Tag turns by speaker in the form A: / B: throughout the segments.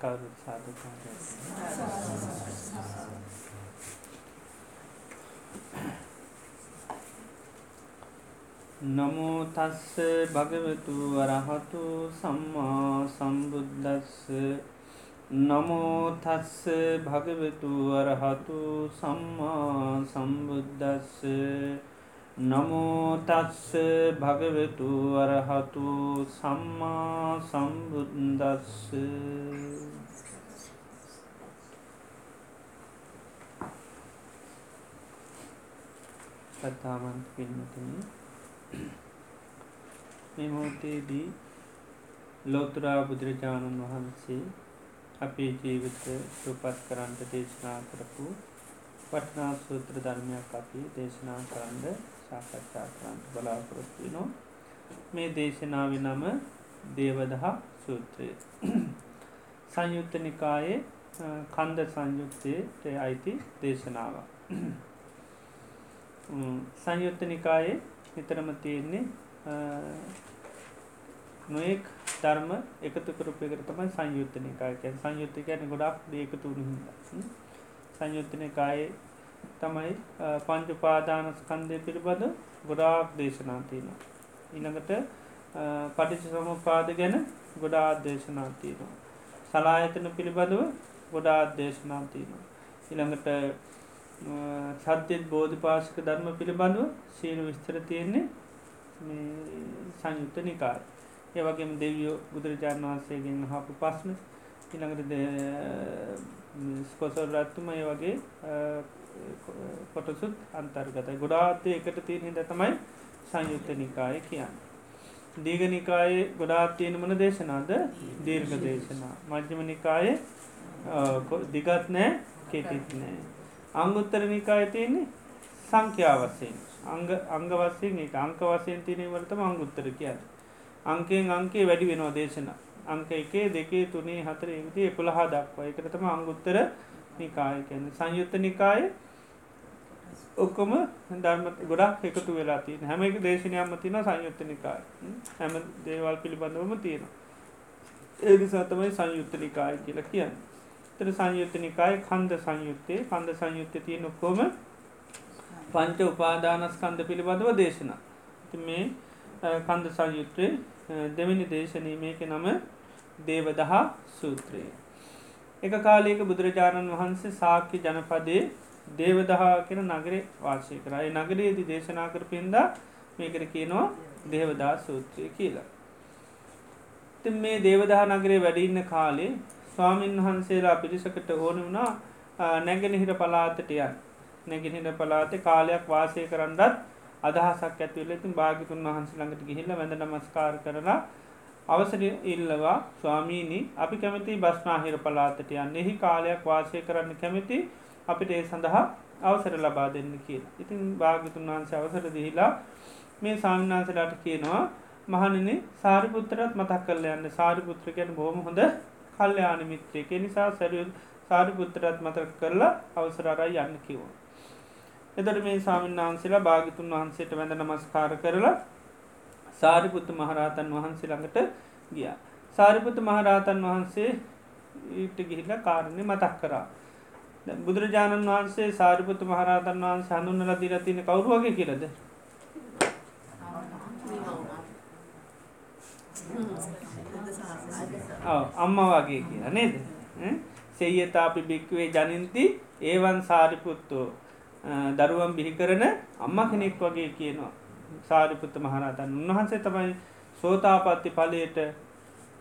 A: දැකවරුත් සාධකා නමෝ තස්ස භගවතු වරහතු සම්මා සම්බුද්ධස්ස නමෝ තස්ස භගවතු වරහතු සම්මා සම්බුද්ධස්ස නමෝතස්ස භගවෙතු වරහතු සම්මා සම්බුද්දස්ස. සත්තාමන්ත පින්නතින මෙමෝතේදී ලෝතුරා බුදුරජාණන් වහන්සේ අපේ ජීවිත සුපත් කරන්ට දේශනා කරපු වටනා සූත්‍ර ධර්මයක් අපි දේශනා කරන්න සාකච්ඡා කරන්න බලාපොරොත්තු නෝ මේ දේශනාව නම දේවදහා සූත්‍රය. සංයුත්ත නිකායේ කන්ද සංයුක්තයට අයිති දේශනාව සංයුත්ත නිකායේ නිතරම තියෙන්නේ නොයෙක් ධර්ම එකතු කරපයකට තමයි සංයුත්ත නිකායකැන් සංයුත්ත ගැන ගොඩක් දේකතු හිද සංයුත්තනකායේ තමයි පංච පාදානස්කන්දය පිළිබඳ ගොඩාක් දේශනා තියෙන. ඉනඟට පටිච සමපාද ගැන ගොඩා දේශනා තියෙනවා. සලායතන පිළිබඳව ගොඩා දේශනා තියෙනවා. ඉළඟට සත්‍යත් බෝධ පාශක ධර්ම පිළිබඳව සීන විස්තර තියෙන්නේ සංයුත්ත නිකායි. ඒවගේම දෙවියෝ බුදුරජාණන් වහන්සේගෙන් හපු පස්න ඉළඟට ස්කොසල් රත්තුම ඒ වගේ කොටසුත් අන්තර්ගතයි ගොඩාත්තය එකට තියෙන හිද තමයි සංයුත්ත නිකාය කියන්න. දීග නිකායේ ගොඩාත් තියෙන මන දේශනාද දීර්ඝ දේශනා මජ්්‍යම නිකායේ දිගත් නෑ කෙටිත් නෑ. අංගුත්තර නිකාය තියෙන්නේ සංඛ්‍යාවසයෙන් අංග අංග වස්සයෙන් එක අංක වසයෙන් තිනීවලටම අංගුත්තර කියන්න. අංකයෙන් අංකේ වැඩි වෙනවා දේශන. අංක එකේ දෙකේ තුනේ හතර විදි එකොළහා දක්වා. එකටතම අංගුත්තර නිකාය කියන සංයුත්ත නිකාය ඔක්කොම ධර්ම ගොඩක් එකතු වෙලා තිය හැම එක දේශනයම්ම තින සංයුත්ත නිකාය. හැම දේවල් පිළිබඳවම තියෙනවා. ඒ නිසා තමයි සංයුත්ත නිකාය කියලා කියන්න. තර සංයුත්ත නිකාය කන්ද සංයුත්තේ. කන්ද සංයුත්ත තිය නොක්කොම පංච උපාදානස්කන්ද පිළිබඳව දේශන. මේ කන්ද සංයුත්‍රය දෙවැනි දේශනී මේක නම දේවදහා සූත්‍රයේ. එක කාලයක බුදුරජාණන් වහන්සේ සාක්‍ය ජනපදයේ දේවදහා කෙන නගරේ වාශය කරයි නගරයේදි දේශනා කර පින්දා මේකර කියනවා දේවදා සූත්‍රය කියලා. ති මේ දේවදහ නගරේ වැඩඉන්න කාලේ ස්වාමීන් වහන්සේලා පිරිසකට ඕන වුණා නැගෙනහිර පලාතටයන් නැගෙනහිර පලාතේ කාලයක් වාසය කරන්නත් අදහසක් ඇතිවල ඉතින් භාගිතුන් වහන්සේ ළඟට ගිහිල්ල වැඳ නමස්කාර කරලා අවසර ඉල්ලවා ස්වාමීණී අපි කැමති බස්නාහිර පලාතට යන්න. එහි කාලයක් වාසය කරන්න කැමති අපිට ඒ සඳහා අවසර ලබා දෙන්න කියලා. ඉතින් භාගතුන් වහන්සේ අවසර දිහිලා මේ සාමනාසලාට කියනවා මහනන සාරිපුත්තරත් මතක් කරල යන්න. සාරිපුත්‍ර ගැන බොහම හොඳ කල්්‍යයාන මිත්‍රයක නිසා සැරිය සාරිපුත්තරත් මතක් කරලා අවසරරයි යන්න කිවෝ. එතට මේ සාමන් වහන්සේලා භාගිතුන් වහන්සේට වැඳ නමස්කාර කරලා සාරිපුත්ත මහරහතන් වහන්සේ ළඟට ගිය. සාරිපුත්ත මහරහතන් වහන්සේ ඊට ගිහිල්ල කාරණය මතක් කරා. බුදුරජාණන් වහන්සේ සාරිපුත්ත මහරහතන් වහන්සේ හඳුන්නල දිරතින කවරු වගේ කියලද. අම්ම වගේ කියලා නේද. සෙයතාපි භික්වේ ජනින්ති ඒවන් සාරිපුත්තෝ. දරුවන් බිහි කරන අම්ම කෙනෙක් වගේ කියනවා. සාරිපුත්ත මහරතන් උන්වහන්සේ තමයි සෝතාපත්ති පලයට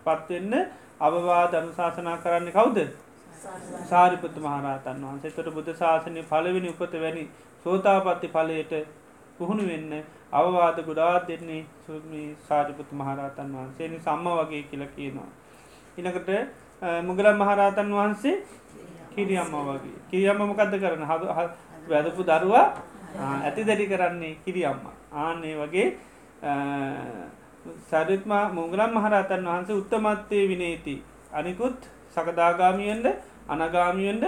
A: පත්වෙන්න අවවාද අනුශාසනා කරන්න කවුද? සාරිපුත්ත මහරතන් වහන්සේතට බුද්ධ ශාසනය පලවෙනි උපත වැනි සෝතාපත්ති පලයට පුහුණු වෙන්න අවවාද ගොඩාත් දෙන්නේ සුමී සාරිපුත් මහරතන් වහන්සේ. සම්ම වගේ කියල කියනවා. ඉනකට මුගලන් මහරතන් වහන්සේ කිරියම්ම වගේ. කිරියම්ම මොකක්ද කරන හද වැදපු දරුවා ඇති දැඩි කරන්නේ කිරියම්ම ආන්නේ වගේ සරිත්මා මුගලම් මහරතන් වහන්සේ උත්තමත්තේ විනේති. අනිකුත් සකදාගාමියෙන්ට අනගාමියෙන්ට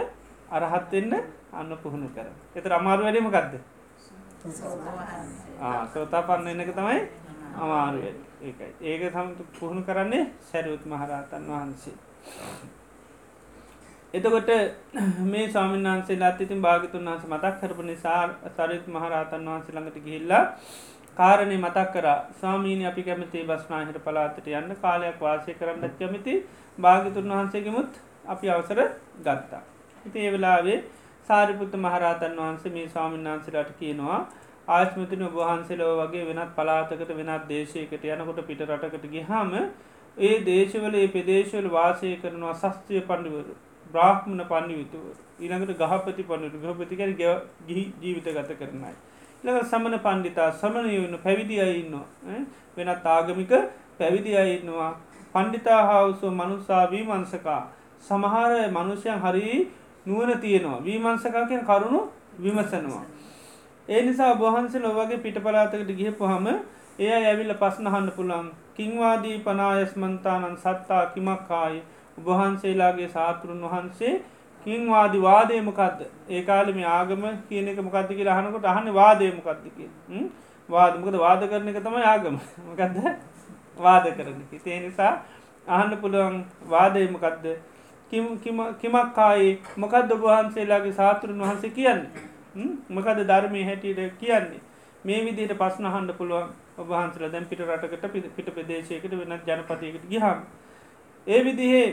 A: අරහත්වෙන්න අන්න පුහුණු කර එත අමාරු වැඩීම ගත්ද සෝතා පන්න එන්න එක තමයි අමාරුව. ඒකයි. ඒක සම පුහුණු කරන්නේ සැරුත් මහරතන් වහන්සේ. එතකොට මේ ස්වාමීන් වහන්සේ ලත් ඉතින් භාගතුන් වහස මතක් කරපු නිසා සරිත් මහරහතන් වහන්සේ ළඟට ගිහිල්ලා කාරණය මතක් කර. ස්වාමීනි අපි කැමති බස්නාහිට පලාතට යන්න. කාලයක් වාසය කරන්නත් කැමති භාගතුන් වහන්සේගෙමුත් අපි අවසර ගත්තා. ඉති ඒ වෙලාවේ සාරිපුත්ත මහරහතන් වහන්සේ මේ ස්වාමීන් වහන්සේලාට කියනවා ආශ්මතින ඔබහන්සේලෝ වගේ වෙනත් පලාතකට වෙනත් දේශයකට යනකොට පිට රටකට ගිහාම ඒ දේශවල ඒ පෙදේශවල වාසය කරනවා සස්ත්‍රය පණ්ඩිවරු බ්‍රාහ්මණ පණ්ඩිවිතුව ඊළඟට ගහපති පණඩු ගහපතිකර ගිහි ජීවිත ගත කරනයි. ළඟ සමන පණ්ඩිතා සමනයවන්න පැවිදි අයින්න වෙනත් ආගමික පැවිදි අයින්නවා පණ්ඩිතා හවුසෝ මනුසා වීමන්සකා සමහර මනුෂ්‍යයන් හරි නුවන තියෙනවා. වීමන්සකාකෙන් කරුණු විමසනවා. ඒ නිසා බහන්සේ ලොවගේ පිට පලාතකට ගිහ පහම එය ඇවිල්ල පස්නහන්න පුළන් කින්වාදී පනායස්මන්තානන් සත්තා කිමක්කායි? උබහන්සේලාගේ සාතුරුන් වහන්සේ කින්වාදි වාදයමකක්ද ඒ කාලෙම ආගම කියන එක මොකක්ද කියලා අහනකොට අහන්න වාදයමකක්දක වාදමකද වාද කරන එක තමයි ආගම. මකක්ද වාද කරන ඒ නිසා අහන්න පුළුවන් වාදයමකක්ද කිමක්කායේ මොකක්ද ඔබහන්සේලාගේ සාතුරුන් වහන්සේ කියන්නේ? මොකද ධර්මය හැටියට කියන්නේ? මේ විදිහට පස්නහන්ඩ පුළුවන් ඔබහන්සල දැන් පිට රටකට පිට ප්‍රදේශයකට වෙනත් ජනපතයකට ගිහම් ඒ විදිහේ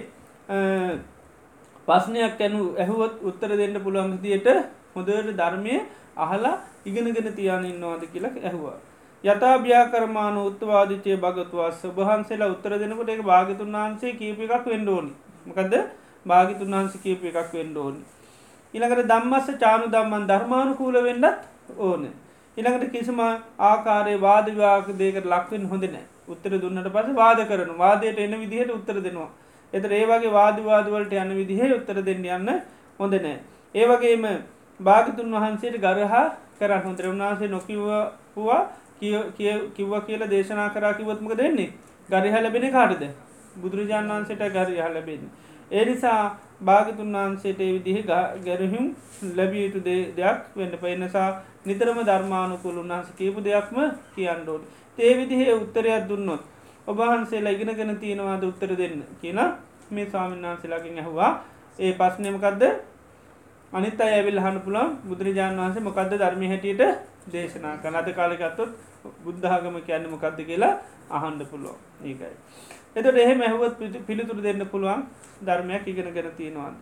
A: පස්නයක් ඇනු ඇහුවත් උත්තර දෙන්න පුළුවන් දියට හොදට ධර්මය අහලා ඉගෙනගෙන තියානන්නවාද කියලා ඇහවා. යථභ්‍යාකරමාන උත්වාදිචය භගතුවස් ඔබහන්සේලා උත්තර දෙනකොට එක භාගතුන් වහන්සේ කීප එකක් වෙන්ඩෝනි මකද භාගිතුන් වහන්සේ කීප එකක් වෙන්ඩෝනි. ඉළඟට දම්මස්ස චානු දම්මන් ධර්මානුකූල වෙන්නත් ඕන. ඉළඟට කිසිම ආකාරය වාදවාක දේකට ලක්වෙන් හොඳ නෑ උත්තර දුන්නට පස වාද කරන වාදයට එන විදිහයට උත්තර දෙනවා. එතර ඒවගේ වාදවාදවලට යන්න විදිහේ උත්තර දෙන්න යන්න හොඳ නෑ. ඒවගේම භාගතුන් වහන්සේට ගරහා කරන්න හොඳර උන්වහන්සේ නොකිවවා කිව්ව කියලා දේශනා කරා කිවත්මක දෙන්නේ ගරිහ ලැබෙන කාටද බුදුරජාණන් වන්සේට ගරි හලබෙන්. ඒ නිසා භාගතුන් වහන්සේට විදිහ ගැරහිම් ලැබිය යුතු දෙයක් වෙන්න පයිනසා නිතරම ධර්මානුකුල් උන්හස කියපු දෙයක්ම කියන්නඩෝට ඒ විදිහේ උත්තරයක් දුන්නොත් ඔබහන්සේලා ඉගෙනගෙන තියෙනවාද උත්තර දෙන්න කියලා මේ ස්වාමීන් වහන්සේලාකින් ඇහවා. ඒ පස්නයමකක්ද අනිත් අය ඇවිල් හන පුළන් බුදුරජාණන් වහන්සේ මොකක්ද ධර්ම හැටියට දේශනා කනද කාලෙකත්තොත් බුද්ධාගම කියන්න මොකක්ද කියලා අහන්ඩ පුළුවන්. ඒකයි. එතට එහෙම ඇහුවත් පිළිතුර දෙන්න පුළුවන් ධර්මයක් ඉගෙන ගෙන තියෙනවාද.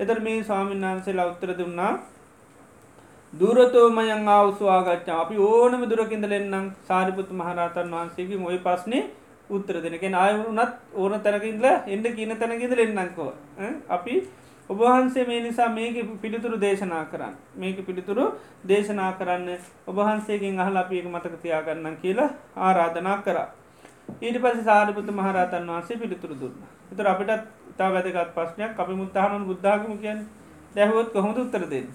A: එතර මේ ස්වාමීන් වහන්සේලා උත්තර දුන්නා දුරතෝමයන් අවස්වාගච්චා අපි ඕනම දුරකින්ද ලෙන්නම් සාරිපුත් මහරතන් වහන්සේගේ මොයි පස්නේ උත්තර දෙනකෙන ආයවරුනත් ඕන තැනකින්ද එන්ඩ කියන තැනකිද එන්නංකෝ අපි ඔබහන්සේ මේ නිසා මේක පිළිතුරු දේශනා කරන්න. මේක පිළිතුරු දේශනා කරන්න ඔබහන්සේගෙන් අහලා අපික මතක තියාගන්න කියලා ආරාධනා කරා. ඊට පස සාරිපුත මහරතන් වහන්සේ පිළිතුරු දුන්න. එතුර අපිටත් තා වැදගත් ප්‍රශ්නයක්. අපි මුත්තහනුන් බුද්ධාගම කියන් දැහුවොත් කොහොඳ උත්තර දෙන්න?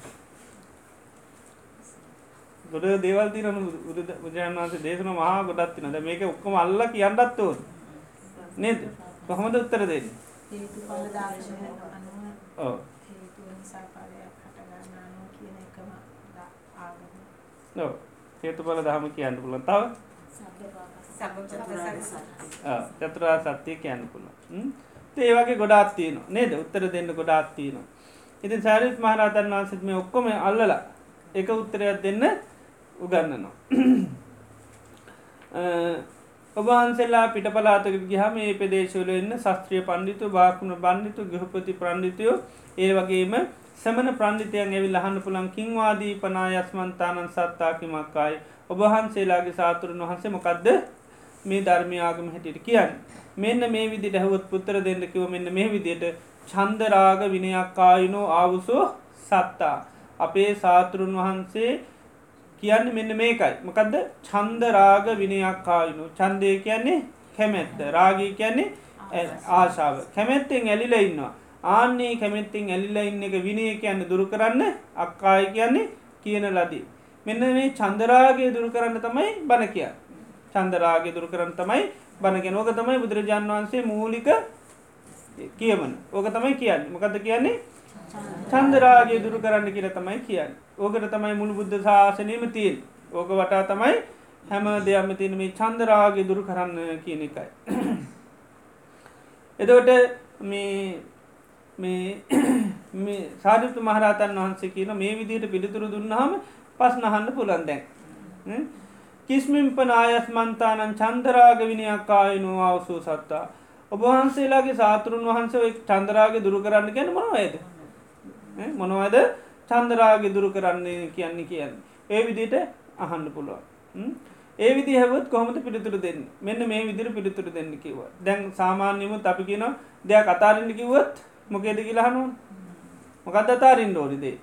A: ගොඩ දේවල් තිරන බුදුරජාන් වන්සේ දේශන මහා ගොඩත් නද මේක ඔක්කොම අල්ල කියන්නත් ඕන. නේද? කොහොමද උත්තර දෙන්න? හේතුඵල දහම කියන්න පුළන් තව චතුරා සත්‍යය කියන්න පුළන් ඒ වගේ ගොඩාත් තියන නේද? උත්තර දෙන්න ගොඩාත් තියනවා. ඉතින් සාරිත් මහරතන් වන්සත් මේ ඔක්කොම අල්ලලා එක උත්තරයක් දෙන්න උගන්නනවා. ඔබහන්සෙල්ලා පිට පලාතක ගහම ඒ පෙදේශවල එන්න ශස්ත්‍රිය පණ්ඩිතු භාකුණ බන්ධිතු ගහපති ප්‍රන්ධිතයෝ ඒ වගේම සමන ප්‍රන්ධිතයන් ඇවිල් අහන්න පුළන් කින්වාදී පනායස්මන්තානන් සත්තාකිමක්කායි. ඔබහන්සේලාගේ සාතුරන් වහන්සේ මොකක්ද මේ ධර්මයාගම හැටියට කියන්න. මෙන්න මේ විදි දැහවත් පුත්තර දෙන්න කිව මෙන්න මේ විදියට චන්දරාග විනයක්කායනෝ ආවුසෝ සත්තා. අපේ සාතුරුන් වහන්සේ කියන්න මෙන්න මේකයි මකදද චන්දරාග විනයක්කායනු චන්දය කියන්නේ කැමැත්ත රාගී කියන්නේ ආශාව කැමැත්තෙන් ඇලිල ඉන්නවා ආන්නේ කැමැත්තිෙන් ඇලිල ඉන්න එක විනය කියන්න දුරු කරන්න අක්කාය කියන්නේ කියන ලදී. මෙන්න මේ චන්දරාගේ දුරු කරන්න තමයි බණ කිය. චන්දරාගේ දුරු කරන්න තමයි බණගෙන ඕක තමයි බුදුරජාන් වහන්සේ මූලික කියවන. ඕක තමයි කියන්න. මොකද කියන්නේ? චන්දරාගේ දුරු කරන්න කියර තමයි කියන්න. ඕකට තමයි මුළු බුද්ධ ශාසනයම තියෙන් ඕක වටා තමයි හැම දෙයක්ම තියෙන මේ චන්දරාගේ දුරු කරන්න කියන එකයි. එදවට මේ මේ සාධිපතු මහරතන් වහන්සේ කියන මේ විදිහට පිළිතුරු දුන්නාම පස් නහන්න පුළන් දැන්. කිස්මිම්ප නායස්මන්තානන් චන්දරාගවිනියක් ආයනු අවසූ සත්තා. ඔබහන්සේලාගේ සාතුරුන් වහන්සේ චන්දරාගේ දුරු කරන්න ගැන මොනවයිද මොනවද චන්දරාගේ දුරු කරන්නේ කියන්නේ කියන්න? ඒ විදිට අහන්න පුළුවන්. ඒ විදි හැවත් කොහමට පිළිතුර දෙන්න? මෙන්න මේ විදිර පිළිතුර දෙන්න කිව දැන් සාමාන්‍යමුත් අපි කියන දෙයක් අතාරන්න කිව්වත් මොකේද කියලාහනුවන් මොකද අතාරින් ෝරිදේ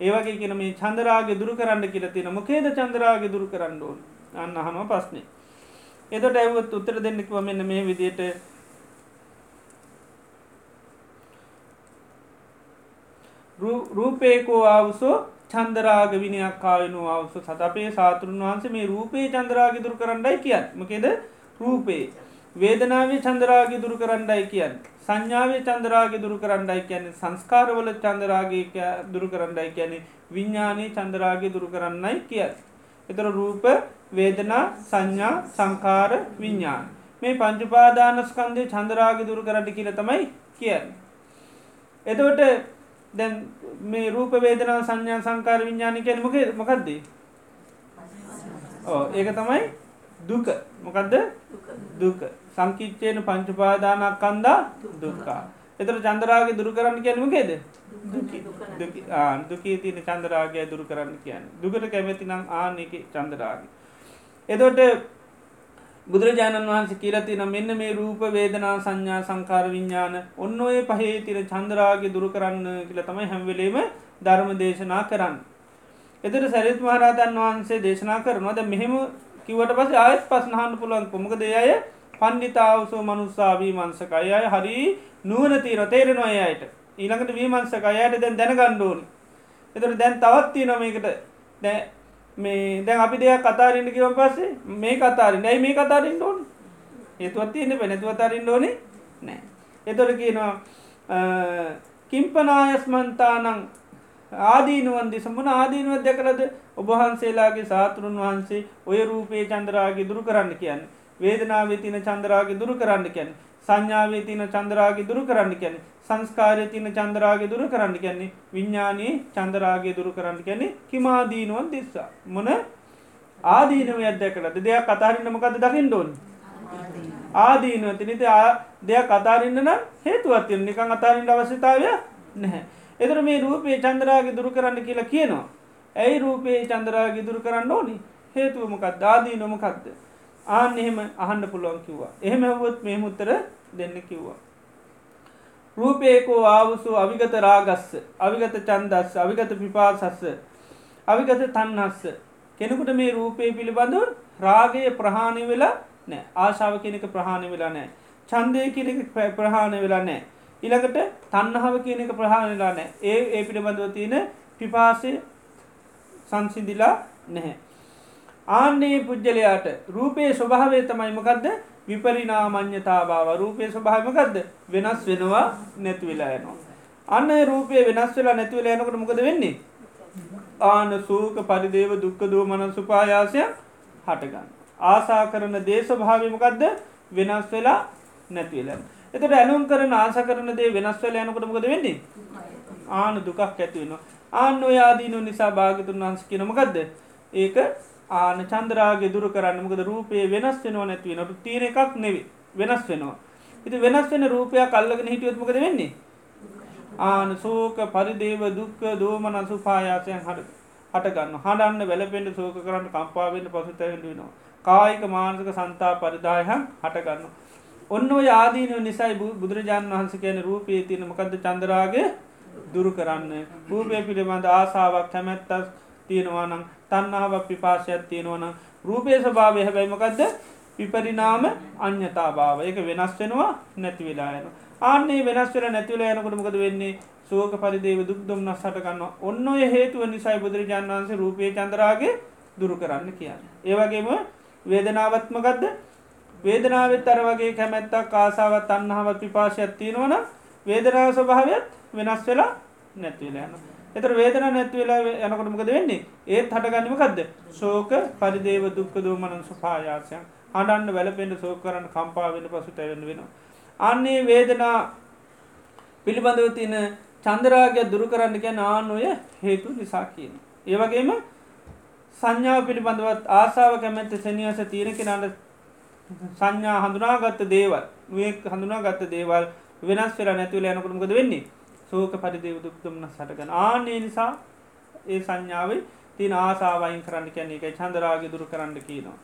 A: ඒවගේ කියන මේ චන්දරාගේ දුරු කරන්න කියල තින මොකේද චන්දරාගේ දුරු කරන්න ඕන්? අන්න හම පස්නේ එතට ඇවත් උත්තර දෙන්නෙක්ව මෙන්න මේ විදියට රූපේකෝ ආවුසෝ චන්දරාග විනයක් කායනු අවස සත අපේ සාතුරුන් වහන්සේ මේ රූපේ චන්දරාගි දුරු කරන්නයි කියන්න. මකෙද? රූපේ. වේදනාවේ චන්දරාගි දුරු කරන්නයි කියන්න. සංඥාවේ චන්දරාගේ දුරු කරන්නයි කියන්නේ. සංස්කාරවල චන්දරාගේ දුරු කරන්නයි කියන්නේ. විඤ්ඥානී චන්දරාගේ දුරු කරන්නයි කියන්න. එතර රූප වේදනා සංඥා සංකාර විඤ්ඥාන මේ පංචුපාදානස්කන්දය චන්දරාගේ දුරු කරන්න කියල තමයි කියන්න. එතවට දැන් මේ රූප වේදනා සංඥා සංකාර විඤ්ඥානි කියන මොක මොකක්දේ ඒක තමයි දුක. මොකක්ද දුක. සංකිච්චයන පංචුපාදානක් කන්දා දුක්කා එතර චන්දරාගේ දුරු කරන්න කියනමකේද දුකී. තින චන්දරාගේ දුරු කරන්න කියන්න. දුකට කැමැති නම් ආනක චන්දරාගේ එතොට බුදුරජාණන් වහන්සේ කියලතින මෙන්න මේ රූප වේදනා සංඥා සංකාර විඤ්ඥාන ඔන්න ඔය පහේ තිර චන්ද්‍රාගේ දුරු කරන්න කියල තමයි හැම්වෙලේම ධර්ම දේශනා කරන්න. එතට සැරිත් මහරතන් වහන්සේ දේශනා කරනවාද මෙහෙම කිවට පස ආයත් පස්නහන්න පුළුවන් කොමක දෙයය පණ්ඩිතාවසෝ මනුස්සාවී මන්සකයි අය හරි නුවන තීර තේරෙනවා අයට. ඊළඟට වීමන්සකයට දැන් දැන ගණ්ඩෝන් එතට දැන් තවත්තිය නොමකට දැ මේ දැන් අපි දෙයක් කතාරන්න කිවම් පස්සේ මේ කතාරන්න ඇයි මේ කතාරන්න ඕන්? ඒතුවත් තියන්න පැනැතුවතරින්න ඕනේ නෑ එතොර කියනවා කිම්පනායස්මන්තානං ආදීනුවන්දි සම්බන ආදීනුවත් දැකලද ඔබහන්සේලාගේ සාතුරුන් වහන්සේ ඔය රූපේ චන්ද්‍රාගේ දුරු කරන්න කියන්න. වේදනාවේ තින චන්ද්‍රාගේ දුරු කරන්න කියන්න. සංඥාවේ තින චන්ද්‍රාගේ දුරු කරන්න කියැන සංස්කාරය තින චන්ද්‍රාගේ දුරු කරන්න කියන්නේ. විඤ්ඥානයේ චන්දරාගේ දුරු කරන්න කියන්නේ කිමාදීනුවන් දිස්සා මොන ආදීනව අදැකලද දෙයක් කතාරන්න මොකද දකිින් ඩොන් ආදීනුව තිනිත දෙයක් අතාරන්න නම් හේතුවත්තිය නිකං අතාරින්ට අවශ්‍යතාවය නැහැ. එතර මේ රූපයේ චන්දරාගේ දුරු කරන්න කියලා කියනවා. ඇයි රූපයේ චන්දරාගේ දුරු කරන්න ඕනි? හේතුවමකක් දාදී නොමකක්ද ආන්න එහෙම අහන්න පුළුවන් කිව්වා. එහෙම හවුවොත් මේ මුත්තර දෙන්න කිව්වා. රූපේකෝ ආවසු අවිගත රාගස්ස අවිගත චන්දස්ස අවිගත පිපාසස්ස අවිගත තන්නස්ස කෙනෙකුට මේ රූපය පිළිබඳව රාගය ප්‍රහාණය වෙලා නෑ ආශාව කෙනෙක ප්‍රහාණය වෙලා නෑ චන්දය කෙනෙක ප්‍රහාණය වෙලා නෑ ඉළඟට තන්නහාව කියන එක ප්‍රහාණලා නෑ ඒ ඒ පිළිබඳව තියෙන පිපාසය සංසිදිලා නැහැ. ආන්නේ පුද්ගලයාට රූපයේ ස්වභාවය තමයි මොකක්ද විපරිනාමං්්‍යතා බව රූපය ස්වභාමකක්ද වෙනස් වෙනවා නැතිවෙලා යනවා. අන්න රූපය වෙනස් වෙලා නැතිවල යනකට මොකද වෙන්නේ. ආන සූක පරිදේව දුක්ක දූ මන සුපායාසය හටගන්න. ආසා කරන දේශභාවමකක්ද වෙනස් වෙලා නැතිවෙලා. එතට ඇලුම් කරන ආස කරන දේ වෙනස් වෙල යනකට මොකද වෙන්නේ. ආන දුකක් ඇතිවෙනවා. ආන්න ඔයාදීනු නිසා භාගතුන් වන්ස කියනමකක්ද ඒක ආන චන්ද්‍රාගේ දුරු කරන්න මොකද රූපය වෙනස් වෙනවා නැතිව නට තීර එකක් නෙවි වෙනස් වෙනවා. ඉති වෙනස් වෙන රූපයක් අල්ලගෙන හිටියොත්මකද වෙන්නේ. ආන සෝක පරිදේව දුක්ක දෝමන සුපායාසයන් හට හටගන්න හඩන්න වැලපෙන්ට සෝක කරන්න කම්පාවෙන්ට පසුතැවෙන්ට වෙනවා. කායික මානසක සන්තා පරිදායහන් හටගන්න. ඔන්න ඔය ආදීන නිසයි බුදුරජාණන් වහන්ස කියන රූපයේ තියෙන මකද චන්දරාගේ දුරු කරන්න. රූපය පිළිබඳ ආසාාවක් කැමැත්තස් තියෙනවානම් තන්නාවක් පිපාශයක් තියෙනවන රූපය ස්භාවය හැබැයිමකක්ද විපරිනාම අන්‍යතා භාව එක වෙනස් වෙනවා නැතිවෙලායන ආන්නේ වෙනස් වෙන නැතිවල යනකොටමකද වෙන්නේ? සෝක පරිදේව දුක් දුම්න්න සටකන්න ඔන්න ඔය හේතුව නිසයි බුදුරජාන් වන්සේ රූපය චන්දරාගේ දුරු කරන්න කියන්න. ඒවගේම වේදනාවත්මකක්ද වේදනාවත් අර වගේ කැමැත්තක් කාසාවත් අන්නහාවත් පිපාශයක් තියෙනවන වේදනාව ස්වභාවයත් වෙනස් වෙලා නැතිවෙලා යන. එතර වේදන නැත්වෙලා යනකොටමකද වෙන්නේ ඒත් හටගන්නමකක්ද ශෝක පරිදේව දුක්ක දූමනන් සුපායාසයන් හඩන්න වැලපෙන්ට සෝක කරන්න කම්පා වෙන පසු තැවෙන වෙනවා. අන්නේ වේදනා පිළිබඳව තියෙන චන්දරාගය දුරු කරන්න ගැන ආනුය හේතු නිසා කියන. ඒවගේම සංඥාව පිළිබඳවත් ආසාාව කැමැත්ත සැනිවස තීර කෙනට සංඥා හඳුනාගත්ත දේවල් වේ හඳුනාගත්ත දේවල් වෙනස් වෙලා නැතිවල යනකරමකද වෙන්නේ සෝක පරිදේව දුක්තුම්න සටගන ආනේ නිසා ඒ සංඥාවේ තින ආසාාවයින් කරන්න කැන එක චන්දරාග දුරු කරන්න කියනවා.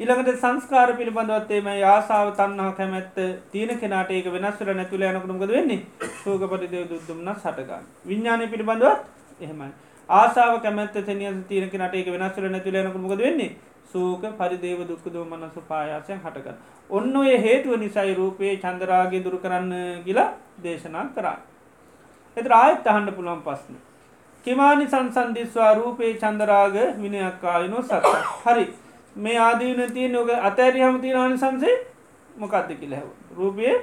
A: ඉළඟට සංස්කාර පිළිබඳවත්තේම ආසාාව තන්නා කැමැත්ත තියන කෙනට ඒක වෙනස්වර නැතුල යනකරමකද වෙන්නේ සෝක පරිදේව දුද්දුම්න සටගන්න. විඤ්ඥානය පිළිබඳවත් එහෙමයි. ආසාාව කැමැත්ත තනිය තියන කෙනට ඒක වෙනස්වර නැතුල යනකරමකද වෙන්නේ සූක පරිදේව දුක්කදෝ මනසු පායාසයන් හටකන. ඔන්න ඔය හේතුව නිසයි රූපයේ චන්දරාගේ දුරු කරන්න ගිලා දේශනා කරා. එත ආයත් අහන්ඩ පුළුවන් පස්න. කිමානි සංසන්ධිස්වා රූපයේ චන්දරාග විනයක්කායනෝ සත්ත. හරි මේ ආදීනතිය නොක අතෑරි හමති ආනි සංසේ මොකක්ද කියලහැව. රූපයේ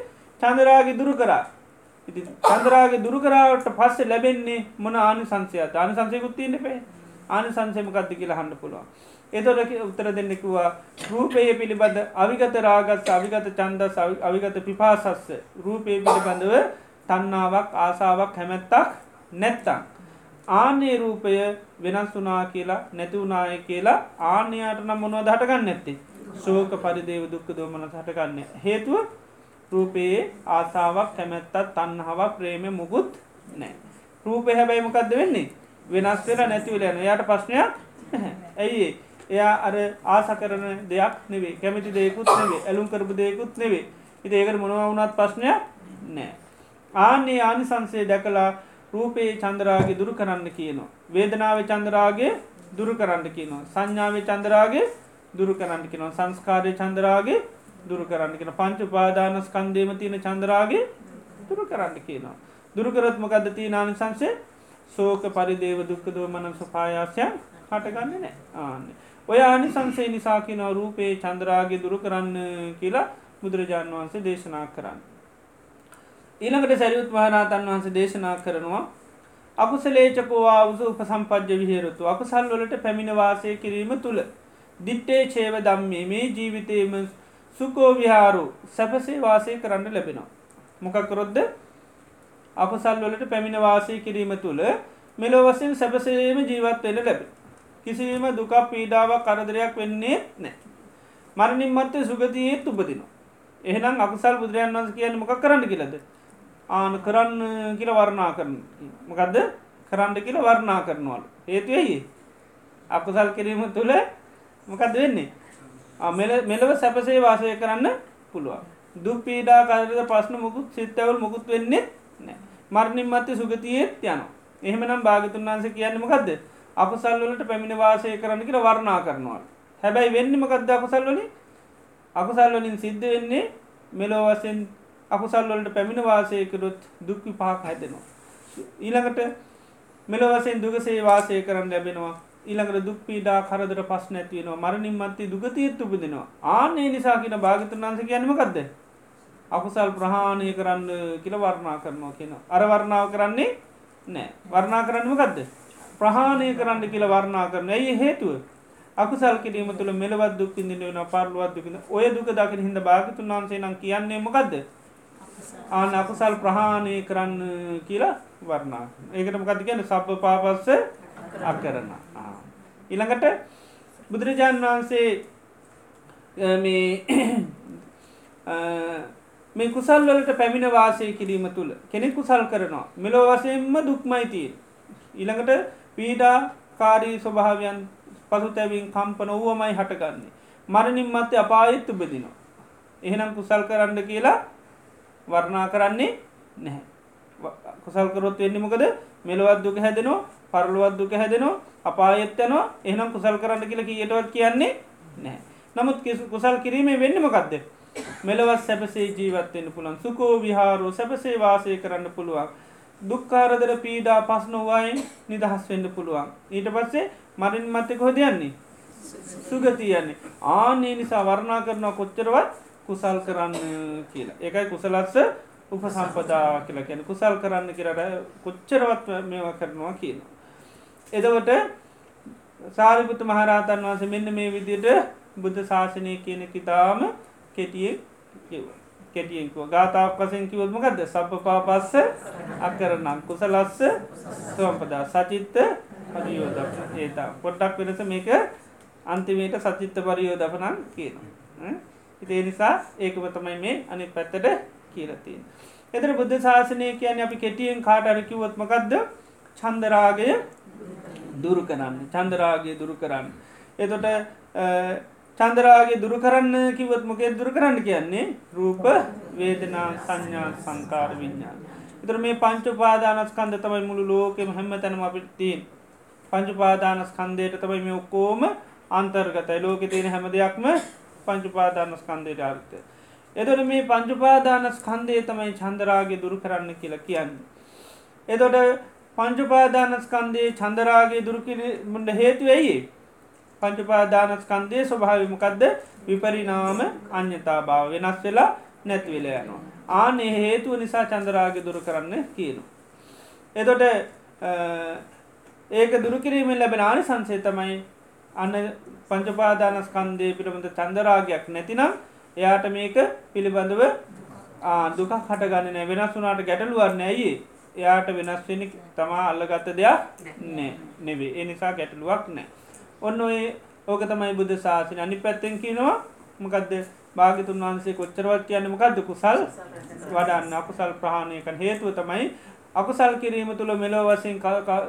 A: චන්දරාගේ දුරු කරා. ඉති චන්දරාගේ දුරු කරාවට පස්සේ ලැබෙන්නේ මොන ආනි සංසයත් ආනි සංසයකුත් තියන්න පේ ආනි සංසයමකක්ද කියලා හන්න පුළුවන්. එතොට උත්තර දෙන්නෙකුවා රූපය පිළිබඳ අවිගත රාගත් අවිගත චන්දස් අවිගත පිපාසස්ස. රූපය පිළිබඳව තන්නාවක් ආසාාවක් හැමැත්තක් නැත්තං. ආනේ රූපය වෙනස් වනා කියලා නැතිවුනාය කියලා ආනයාට නම් මොනව දහටගන්න නැත්තේ ශෝක පරිදේව දුක්ක දෝමන හටගන්න. හේතුව? රූපයේ ආසාාවක් කැමැත්තත් තන්නහාවක් ප්‍රේමය මුකුත් නෑ රූපය හැබැයිමකක්ද වෙන්නේ? වෙනස් වෙලා නැතිවලයන යට ප්‍රශ්නයක් ඇයි එයා අර ආස කරන දෙයක් නෙවේ කැමති දෙයකුත් නෙවේ ඇලුම් කරපු දෙයකුත් නෙවේ ඉති ඒකට මොනවා වුණත් ප්‍රශ්නයක් නෑ ආන්නේ ආනිසන්සේ දැකලා රූපයේ චන්දරාගේ දුරු කරන්න කියනවා. වේදනාව චන්දරාගේ දුරු කරන්න කියනවා. සංඥාව චන්දරාගේ දුරු කරන්න කියනවා. සංස්කාරය චන්දරාගේ දුරු කරන්න කියෙන පංච පාදාන ස්කන්දේම තියෙන චන්දරාගේ දුරු කරන්න කියනවා. දුරුකරත්මකද තිය නානිසංසේ සෝක පරිදේව දුක්කදව මනන් සුපායාසයන් හටගන්න නෑ ආන්නේ. ඔය ආනිසංසේ නිසා කිනව රූපයේ චන්දරාගේ දුරු කරන්න කියලා බුදුරජාණන් වහන්සේ දේශනා කරන්න. ඊළඟට සැරියුත් මහනාතන් වහන්සේ දේශනා කරනවා අකුසලේචකෝවා උසු උපසම්පජ්‍ය විහේරතු අකුසල් වලට පැමිණවාසය කිරීම තුළ දිට්ටේ චේව දම්මේ මේ ජීවිතයම සුකෝ විහාරු සැපසේ වාසය කරන්න ලැබෙනවා. මොකක්කරොද්ද අකුසල් වලට පැමිණවාසය කිරීම තුළ මෙලොවසින් සැපසේම ජීවත්වෙන ලැබේ. කිසිීම දුකක් පීඩාවක් කරදරයක් වෙන්නේ නෑ. මරණින් මත්තේ සුගතියේත් උපදිනවා. එහෙනම් අකුසල් බුදුරයන් වන්ස කියන්න මොකක් කරන්න කියලද. ආන කරන්න කියල වර්ණා කරන මොකක්ද කරන්න කියල වර්ණා කරනවල. හේතුවයි අකුසල් කිරීම තුළ මොකක්ද වෙන්නේ? මෙලව සැපසේ වාසය කරන්න පුළුවන්. දුක් පීඩා කරද ප්‍රශ්න මුකුත් සිත්තවල් මුකුත් වෙන්නේ නෑ මරණින් මත්තේ සුගතියත් යනවා. එහෙමනම් භාගතුන් වන්ස කියන්න මොකක්ද අපසල් වලට පැමිණ වාසය කරන්න කියලා වර්ණා කරනවා. හැබැයි වෙන්න මකක්ද අකුසල් වලින්? අකුසල් වලින් සිද්ධ වෙන්නේ මෙලෝ වසෙන් අකුසල් වලට පැමිණ වාසය කරොත් දුක් විපාක හැදෙනවා. ඊළඟට මෙලො වසෙන් දුගසේ වාසය කරන්න ලැබෙනවා. ඊළඟට දුක් පීඩා කරදර පස් නැතිවෙනවා මරණින් මත්තේ දුගතියත් උපදිනවා. ආනේ නිසා කියන භාගතුන් වන්ස කියන්නමකක්ද අකුසල් ප්‍රහාණය කරන්න කියල වර්ණා කරනවා කියන අර වර්ණාව කරන්නේ නෑ වර්ණා කරන්නම ගදද ප්‍රහාණය කරන්න කියල වර්ණා කරන. ඇයි හේතුව? අකුසල් කිරීම තුළ මෙලවත් දුක් ඉදිෙන පරලුවත් දුකින ඔය දුක දකින හිද භාගතුන් වන්සේ නම් කියන්නේ මොකක්ද ආන අකුසල් ප්‍රහාණය කරන්න කියලා වර්ණා ඒකට මොකද කියන සබ්බ පාපස්ස අකරන ඉළඟට බුදුරජාණන් වහන්සේ මේ කුසල් වලට පැමිණ වාසය කිරීම තුළ කෙනෙ කුසල් කරනවා. මෙලෝ වසයෙන්ම දුක්මයිතිය ඊළඟට පීඩා කාරී ස්වභාවයන් පසුතැවින් කම්පන වුවමයි හටගන්නේ. මරණින් මත්තේ අපායත් උබදිනවා. එහෙනම් කුසල් කරන්න කියලා වර්ණා කරන්නේ නැහැ. කුසල්කරොත් වෙන්නමකද මෙලොවත් දුක හැදෙනවා පරලුවත් දුක හැදෙනවා අපායත් යනවා එහෙනම් කුසල් කරන්න කියලා කියටවත් කියන්නේ නෑ. නමුත් කුසල් කිරීමේ වෙන්නමකක්ද. මෙලවත් සැපසේ ජීවත්වන්න පුළන් සුකෝ විහාරෝ සැපසේ වාසය කරන්න පුළුවන්. දුක්කාරදර පීඩා පස් නොවයින් නිදහස් වෙන්න පුළුවන්. ඊට පස්සේ මරින් මත්තක හොදයන්නේ. සුගතියන්නේ ආනේ නිසා වර්ණා කරනවා කොච්චරවත් කුසල් කරන්න කියලා. ඒකයි කුසලස්ස උපසම්පදා කියලා කියන කුසල් කරන්න කරට කොච්චරවත් මේවා කරනවා කියන. එදවට සාරිපුත මහරහතන් වහස මෙන්න මේ විදියට බුද්ධ ශාසනය කියන කිතාම කෙටිය කිව්ව. කෙටියෙන්කුව ගාතාවක් වසෙන් කිවොත්මකක්ද සප පාපස්ස අකරනම් කුසලස්ස සෝම්පදා සචිත්ත පරියෝද ඒතා පොඩ්ඩක් වෙනස මේක අන්තිමේට සචිත්ත පරියෝ දපනන් කියන ඉතේ නිසා ඒකම තමයි මේ අනි පැත්තට කියලතින්. එතර බුද්ධ ශාසනය කියන අපි කෙටියෙන් කාට අරකිවොත්මකක්ද චන්දරාගය දුරු කරන්න. චන්දරාගේ දුරු කරන්න. එතොට චන්දරාගේ දුරු කරන්න කිවත් මොකේ දුරු කරන්න කියන්නේ රූප වේදනා සංඥා සංකාර විඤ්ඥාන. එතර මේ පංච පාදානස්කන්ද තමයි මුළු ලෝකෙම හැම තැනම අපිට තිීන් පංචු පාදානස්කන්දයට තමයි මේ ඔක්කෝම අන්තර්ගතයි ලෝක තියෙන හැම දෙයක්ම පංචුපාදානස්කන්දයට අර්ථය. එතොට මේ පංචුපාදානස්කන්දය තමයි චන්දරාගේ දුරු කරන්න කියලා කියන්න. එතොට පංචුපාදානස්කන්දේ චන්දරාගේ දුරුකිරමට හේතු ඇයි පංචුපාදානස්කන්දය ස්වභාවිමකක්ද විපරිනාම අන්‍යතා භාව වෙනස් වෙලා නැත්වෙල යනවා. ආනේ හේතුව නිසා චන්දරාගේ දුරු කරන්න කියනු. එතොට ඒක දුරුකිරීමෙන් ලැබෙන ආනි සංසේ තමයි අන්න පංචපාදානස්කන්දය පිළිබඳ චන්දරාගයක් නැතිනම් එයාට මේක පිළිබඳව දුක හටගන්න නෑ වෙනස් වුනාට ගැටලුවන්න ඇයි එයාට වෙනස්වෙනි තමා අල්ලගත්ත දෙයක් නෑ නෙවේ ඒ නිසා ගැටලුවක් නෑ ඔන්න ඔය ඕක තමයි බුද්ධ ශාසන අනි පැත්තෙන් කියනවා මකදද? භාගතුන් වහන්සේ කොච්චරවත් කියන්න මකක්ද කුසල් වඩන්න අකුසල් ප්‍රහණයකන් හේතුව තමයි අකුසල් කිරීම තුළ මෙලෝ වසින්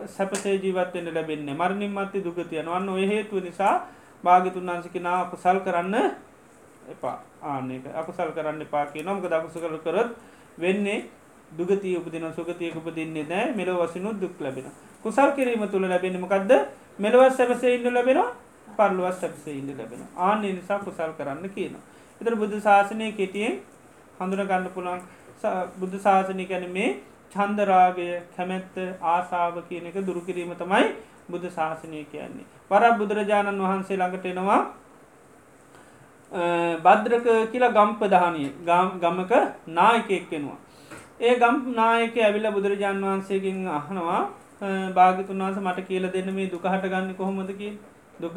A: සැපසේ ජීවත්වෙන්න ලැබෙන්නේ. මරණින් මත්ති දුගතියන වන්න ඔය හේතුව නිසා භාගිතුන් වන්සිකනා අකුසල් කරන්න එපා. ආනක අකුසල් කරන්න එපා කිය නොමක දකුසකල කරත් වෙන්නේ දුගතිය උපදින සුගතියක උපදින්නේ නෑ මෙලෝ වසිනුත් දුක් ලැබෙන කුසල් කිරීම තුළ ලැබෙනමකක්ද මෙලවස් සැපසේ ඉන්න ලැබෙනවා පල්ලුවස් සැපසේ ඉන්න ලැබෙන ආන්‍ය නිසා කුසල් කරන්න කියන. එතර බුදු ශාසනය කෙටියෙන් හඳුන ගන්න පුළන් බුදු ශාසනය කැන මේ චන්දරාගය කැමැත්ත ආසාාව කියන එක දුරුකිරීම තමයි බුද්ධ ශාසනය කියන්නේ. පරක් බුදුරජාණන් වහන්සේ ළඟට එනවා බද්‍රක කියලා ගම්පදහනය ගමක නායකෙක් කෙනවා. ඒ ගම් නායක ඇවිල බුදුරජාණන් වහන්සේකින් අහනවා භාගතුන් වහන්ස මට කියල දෙන්න මේ දුක හටගන්න කොහොමදකි දුක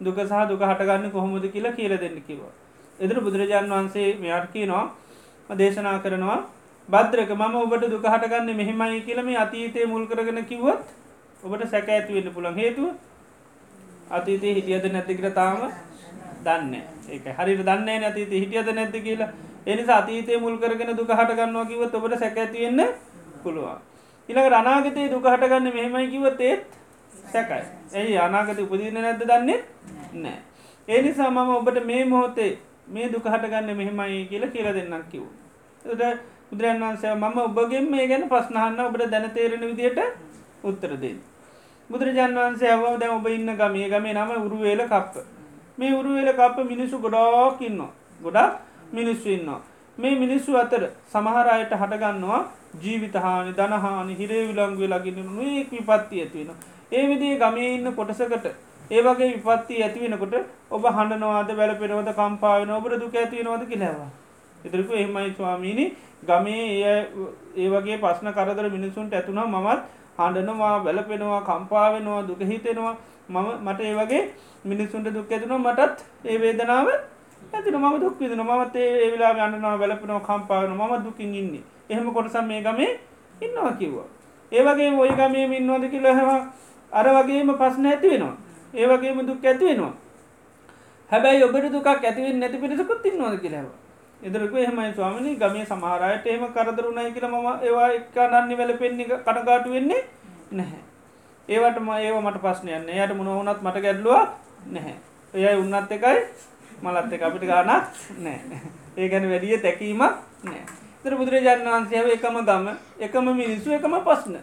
A: දුක සහ දුක හටගන්න කොහොමද කියලා කියල දෙන්න කිව. එදර බුදුරජාණන් වහන්සේ මෙයාට කියනවා දේශනා කරනවා බද්‍රක මම ඔබට දුක හටගන්න මෙහෙමයි කියලම අතීතය මුල් කරගෙන කිව්වොත් ඔබට සැක ඇතිවෙන්න පුළන් හේතුව? අතීතය හිටියද නැතිකට තාම දන්න ඒක හරි දන්න අතීත හිටියද නැති කියලා. එනි අතීතය මුල් කරගෙන දුක හටගන්නවා කිවත් ඔබට සැක ඇතිවෙන්න පුළුවන්. ඉළඟ රනාගතය දුක හටගන්න මෙහෙමයි කිවත් ඒත් සැකයි ඇයි අනාගත උපදින නැද්ද දන්නේ නෑ ඒ නිසා මම ඔබට මේ මොහොතේ මේ දුක හටගන්න මෙහෙමයි කියලා කියල දෙන්නම් කිව් බුදුරන් වන්සේ මම ඔබගෙන් මේ ගැන පස්නහන්න ඔබට දැනතේරෙන විදියට උත්තරදේ. බුදුරජාන් වන්සේ ඇව දැ ඔබ ඉන්න ගමේ ගමේ නම උරුවේල කප්ප. මේ උරුවේල කප්ප මිනිස්සු ගොඩාක් ඉන්න. ගොඩක් මිනිස්සු ඉන්නවා. මේ මිනිස්සු අතර සමහරයට හටගන්නවා ජීවිතහානි දනහානි හිරේ විලංගුව ලගින්න නොයෙක් විපත්ති ඇතිවෙන. ඒ විදිේ ගමේ ඉන්න කොටසකට ඒවගේ විපත්ති ඇතිවෙනකොට ඔබ හඬනවාද වැලපෙනවද කම්පාවෙන ඔබට දුක ඇතිවෙනවද කිලවා. එතරකු එහමයි ස්වාමීණි ගමේ ඒ වගේ පස්න කරදර මිනිසුන්ට ඇතුනා මමත් හඬනවා වැලපෙනවා කම්පාවෙනවා දුක හිතෙනවා. මම මට ඒ වගේ මිනිස්සුන්ට දුක් ඇතුන මටත් ඒ වේදනාව ඇතින ම දුක් විදන මත් ඒ වෙලා ගන්නවා වැලපෙනව කම්පාවන ම දුකින් ඉන්නේ. එහෙම කොටසම් මේ ගමේ ඉන්නවා කිව්වා ඒවගේ ඔය ගමේ ඉන්නවාද කියල හැම අර වගේම පස්න ඇති වෙනවා ඒවගේම දුක් ඇති වෙනවා හැබැයි ඔබට දුක් ඇතිවෙන් නැති පිරිසකුත් ඉන්නවාද කියලවා එදරක එහෙමයි ස්වාමිනි ගමේ සමහරයට එහම කරදරුණයි කියල ම ඒවා එක්ක නන්නේ වැල පෙන්නේ කටගාටු වෙන්නේ නැහැ. ඒවට ම ඒව මට පස්්නයන්න යට මුණ වනත් මට ගැඩලුවක් නැහැ. එයයි උන්නත් එකයි මලත් එක අපිට ගානක් නෑ. ඒ ගැන වැඩිය තැකීමක් නෑ. තර බුදුරජාණන් වන්සේව එකම ගම එකම මිනිස්සු එකම පස්න.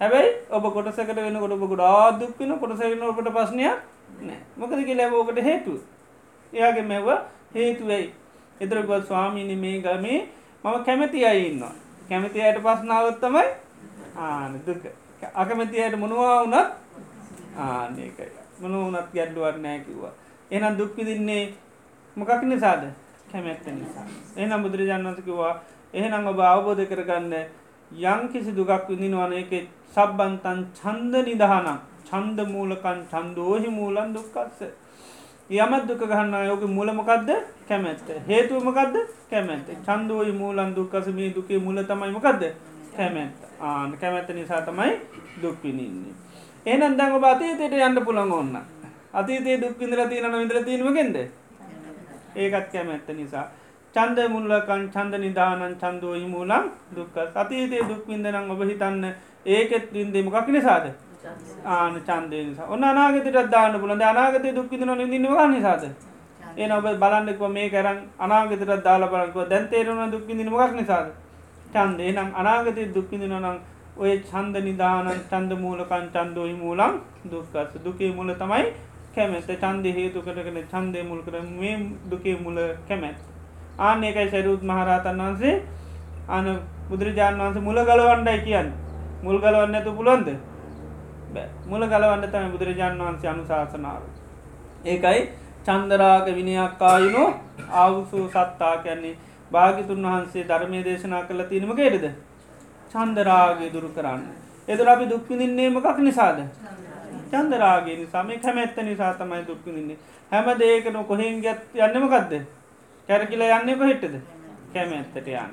A: හැබැයි ඔබ කොටසකට වෙන කොට ඔබ ගොඩා දුක්කින කොටසගෙන ඔබට පස්්නයක් නෑ මොකද කියලා ඔබට හේතු. එයාගේ මෙව හේතුවයි එදරගත් ස්වාමීනි මේ ගමේ මම කැමති අය ඉන්නවා. කැමති අයට පස්නාවත්තමයි ආන දුක. අකමැති අයට මොනවා වනත් ආනකයි මොන වනත් ගැඩ්ඩුවත් නෑ කිව්වා. එනම් දුක්විදින්නේ මොකක් නිසාද? කැමැත්ත නිසා. එනම් බුදුරජාණන්සකිවා එහෙනම් ඔබ අවබෝධ කරගන්න යං කිසි දුගක් විඳිනවන එක සබ්බන්තන් චන්ද නිදහනම් චන්ද මූලකන් චන්දෝහි මූලන් දුක්කත්ස යමත් දුක ගන්න යෝක මුලමකක්ද කැමැත්ත. හේතුවමකක්ද කැමැත්ත. චන්දෝයි මූලන් දුක්කසමී දුකේ මුල තමයි මකක්ද කැමැත්ත. ආන කැමැත්ත නිසා තමයි දුක්විනින්නේ. ඒනන් දැඟ ඔබ අතීතයට යන්න පුළන් ඔන්න අතීතේ දුක්විඳල තියන විදර තිීමගෙන්ද ඒකත් කැමැත්ත නිසා. චන්ද මුල්ලකන් චන්ද නිධානන් චන්දුවයි මූලන් දුක්ක අතීතයේ දුක්විින්දනම් ඔබ හිතන්න ඒකෙත් වින්දේ මොකක් නිසාද? ආන චන්දය නිසා. ඔන්න අනාගතට දාන්න පුළන්ද අනාගතය දුක්විදින නිදිනවා නිසාද? ඒ ඔබ බලන්නෙක්ව මේ කරන් අනාගතට දාලා බලකුව දැන්තේරුණ දුක්විදින මොක් නිසාද? චන්දේ නම් අනාගතය දුක්විදින නම් ඔය චන්ද නිධානන් චන්ද මූලකන් චන්දෝහි මූලන් දුක්කස දුකේ මුල තමයි කැමැත චන්ද හේතු කරගෙන චන්දය මුල් කර මේ දුකේ මුල කැමැත් ආන එකයි සැරුත් මහරහතන් වහන්සේ අන බුදුරජාණන් වහන්සේ මුල ගලවන්ඩයි කියන්න. මුල් ගලවන්න ඇතු පුළොන්ද මුල ගලවන්න තම බුදුරජාණන් වහන්සේ අනුශාසනාව. ඒකයි චන්දරාග විනියක්කායුනෝ ආවුසූ සත්තා කියන්නේ. භාගිතුන් වහන්සේ ධර්මය දේශනා කළ තිනීම ගේටද චන්දරාගේ දුරු කරන්න. එතුර අපි දුක්විඳින්නේ මකක් නිසාද? චන්දරාගේ නිසාම කැමැත්ත නිසා තමයි දුක්විඳින්නේ හැම දේකන කොහෙන් ගැත් යන්නමකක්ද කැරකිල යන්නේ කොහෙට්ටද කැමැත්තට යන්න.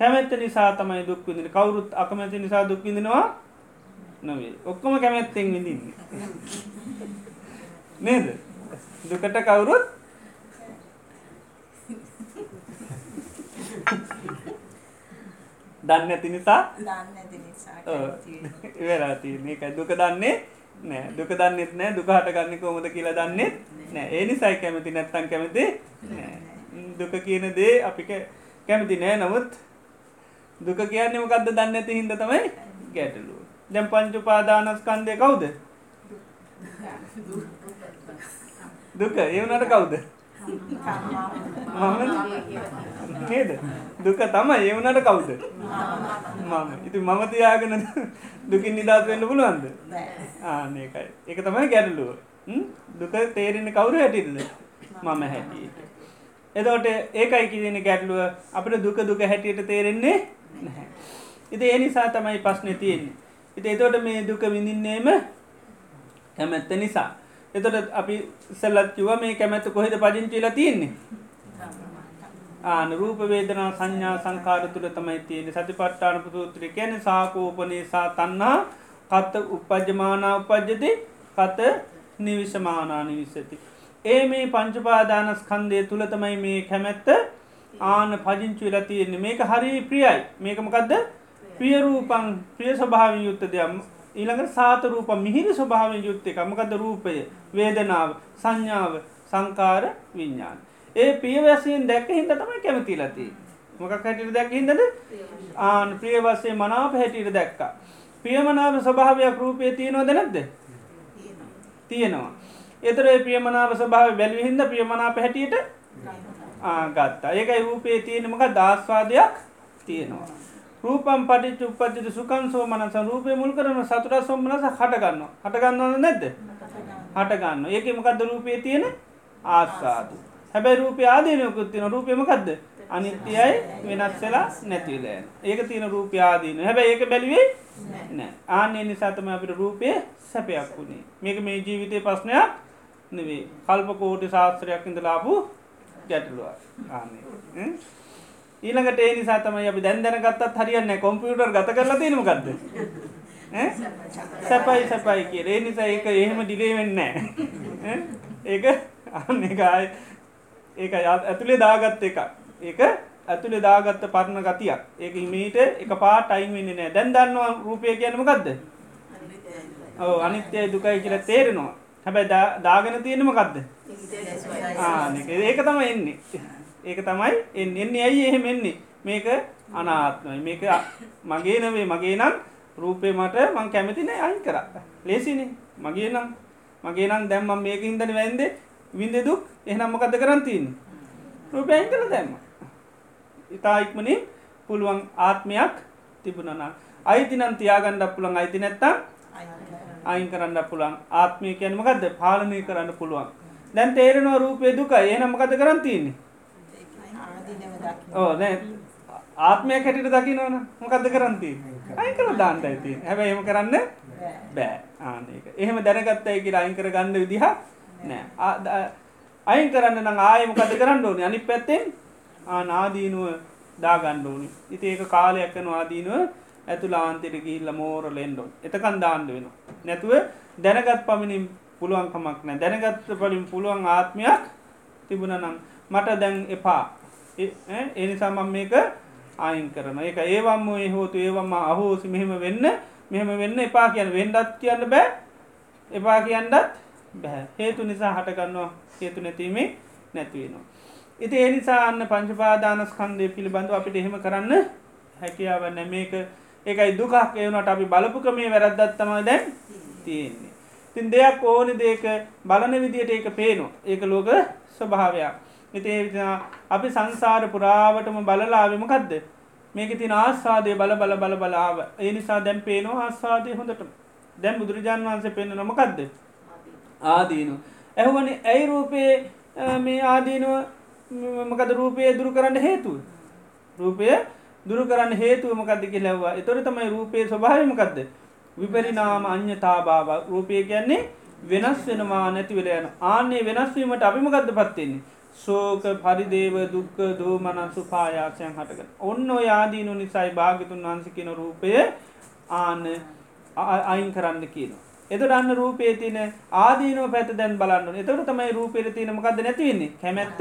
A: කැමැත්ත නිසා තමයි දුක්විදින කවුරුත් අකමැති නිසා දුක්විදිනවා නොවේ ඔක්කොම කැමැත්තෙන් විඳින්න. නේද? දුකට කවුරුත් දන්න ඇති නිසා? වෙලාති මේකයි දුක දන්නේ නෑ. දුක දන්නෙත් නෑ. දුක හටගන්න කොමද කියලා දන්නෙත් නෑ. ඒ නිසයි කැමති නැත්තන් කැමති දුක කියන දේ අපි කැමති නෑ. නමුත් දුක කියන්නේ මොකක්ද දන්න ඇති හිද තමයි ගැටලුව. දැම් පංචු පාදානස්කන්දය කවුද? දුක. ඒවනට කවුද නේද? දුක තමයි. ඒවනට කවුද? මම. ඉති මම තියාගෙන දුකින් නිදස් වෙන්න පුළුවන්ද? ආනකයි එක තමයි ගැටලුව. දුක තේරෙන කවුරු හැටිල්ද මම හැටිය එදවට ඒකයි කියෙන ගැටලුව. අපට දුක දුක හැටියට තේරෙන්නේ නැහැ. ඉති ඒ නිසා තමයි පස්්න තියෙන්නේ. ඉති එතෝට මේ දුක විඳින්නේම කැමැත්ත නිසා එතොට අපි සැල්ලත් කිව මේ කැමැත්ත කොහෙද පජංචිලා තියෙන්නේ? ආන රූප වේදනා සංඥා සංකාර තුළ තමයි තියෙන සති පට්ටාන පුතුත්‍රි කැන සාකෝපනේසා තන්නා කත්ත උපජමානා උපජ්ජති කත නිවිශමානා නිවිස්සති. ඒ මේ පංචපාදානස්කන්දය තුළ තමයි මේ කැමැත්ත ආන පජංචු වෙලා තියෙන්නේ. මේක හරි ප්‍රියයි. මේකමකක්ද ප්‍රියරූපං ප්‍රිය ස්වභාව යුත්ත දෙයම් ඊළඟ සාතරූප මිහිරි ස්වභාවෙන් යුත්තේ කමකද රූපය වේදනාව සංඥාව සංකාර විඤ්ඥාන. ඒ පියවැසයෙන් දැක්ක හිද තමයි කැමති ලති මොකක් හැටිට දැක් හිදද ආන ප්‍රියවස්සේ මනාප හැටියට දැක්කා. පියමනාව ස්වභාවයක් රූපය තියෙනවද නැද්ද තියෙනවා. එතර ප්‍රියමනාව ස්වභාව බැලවිහින්ද ප්‍රියමනාප හැටියට ගත්තා ඒකයි රූපයේ තියෙනමක දස්වාදයක් තියෙනවා. රූපම් පටිච උපත්තිත සුකන් සෝ මනස රූපය මුල් කරන සතුට සොම්මනස හටගන්න හටගන්නවන නැද්ද? හටගන්න ඒක මොකක්ද රූපය තියෙන? ආස්සාාතු හැබැයි රූපය ආදීනයකුත් තින රූපයමකක්ද අනිත්‍යයි වෙනස් වෙලා නැතිවලෑන් ඒක තියෙන රූපය ආදීන හැබැයි ඒක බැලිවේ නෑ ආන්නේ නිසාතම අපිට රූපය සැපයක් වුණේ මේක මේ ජීවිතය පස්්නයක් නෙවේ කල්ප කෝටි ශාස්ත්‍රයක් ඉඳ ලාපු ගැටලුව ආන්නේ. ඊළඟට ඒ නිසා තමයි අපි දැන් දැනගත්තත් හරියන්න කොම්පියුටර් ගත කරලා තියෙනම ගත්ද සැපයි සැපයි කිය ඒ නිසා ඒක එහෙම ඩිලේ වෙන්න ඒක අන්න එකයි ඒක ඇතුළේ දාගත්ත එක ඒක ඇතුළේ දාගත්ත පරණ ගතියක්. ඒක හිමීට එක පා ටයිම් වෙන්නේ නෑ දැන් දන්නවා රූපය කියනම ගත්ද ඕ අනිත්‍යය දුකයි කියලා තේරෙනවා. හැබැයි දාගෙන තියෙනම ගත්ද ඒක තම එන්නේ ඒක තමයි එන්නේ ඇයි එහෙම එන්නේ? මේක අනාත්මයි. මේක මගේ නවේ මගේ නම් රූපය මට මං කැමතින අයින් කර. ලේසිනේ. මගේ නම් මගේ නම් දැම්ම මේක හිදන වැන්ද විඳ දුක්. එහනම් මොකද කරන්තින් රූපයන් කළ දැම්ම ඉතා ඉක්මනින් පුළුවන් ආත්මයක් තිබුණනා අයිතිනම් තියාගණ්ඩක් පුළන් අයිති නැත්තා අයින් කරන්න පුළන් ආත්මය කියනමකක්ද පාලනය කරන්න පුළුවන්. දැන් තේරෙනවා රූපය දුක එහනම් මොකද කරන්තින්නේ ඕ නෑ ආත්මය කැටිට දකිනවන මොකක්ද කරන්ති? අයි කර දාන්ට ඇති හැබ එම කරන්න බෑ. ආනක එහෙම දැනගත්තයි කියලා අයින් කර ගන්න විදිහ නෑ. අයින් කරන්න නම් ආයමකද කරන්න ඕනි? අනි පැත්තෙන් ආනාදීනුව දාගණ්ඩ ඕනි. ඉති ඒක කාලයක් කන ආදීනුව ඇතු ලාන්තෙට ගිහිල්ල මෝර ලෙන්ඩෝ එතකන් දාණ්ඩ වෙන නැතුව දැනගත් පමිණින් පුළුවන්කමක් නෑ. දැනගත්ත පලින් පුළුවන් ආත්මයක් තිබුණ නම් මට දැන් එපා එනිසා මම මේක අයින් කරන එක ඒවම්ම ඒ හෝතු ඒවම අහෝසි මෙහෙම වෙන්න මෙහෙම වෙන්න එපා කියන්න වෙන්ඩත් කියන්න බෑ එපා කියන්නත් බැහැ හේතු නිසා හටගන්නවා හේතු නැතිීමේ නැතිවෙනවා. ඉති එනිසා අන්න පංචපාදානස්කන්දය පිළිබඳව අපිට එහෙම කරන්න හැකියාව නැ මේක ඒකයි දුකක් ඒවනට අපි බලපුක මේ වැරද්දත්තම දැන් තියෙන්නේ. තින් දෙයක් ඕනි දේක බලන විදියට ඒක පේනවා ඒක ලෝක ස්වභාවයක්. ඉති අපි සංසාර පුරාවටම බලලාවිමකක්ද මේක තින ආස්වාදය බල බල බල බලාව ඒ නිසා දැන් පේනවා ආස්වාදය හොඳට දැන් බුදුරජාන් වන්සේ පෙන්න්න නොමකක්ද ආදීනු. ඇහුවනි ඇයි රූපයේ මේ ආදීනුව මකද රූපය දුරු කරන්න හේතුව. රූපය දුරු කරන්න හේතුව මකක්ද කියලැවවා එතොර තමයි රූපය ස්වභාවමකක්ද. විපරිනාම අන්‍යතා භාව රූපය කියන්නේ වෙනස් වෙනවා නැතිවෙල යන ආන්නේ වෙනස්වීමට අපිමකක්ද පත්වෙන්නේ. සෝක පරිදේව දුක්ක දෝමනසු පායාසයන් හටක ඔන්න යාදීනු නිසයි භාගතුන් වන්සිකන රූපය ආන අයින් කරන්න කියනවා. එතට අන්න රූපේ තින ආදීනෝ පැත දැන් බලන්න එතකට තමයි රූපේර තියනමකක්ද නැතිවෙන්නේ කැමැත්ත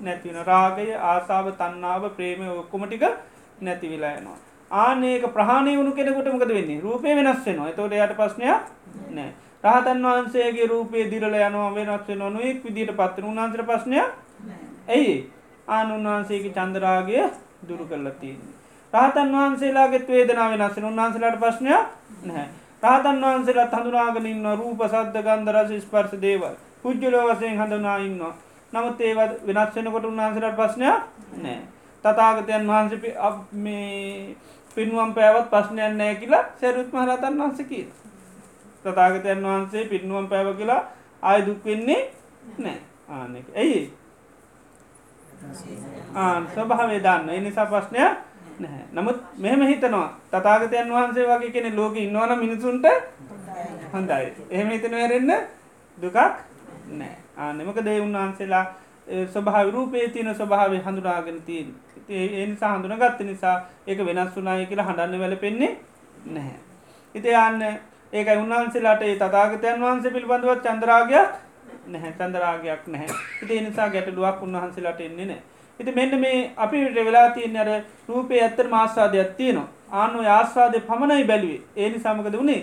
A: නැතිවෙන රාගය ආසාාව තන්නාව ප්‍රේමය ඔක්කොමටික නැතිවිලායනවා. ආනඒක ප්‍රහණය වුණු කෙනෙකුටමකද වෙන්නේ? රූපය වෙනස් වෙනවා. තොට යට ප්‍රශ්නයක් නෑ රහතන් වහන්සේගේ රූපේ දිරල යනවා වෙනස් නොනුවෙක් විදිට පත්තර උන්හන්සර ප්‍රශ්නයක් ඇයි ආන උන්වහන්සේගේ චන්දරාගය දුරු කරලා තියන්නේ. රහතන් වහන්සේලාගෙත් වේදනාව වෙනස් උන්වහන්සේලාට ප්‍රශ්නයක් නැහැ. රහතන් වහන්සේලත් හඳුනාගෙන ඉන්න රූප සද්ධ ගන්ධ රස ස්පර්ශ දේවල් පුද්ගලෝ වශයෙන් හඳුනා ඉන්නවා. නමුත් ඒවත් වෙනස් වෙනකොට උන්වහන්සේලාට ප්‍රශ්නයක් නෑ. තථාගතයන් වහන්සේ මේ පින්වම් පෑවත් ප්‍රශ්නයක් නෑ කියලා සරුත් මහ රහතන් වහන්සේ කියනවා. තථාගතයන් වහන්සේ පින්වම් පෑව කියලා ආය දුක් වෙන්නේ නෑ. ආනෙක. ඇයි? ආ ස්වභාවය දන්න. ඒ නිසා ප්‍රශ්නයක් නැහැ. නමුත් මෙහෙම හිතනවා තථාගතයන් වහන්සේ වගේ කෙනෙක් ලෝකෙ ඉන්නවනම් මිනිසුන්ට හොඳයි. එහෙම හිතන වෙරෙන්න දුකක් නැහැ. ආ මොකද ඒ උන්වහන්සේලා ස්වභාව රූපේ තියෙන ස්වභාවය හඳුනාගෙන තියෙන. ඒ නිසා හඳුනාගත්ත නිසා ඒක වෙනස් වුණායි කියලා හඬන්න වැළපෙන්නේ නැහැ. ඉතින් යන්න ඒකයි උන්වහන්සේලාට ඒ තථාගතයන් වහන්සේ පිළිබඳව චන්ද්‍රාගයක් නැහැ. චන්ද්‍රාගයක් නැහැ. ඉතින් ඒ නිසා ගැටලුවක් උන්වහන්සේලාට එන්නේ නැහැ. ඉති මෙන්න මේ අපිට වෙලා තියන්න අර රූපය ඇත්තර මාස්වාදයක් තියනවා. ආනු ආස්වාදය පමණයි බැලුවේ. ඒනි සමකද වුණේ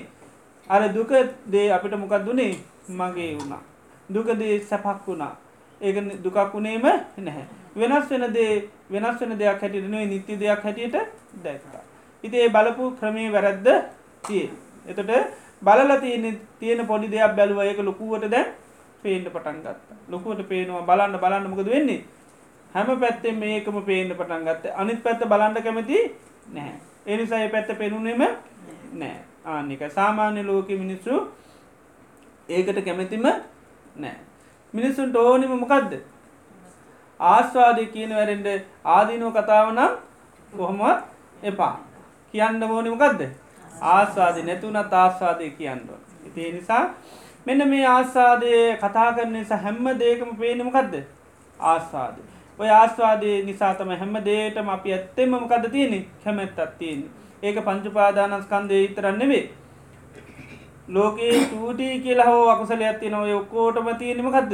A: අර දුක දේ අපිට මොකක් දුනේ මගේ වුණා. දුකදේ සැපක් වුණා. ඒක දුකක් වුණේම නැහැ. වෙනස් වෙන දේ වෙනස් වෙන දෙයක් හැටියටනුවේ නිත්‍ය දෙයක් හැටියට දැක්තා ඉති ඒ බලපු ක්‍රමේ වැරැද්ද තිය එතට බලල තියෙන තියෙන පොඩි දෙයක් බැලුව. ඒක ලොකුවට දැන් පේන්ට පටන් ගත්ත ලොකුවට පේනවා බලන්න බලන්න මොකද වෙන්නේ හැම පැත්තෙන් මේකම පේන්න පටන් ගත්ත අනිත් පැත්ත බලන්ඩ කැමති නැහැ. එනිසා පැත්ත පෙනුනෙම නෑ ආනික සාමාන්‍ය ලෝක මිනිස්සු ඒකට කැමැතිම නෑ. මිනිස්සුන්ට ඕනිම මොකක්ද. ආස්වාදය කියන වැරෙන්ට ආදීනෝ කතාව නම් කොහොමත් එපා. කියන්න ඕනිමකක්ද. ආස්වාදය නැතුනත් ආස්වාදය කියන්න. ඉතිේ නිසා මෙන්න මේ ආස්වාදය කතා කරන නිසා හැම්ම දේකම පේනමකක්ද ආස්වාදය. ඔය ආස්වාදය නිසාතම හැම දේටම අපි ඇත්තෙම මොකද තියෙනෙ කැමැත්තත් තියෙන ඒක පංචුපාදානස්කන්දය ඉතරන්නෙවේ ලෝකයේ චූටි කියලා හෝ අකුසල ඇත්ති නොව ඔක්කෝටම තියෙනමකක්ද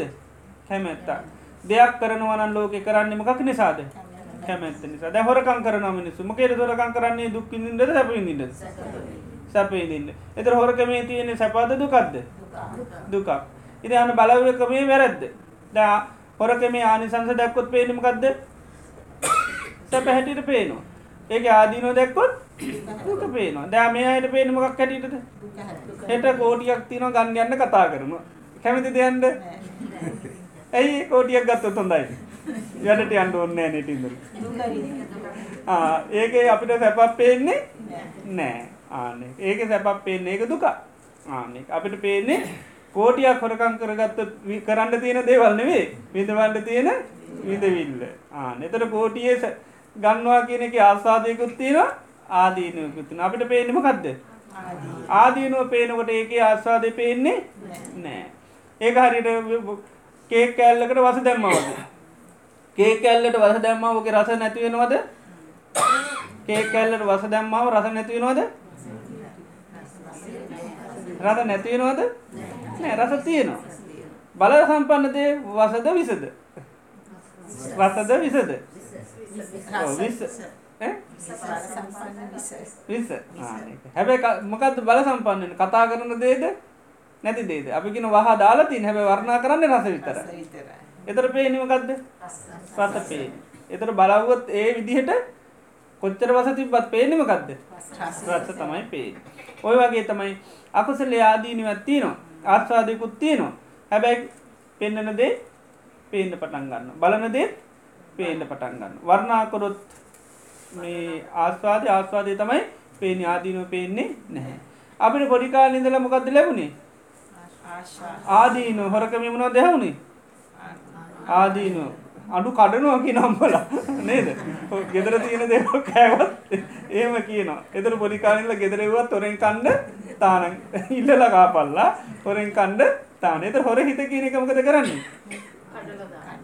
A: කැමැත්තා දෙයක් කරනවනන් ලෝක කරන්නමකක් නිසාද? කැමැත්ත. නිසා. දැ හොරකං කරන මිනිසු මකේට දොරකං කරන්නේ? දුක්කිින්ද සැපින්ද සැපයිදින්න එතර හොරකමේ තියෙන සැපාද දුකක්ද? දුකක්. ඉති අන්න බලවකමේ වැරැද්ද. දා හොරක මේ ආනිසංස දැක්කොත් පේනමකක්ද සැප හැටිට පේනවා. ඒක ආදීනෝ දැක්කොත් දුක පේනවා. දෑ මේ අයට පේනමකක් හැටිටද හෙට කෝටියක් තින ගන්න යන්න කතා කරනවා. කැමති දෙයන්ද ඇයි කෝටියක් ගත්ත හොඳයි? යටට අන්ඩ ඔන්න නටිද ඒක අපිට සැපක් පේන්නේ නෑ ආන ඒක සැපක් පේන්නේ ඒක දුක ආනෙ අපිට පේන්නේ කෝටියක් හොරකං කරගත්ත කරන්න තියෙන දේවල් නෙවේ විඳවන්ට තියෙන විඳවිල්ල. නතර කෝටියේ ගන්නවා කියන එක ආසාධයකුත් තියෙන ආදීනයකුත්තින අපිට පේනම කක්ද ආදීනුව පේනකොට ඒක ආස්වාදය පේන්නේ නෑ. ඒක හරිට කේ කෑල්ලකට වස දැම්මවද කේ කැල්ලට වස දැම්මාවගේ රස නැතිවෙනවද කේ කැල්ලට වස දැම්මාව රස නැතිවෙනවද රස නැතිවෙනවද නෑ රස තියෙනවා. බල සම්පන්නදේ වසද විසද? රසද විසද? විස්. විස. හැබැයි මොකක්ද බල සම්පන්නන කතා කරන දේද? නැති දේද? අපිගෙන වහ දාලාතින් හැබ වර්ණා කරන්න රස විතර එතර පේනිමකක්ද රස. පේ එතර බලවුවත් ඒ විදිහට කොච්චර වස තිබත් පේනමකක්ද රස. තමයි පේ ඔය වගේ තමයි අකුසල ආදීනිවත් තියනවා. ආස්වාදයකුත් තියනවා. හැබැයි පෙන්නන දේ පේන්න පටන් ගන්න බලන දේ පේන්න පටන් ගන්න වර්ණාකොරොත් මේ ආස්වාද ආස්වාදය තමයි පේන ආදීනව පේන්නේ නැහැ. අපිට පොඩිකාල ඉඳල මොකක්ද ලැබුණේ? ආදීන හොරකමිමුණෝ දෙහවුණේ ආදීන අඩු කඩනුව කි නම්බල නේද? ගෙදර තියෙන දෙව කෑවත් ඒම කියනවා. එතර පොඩිකාලල ගෙදරවත් තොරෙන් කණ්ඩ තාන ඉල්ලල කාපල්ලා හොරෙන් කණ්ඩ තාන එත හොර හිත කියන එකමකද කරන්නේ?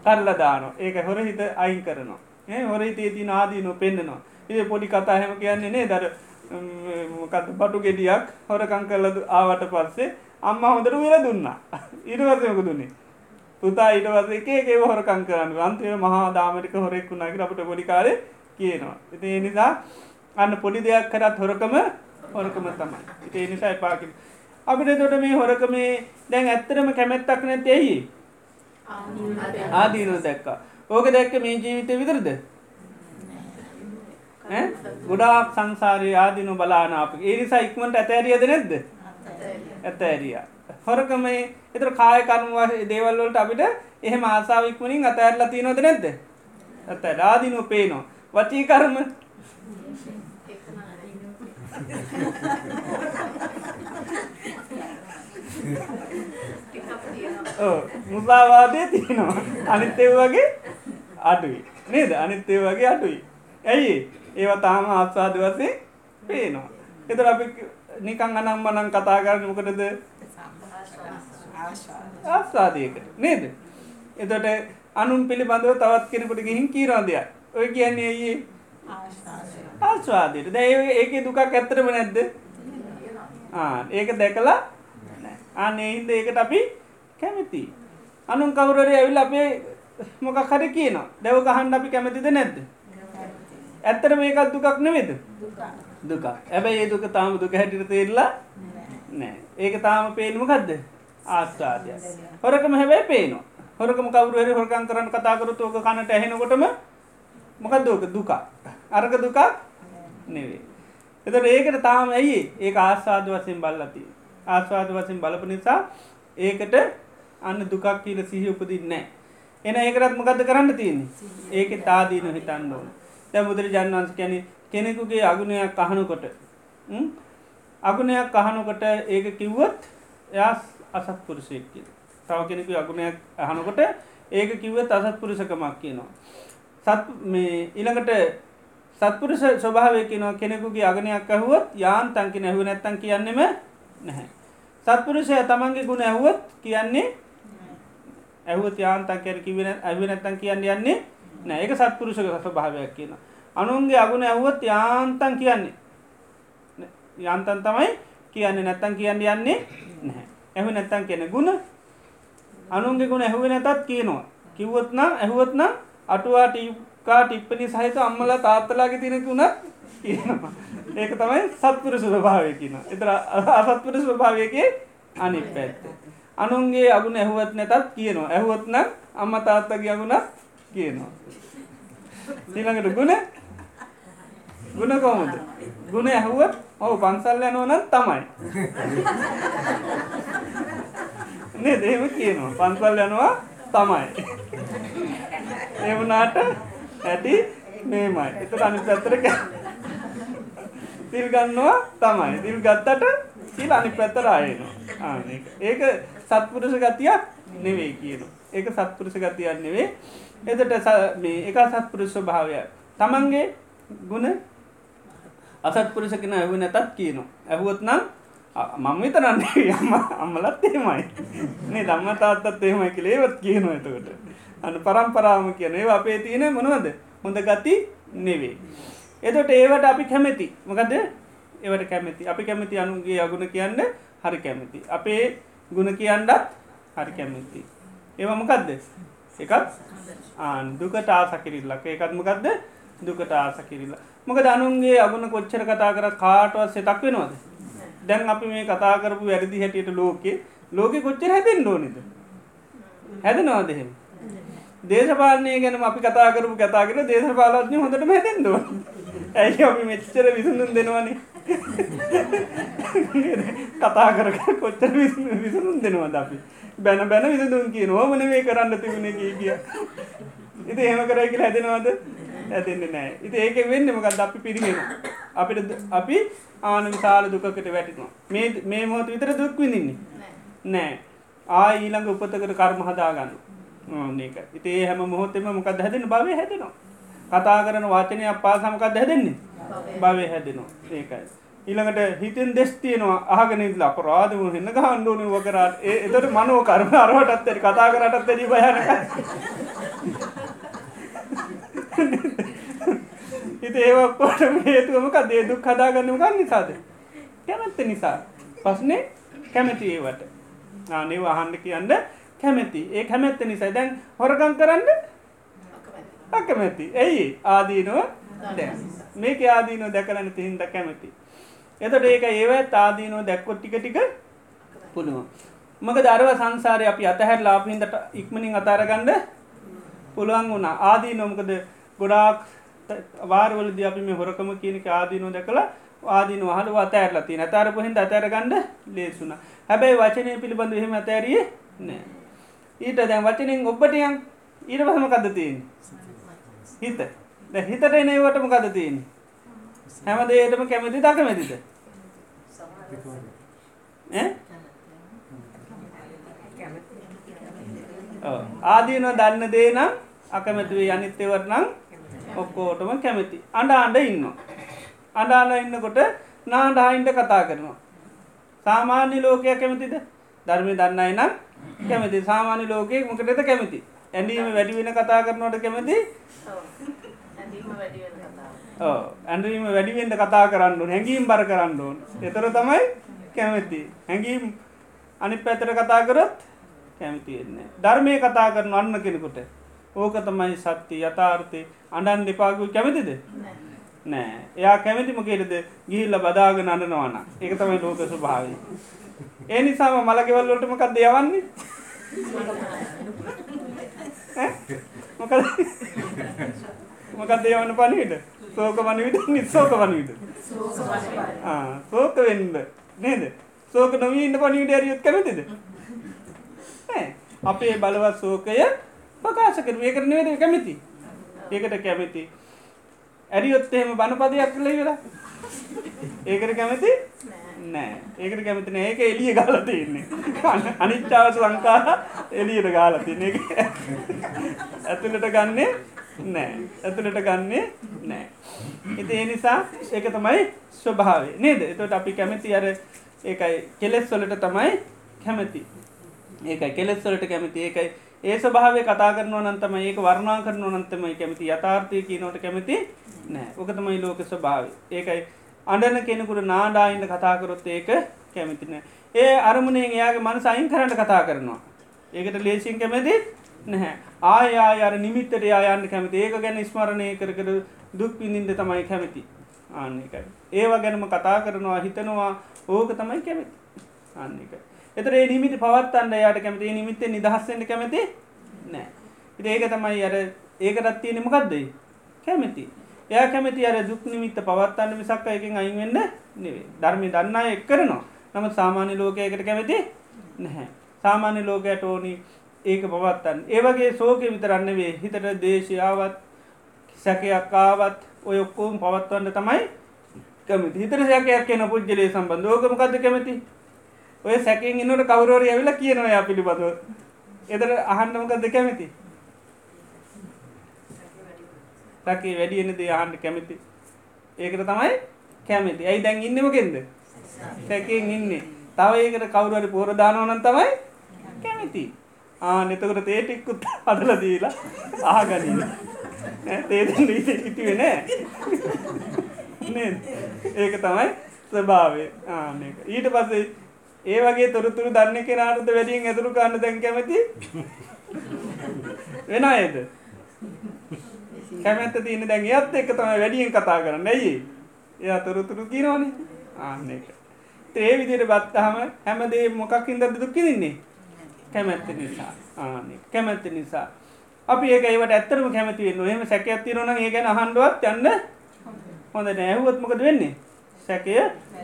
A: කරල දාන ඒක හොර හිත අයින් කරනවා. ඒ හොර හිතේ තින ආදීනු පෙන්න්නනවා ඒ පොඩි කතා හැම කියන්නේ නේ දර මොකත් බටු ගෙඩියක් හොරකං කරලද ආවට පස්සේ අම්ම හොඳට විල දුන්නා. ඉරවර්සයක දුන්නේ? පුතා ඉටවස එකේ හොරකං කරන්න. අන්තිය මහා දාමරික හොරෙක් වුණනාගේ අපට පොඩිකාර කියනවා. ඉති ඒ නිසා අන්න පොඩි දෙයක් කරත් හොරකම හොරකම තමයි. ඉති නිසා එපාකි අපිට තොට මේ හොරකමේ දැන් ඇත්තරම කැමැත්තක් නැතෙයි ආදීනු දැක්කා. ඕක දැක්ක මේ ජීවිතය විතරද? ගොඩාක් සංසාරය ආදිනු බලානාප ඒ නිසා ඉක්මට ඇතෑරියද නැද්ද? ඇත ඇරිය. හොරකම එතර කාය කරුවා දේවල්වලට අපිට එහෙම ආසාාවක්මනින් අතඇරලා තියනොද නැද්ද? ඇත රාදිනු පේනවා. වචී කරම? මුසාවාදය තියෙනවා. අනිත්තය වගේ අඩුයි. නේද? අනිත්තය වගේ අඩුයි. ඇයි ඒවා තාම ආස්වාද වසේ පේනවා. එතර අපි නිකං අනම් මනං කතා කරන්න මොකටද ආස්වාදයකට නේද? එතොට අනුන් පිළිබඳව තවත් කෙනෙකුට ගිහින් කීරෝදයක් ඔය කියන්නේ ඒ ආස්වාදයට. දැ ඒක දුකක් ඇත්තරම නැද්ද? ඒක දැකලා අනේ හින්ද ඒකට අපි කැමති. අනුන් කවුරර ඇවිල් අපේ මොකක් හරි කියනවා. දැව ගහන්න අපි කැමතිද නැද්ද? ඇත්තට මේකත් දුකක් නෙවෙද දුක ඇබැයි ඒ දුක තාම දුක හැටිට තේරලා නෑ. ඒක තාම පේනුමකක්ද ආස්ථාදය හොරකම හැබැයි පේනවා. හොරකම කවරුවර හොරකන් කරන්න කතාකරතු ඕක කනට ඇහෙනකොටම මොකක්දෝක දුක අරක දුකක් නෙවේ එතට ඒකට තාම ඇයි ඒ ආස්වාද වසයෙන් බල්ලති ආස්වාද වසයෙන් බලප නිසා ඒකට අන්න දුකක් කියල සිහි උපදින්නේ එන ඒකරත් මොකද කරන්න තියන්නේ? ඒක තාදීන හිතන්න ඕන. දැ බුදුර ජන්වන්ස කැනෙ කෙනෙකුගේ අගුණයක් අහනකොට අගුණයක් අහනකොට ඒක කිව්වොත් එයා අසත් පුරුෂයක් කිය තව කෙනෙකු අගුණයක් අහනකොට ඒක කිව්වත් අසත් පුරුෂකමක් කියනවා. සත් මේ ඉළඟට සත්පුරුෂ ස්වභාවය කියනවා. කෙනෙකුගේ අගනයක් ඇහුවොත් යාන් තංකි නැහුව නැත්තන් කියන්නෙම නැහැ. සත්පුරුෂය තමන්ගේ ගුණ ඇහුවොත් කියන්නේ ඇහුවත් යාන්තන් කැර කිවෙන ඇව නැත්තන් කියන්න යන්නේ නෑ ඒක සත්පුරුෂක ස්වභාවයක් කියන අනුන්ගේ අගුණ ඇහුවත් යාන්තන් කියන්නේ යන්තන් තමයි කියන්නේ නැත්තන් කියන්න යන්නේ නැහැ. ඇහ නැත්තන් කියන ගුණ අනුන්ගේ ගුණ ඇහුව නැතත් කියනවා. කිව්වොත් නම් ඇහුවොත් නම් අටුවා ටිකා ටිප්පනි සහිත අම්මලා තාත්තලාගේ තිනක වුණත් කියනවා. ඒක තමයි සත්පුර ස්වභාවය කියන එතර අසත්පුර ස්වභාවයගේ අනි පැත්ත. අනුන්ගේ අගුණ ඇහුවත් නැතත් කියනවා. ඇහුවොත් නම් අම්ම තාත්තගේ අගුණක් කියනවා. ඊළඟට ගුණ ගුණ කොහොමද? ගුණ ඇහුවත් ඔවු පන්සල් යනවනත් තමයි. නේ දෙම කියනවා. පන්සල් යනවා තමයි. එවනාට ඇති මේමයි. එත අනි පැත්තර තිල් ගන්නවා තමයි. තිල් ගත්තට සිල් අනි පැත්තර අයනවා ඒක සත්පුරුෂ ගතියක් නෙවෙයි කියන ඒක සත්පුරුෂ ගතියක් නෙවේ එතට මේ එක සත්පුරුෂ භාවය තමන්ගේ ගුණ අසත්පුරුෂ කෙන ඇහු නැතත් කියනවා. ඇහුවොත් නම් මම විතරන්නේ අම්ම අම්මලත් එහෙමයි. මේ දම්ම තාත්තත් එහෙමයි කියලා ඒවත් කියනවා එතකොට. අන්න පරම්පරාවම කියන ඒවා අපේ තියෙන මොනවද? හොඳ ගති නෙවෙයි එතකොට ඒවට අපි කැමති. මොකද ඒවට කැමති. අපි කැමති අනුන්ගේ අගුණ කියන්න හරි කැමති. අපේ ගුණ කියන්නත් හරි කැමති. ඒවා මොකක්ද එකත් ආන් දුකට ආසකිරිල්ලක් ඒකත්මකක්ද දුකට ආසකිරිල්ල මොක දනුන්ගේ අගුණ කොච්චර කතා කර කාටවත් සෙතක් වෙනවාද? දැන් අපි මේ කතා කරපු වැරදි හැටියට ලෝකේ ලෝකෙ කොච්චර හැදෙන් ඕනිද? හැදනවාදහෙම දේශපාලනය ගැන අපි කතා කරපු කතාගෙන දේශපාලඥ හොඳට හැදෙන්ද ඇයි අපි මෙච්චර විසඳුන් දෙනවනේ? කතා කර කොච්චර විසඳුන් දෙනවද අපි? බැන බැන විසඳුන් කිය නොමන මේ කරන්න තිබුණ කිය. කිය ඉති ඒම කරයි කියලා හැදෙනවද? ඇතිෙන්නේ නෑ ඉති ඒක වෙන්න මකත් අපි පිරිහෙන අපිට අපි ආන විශාල දුකකට වැටිනවා. මේ මේ මොහොත විතර දුක් විඳින්නේ? නෑ. ආ ඊළඟ උපතකට කර්ම හදාගන්න. ඒක ඉතේ හැම මොහොතෙම මොකද හැදෙන භවය හැදෙනවා. කතා කරන වචනය අපා සමකක්ද හැදෙන්නේ? භවය. හැදෙනවා. ඒකයි. ඊළඟට හිතෙන් දෙස් තියෙනවා. ආගෙන අපරාධම හන්න ගහන්ඩුවන වකරට ඒ එතට මනෝ කර්ම අරවටත් ඇරි කතා කරටත් ඇරි බයන හිත ඒවක්කොට හේතුවමක දේදුක් කදාගන්නම ගන්න නිසාද? කැමැත්ත නිසා. පස්නේ කැමැති ඒවට. ආනේ වහන්ඩ කියන්න කැමැති. ඒ කැමැත්ත නිසා දැන් හොරකං කරන්න අකමැති. ඇයි ආදීනුව දැ මේක ආදීනෝ දැකලන තිහින්ද කැමැති. එතට ඒක ඒවත් ආදීනෝ දැක්කොත් ටික ටික පුළුවන්. මක දරව සංසාරය අපි අතහැර ලාපිහින්දට ඉක්මනින් අතාරගන්න පුළුවන් වුණා. ආදී නොමකද ගොඩාක් වාරවලද අපි මේ හොරකම කියනක ආදීනෝ දැකලා ආදීන වහල අතෑරලා තින අතාරපුහින් අතෑරගන්න ලේසුන හැබැයි වචනය පිළිබඳ එහෙම අතෑරිය නෑ. ඊට දැන් වචනින් ඔබ්බටියන් ඊට පහමකද තියෙන් හිත. හිතට එනවටම කද තියෙන් හැම දේටම කැමති. දකමැතිද ආදීන දන්න දේ නම් අකමැතිවේ අනිත්‍යවට නම් ඔක්කෝටම කැමති. අඩ අන්ඩ ඉන්න අඩාන ඉන්නකොට නාඩායින්ට කතා කරනවා. සාමාන්‍ය ලෝකයක් කැමතිද? ධර්මය දන්නයි නම් කැමති. සාමාන්‍ය ලෝකයෙක් මොකටද කැමති? ඇඩීම වැඩි වෙන කතා කරනවට කැමති? ඇඩීම වැඩිවෙන්ට කතා කරන්න හැඟීම් බර කරන්න ඕන්. එතර තමයි කැමති. හැඟීම් අනි පැතර කතා කරොත් කැමතියෙන්නේ ධර්මය කතා කරන අන්න කෙනෙකුට ඕක තමයි සත්‍ය යථාර්ථය අඩන් දෙපාගු කැමතිද? නෑ. එයා කැමතිම කෙරෙද ගිහිල්ල බදාගෙන අඩනවාන ඒක තමයි ලෝක ස්වභාව ඒ නිසාම මලගෙවල්ලොටමකක් දෙයවන්නේ මොකද? මොකක් දේවන්න පනිවිට සෝක වනවිට නිස්සෝක වනවිට සෝක වෙන්න. නේද? සෝක නොවීන්න පනිවිට ඇරියුත් කැමතිද? අපේ බලවත් සෝකය ප්‍රකාශ කර ඒකට නෙවෙද කැමති ඒකට කැමති. ඇරියොත් එහෙම බණපදයක් කළ වෙලා ඒකට කැමති? නෑ. ඒකට කැමති නෑ. ඒක එළිය ගාලා තියෙන්නේ. අනිච්චාවස සංකාර එළියට ගාලා තියෙන එක ඇතුළට ගන්නෙ නෑ. ඇතුළට ගන්නෙ නෑ. ඉතින් ඒ නිසා ඒක තමයි ස්වභාවය. නේද? එතකොට අපි කැමති අර ඒකයි කෙලෙස් වලට තමයි කැමති. ඒකයි කෙලෙස් වලට කැමති. ඒකයි ඒ ස්වභාවය කතා කරනවා නන්තම ඒක වර්ණා කරනවා නන්තමයි කැමති. යථාර්ථය කියනවට කැමති නෑ ඕකතමයි ලෝක ස්වභාව ඒකයි අඩන කෙනෙකුට නාඩායින්න කතාකරොත් ඒක කැමතිනෑ ඒ අරමුණේ එයාගේ මනස අයින් කරන්න කතා කරනවා. ඒකට ලේසින් කැමති නැහැ. ආයා අර නිමිත්තට යායන්න කැමති. ඒක ගැන ස්මරණය කරකර දුක් විඳින්ද තමයි කැමති. ආන්නකයි ඒවා ගැනම කතා කරනවා හිතනවා. ඕක තමයි කැමති. ආන්නකයි එතර ඒ නිමිති පවත්තන්න යායට කැමති නිමිත්තේ නිදහස්සෙන්ට කැමති නෑ ඒක තමයි අර ඒකටත් තියෙන මොකක්දයි කැමති. එය කැමති අර දුක් නිමිත්ත පවත්තන්න මිසක් එකින් අයිවෙන්න නෙවේ ධර්මි දන්නා එක් කරනවා. නම සාමාන්‍ය ලෝකයකට කැමති නැහැ. සාමාන්‍ය ලෝකයට ඕනි ඒක පවත්තන්න ඒවගේ සෝක විතරන්න වේ හිතට දේශයාවත් සැකයක් ආවත් ඔය ඔක්කෝම් පවත්වන්න තමයි කැමති. හිතර සැකයක් කියන පුද්ජලේ සම්බන්ධ ඕකමකද කැමති? ඔය සැකින් ඉන්නට කවරෝරය ඇවිලා කියනවා යා පිළිබඳව. එදර අහන්නමකක්ද කැමති? රැකේ වැඩියෙන දේ අහන්ට කැමති. ඒකට තමයි කැමති. ඇයි දැන් ඉන්නමකෙන්ද සැකෙන් ඉන්නේ. තව ඒකට කවුරුහරි පෝර දානවා නම් තමයි කැමති. ආ එතකොට තේ ටිකකුත් හදලා දීලා අහගනින්න. තේ දෙන්න හිතුවේ නෑ. නේද? ඒක තමයි ස්වභාවය. ආන්න එක ඊට පස්සේ ඒ වගේ තොරතුරු දන්න කෙනාටද වැඩියෙන් ඇතුළු ගන්න දැන් කැමති? වෙන අයද? කැමැත්ත තියෙන දැන් එයත් එක්ක තමයි වැඩියෙන් කතා කරන්න ඇයි? එයා තොරතුරු කියනවනේ. ආන්න එක. ඒ විදිහට බත්තහම හැමදේ මොකක් හින්දාද දුක් විඳින්නේ? කැමැත්ත නිසා. ආන්න කැමැත්ත නිසා. අපි ඒක ඒවට ඇත්තටම කැමති වෙන්න එහෙම සැකයක් තියෙනවා නම් ඒ ගැන අහන්නවත් යන්න හොඳ නෑ ඇහුවොත් මොකද වෙන්නේ? සැකය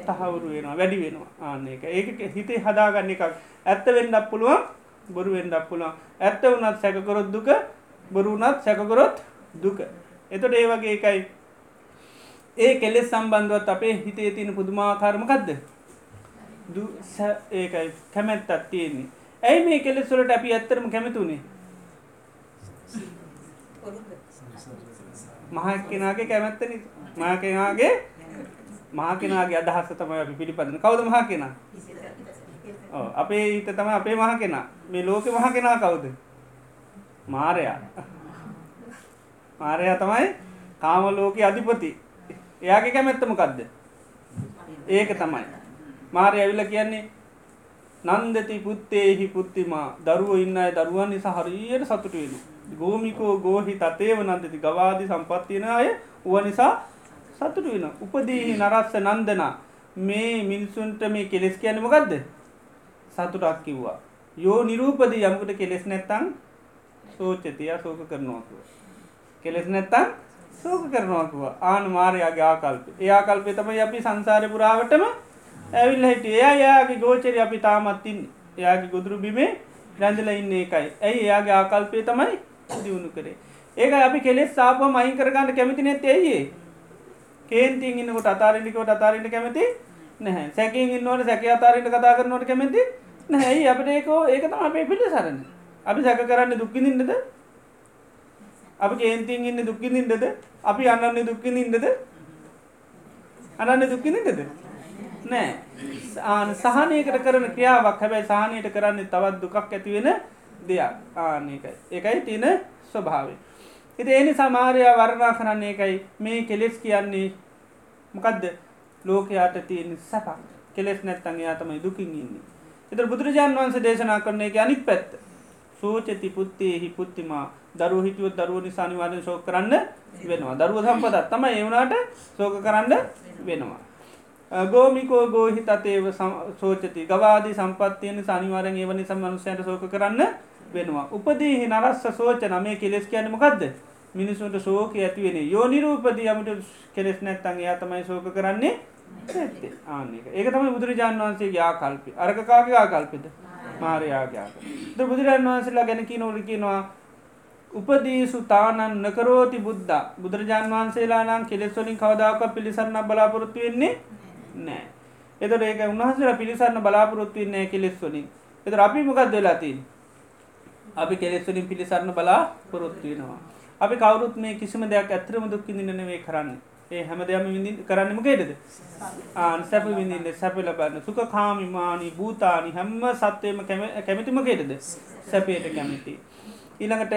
A: තහවුරු වෙනවා වැඩි වෙනවා. ආන්න එක. ඒක හිතේ හදාගන්න එකක්. ඇත්ත වෙන්නත් පුළුවන් බොරු වෙන්නත් පුළුවන්. ඇත්ත වුණත් සැකකරොත් දුක බොරු වුණත් සැකකරොත් දුක. එතකොට ඒ වගේ එකයි. ඒ කෙලෙස් සම්බන්ධවත් අපේ හිතේ තියෙන පුදුමාකාර මොකද්ද? ඒකයි. කැමැත්තක් තියෙන්නේ. ඇයි මේ කෙලෙස් වලට අපි ඇත්තටම කැමතුනේ මහ කෙනාගේ කැමැත්ත මහ කෙනාගේ මහ කෙනාගේ අදහස තමයි අපි පිළිපදින. කවුද මහ කෙනා? අපේ හිත තමයි අපේ මහ කෙනා. මේ ලෝකෙ මහ කෙනා කවුද? මාරයා. මාරයා තමයි කාම ලෝකයේ අධිපති. එයාගේ කැමැත්ත මොකද්ද? ඒක තමයි. මාරය ඇවිල්ලා කියන්නේ නන්දති පුත්තේහි පුත්තිමා. දරුවෝ ඉන්න අය දරුවන් නිසා හරියට සතුටු වෙනවා. ගෝමිකෝ ගෝහි තතේව නන්දති. ගවාදී සම්පත් තියෙන අය ඌව නිසා සතුටු වෙනවා. උපදීහි නරස්ස නන්දනා මේ මිනිසුන්ට මේ කෙලෙස් කියන්නේ මොකද්ද? සතුටක් කිව්වා. යෝ නිරූපදී යමකට කෙලෙස් නැත්තම් සෝචතිය ශෝක කරනවා කිව්වා. කෙලෙස් නැත්තම් ශෝක කරනවා කිව්වා. ආන මාර්යාගේ ආකල්පය. ඒ ආකල්පය තමයි අපි සංසාරේ පුරාවටම ඇවිල්ලා හිටියේ. එයා එයාගේ ගෝචරය අපි තාමත් ඉන්නේ. එයාගේ ගොදුරු බිමේ රැඳලා ඉන්නේ ඒකයි. ඇයි එයාගේ ආකල්පය තමයි දියුණු කරේ. ඒක අපි කෙලෙස් ආපුවම අයින් කරගන්න කැමති නැත්තේ ඇයි ඒ? කේන්තියෙන් ඉන්නකොට අතාරින්න කිව්වට අතාරින්න කැමති නැහැ. සැකයෙන් ඉන්නකොට සැකේ අතාරින්න කතා කරනකොට කැමති නැහැ. ඇයි අපිට ඒක ඒක තමයි අපේ පිළිසරණ. අපි සැක කරන්නේ දුක් විඳින්නද? අපි කේන්තියෙන් ඉන්නේ දුක් විඳින්නද? අපි අනන්නේ දුක් විඳින්නද? අනන්නේ දුක් විඳින්නද? නෑ. ආන සහනයකට කරන ක්‍රියාවක්. හැබැයි සහනයට කරන්නේ තවත් දුකක් ඇති වෙන දෙයක් ආන එකයි එකයි තියෙන ස්වභාවය ඉති එනි සමාරයා වර්ණා කරන්නේ එකයි මේ කෙලෙස් කියන්නේ මොකක්ද ලෝකයාට තියෙන සැපක්. කෙලෙස් නැත්තන් යාතමයි දුකින් ඉන්නේ. එතර බුදුරජාන් වන්ස දේශනා කරන එක අනික් පැත්ත. සෝචති පුත්තේහි පුත්තිමා. දරුව හිතුවත් දරුව නිසානිවාදය ශෝක කරන්න වෙනවා. දරුව සම්පදත් තම ඒවුණට සෝක කරන්න වෙනවා. ගෝමිකෝ ගෝහි තතේව සෝචති. ගවාදී සම්පත්තියන සනිවාරෙන් ඒවනි සම මනුසයන්ට සෝක කරන්න වෙනවා. උපදීහි නරස්ස සෝචන. මේ කෙලෙස් කියන මොකක්ද මිනිසුන්ට ශෝක ඇතිවෙන යෝ නිරූපදී යමට කෙලෙස් නැත්තන් එයා තමයි සෝක කරන්නේ ආන්නක ඒක තමයි බුදුරජාන් වන්සේ යාකල්පි අරකකාගේ ආකල්පිද? මාරයාගයාක ද බුදුරජාන් වහන්සේලා ගැන කි නොරිකිනවා උපදීසු තානන් නකරෝති බුද්ධ. බුදුරජාන් වහන්සේලා නම් කෙලෙස්වලින් කවදාක පිළිසරන්න බලාපොරොත්තු වෙන්නේ නෑ එතට ඒක උන්වහසලා පිළිසන්න බලාපොරොත්තු වෙන්නේ කෙලෙස් වලින්. එතර අපි මොකක්ද වෙලා තියෙන්නේ? අපි කෙලෙස්වලින් පිළිසරණ බලා පොරොත්තුවෙනවා. අපි කවරුත් මේ කිසිම දෙයක් ඇතරම දුක් විඳින්නවේ කරන්න. ඒ හැම දෙයම විඳි කරන්න මොකේටද ආන සැප විඳින්න සැප ලබන්න. සුක කාමිමානී භූතානි හැම්ම සත්වයම කැමතිමකේටද සැපයට කැමති. ඊළඟට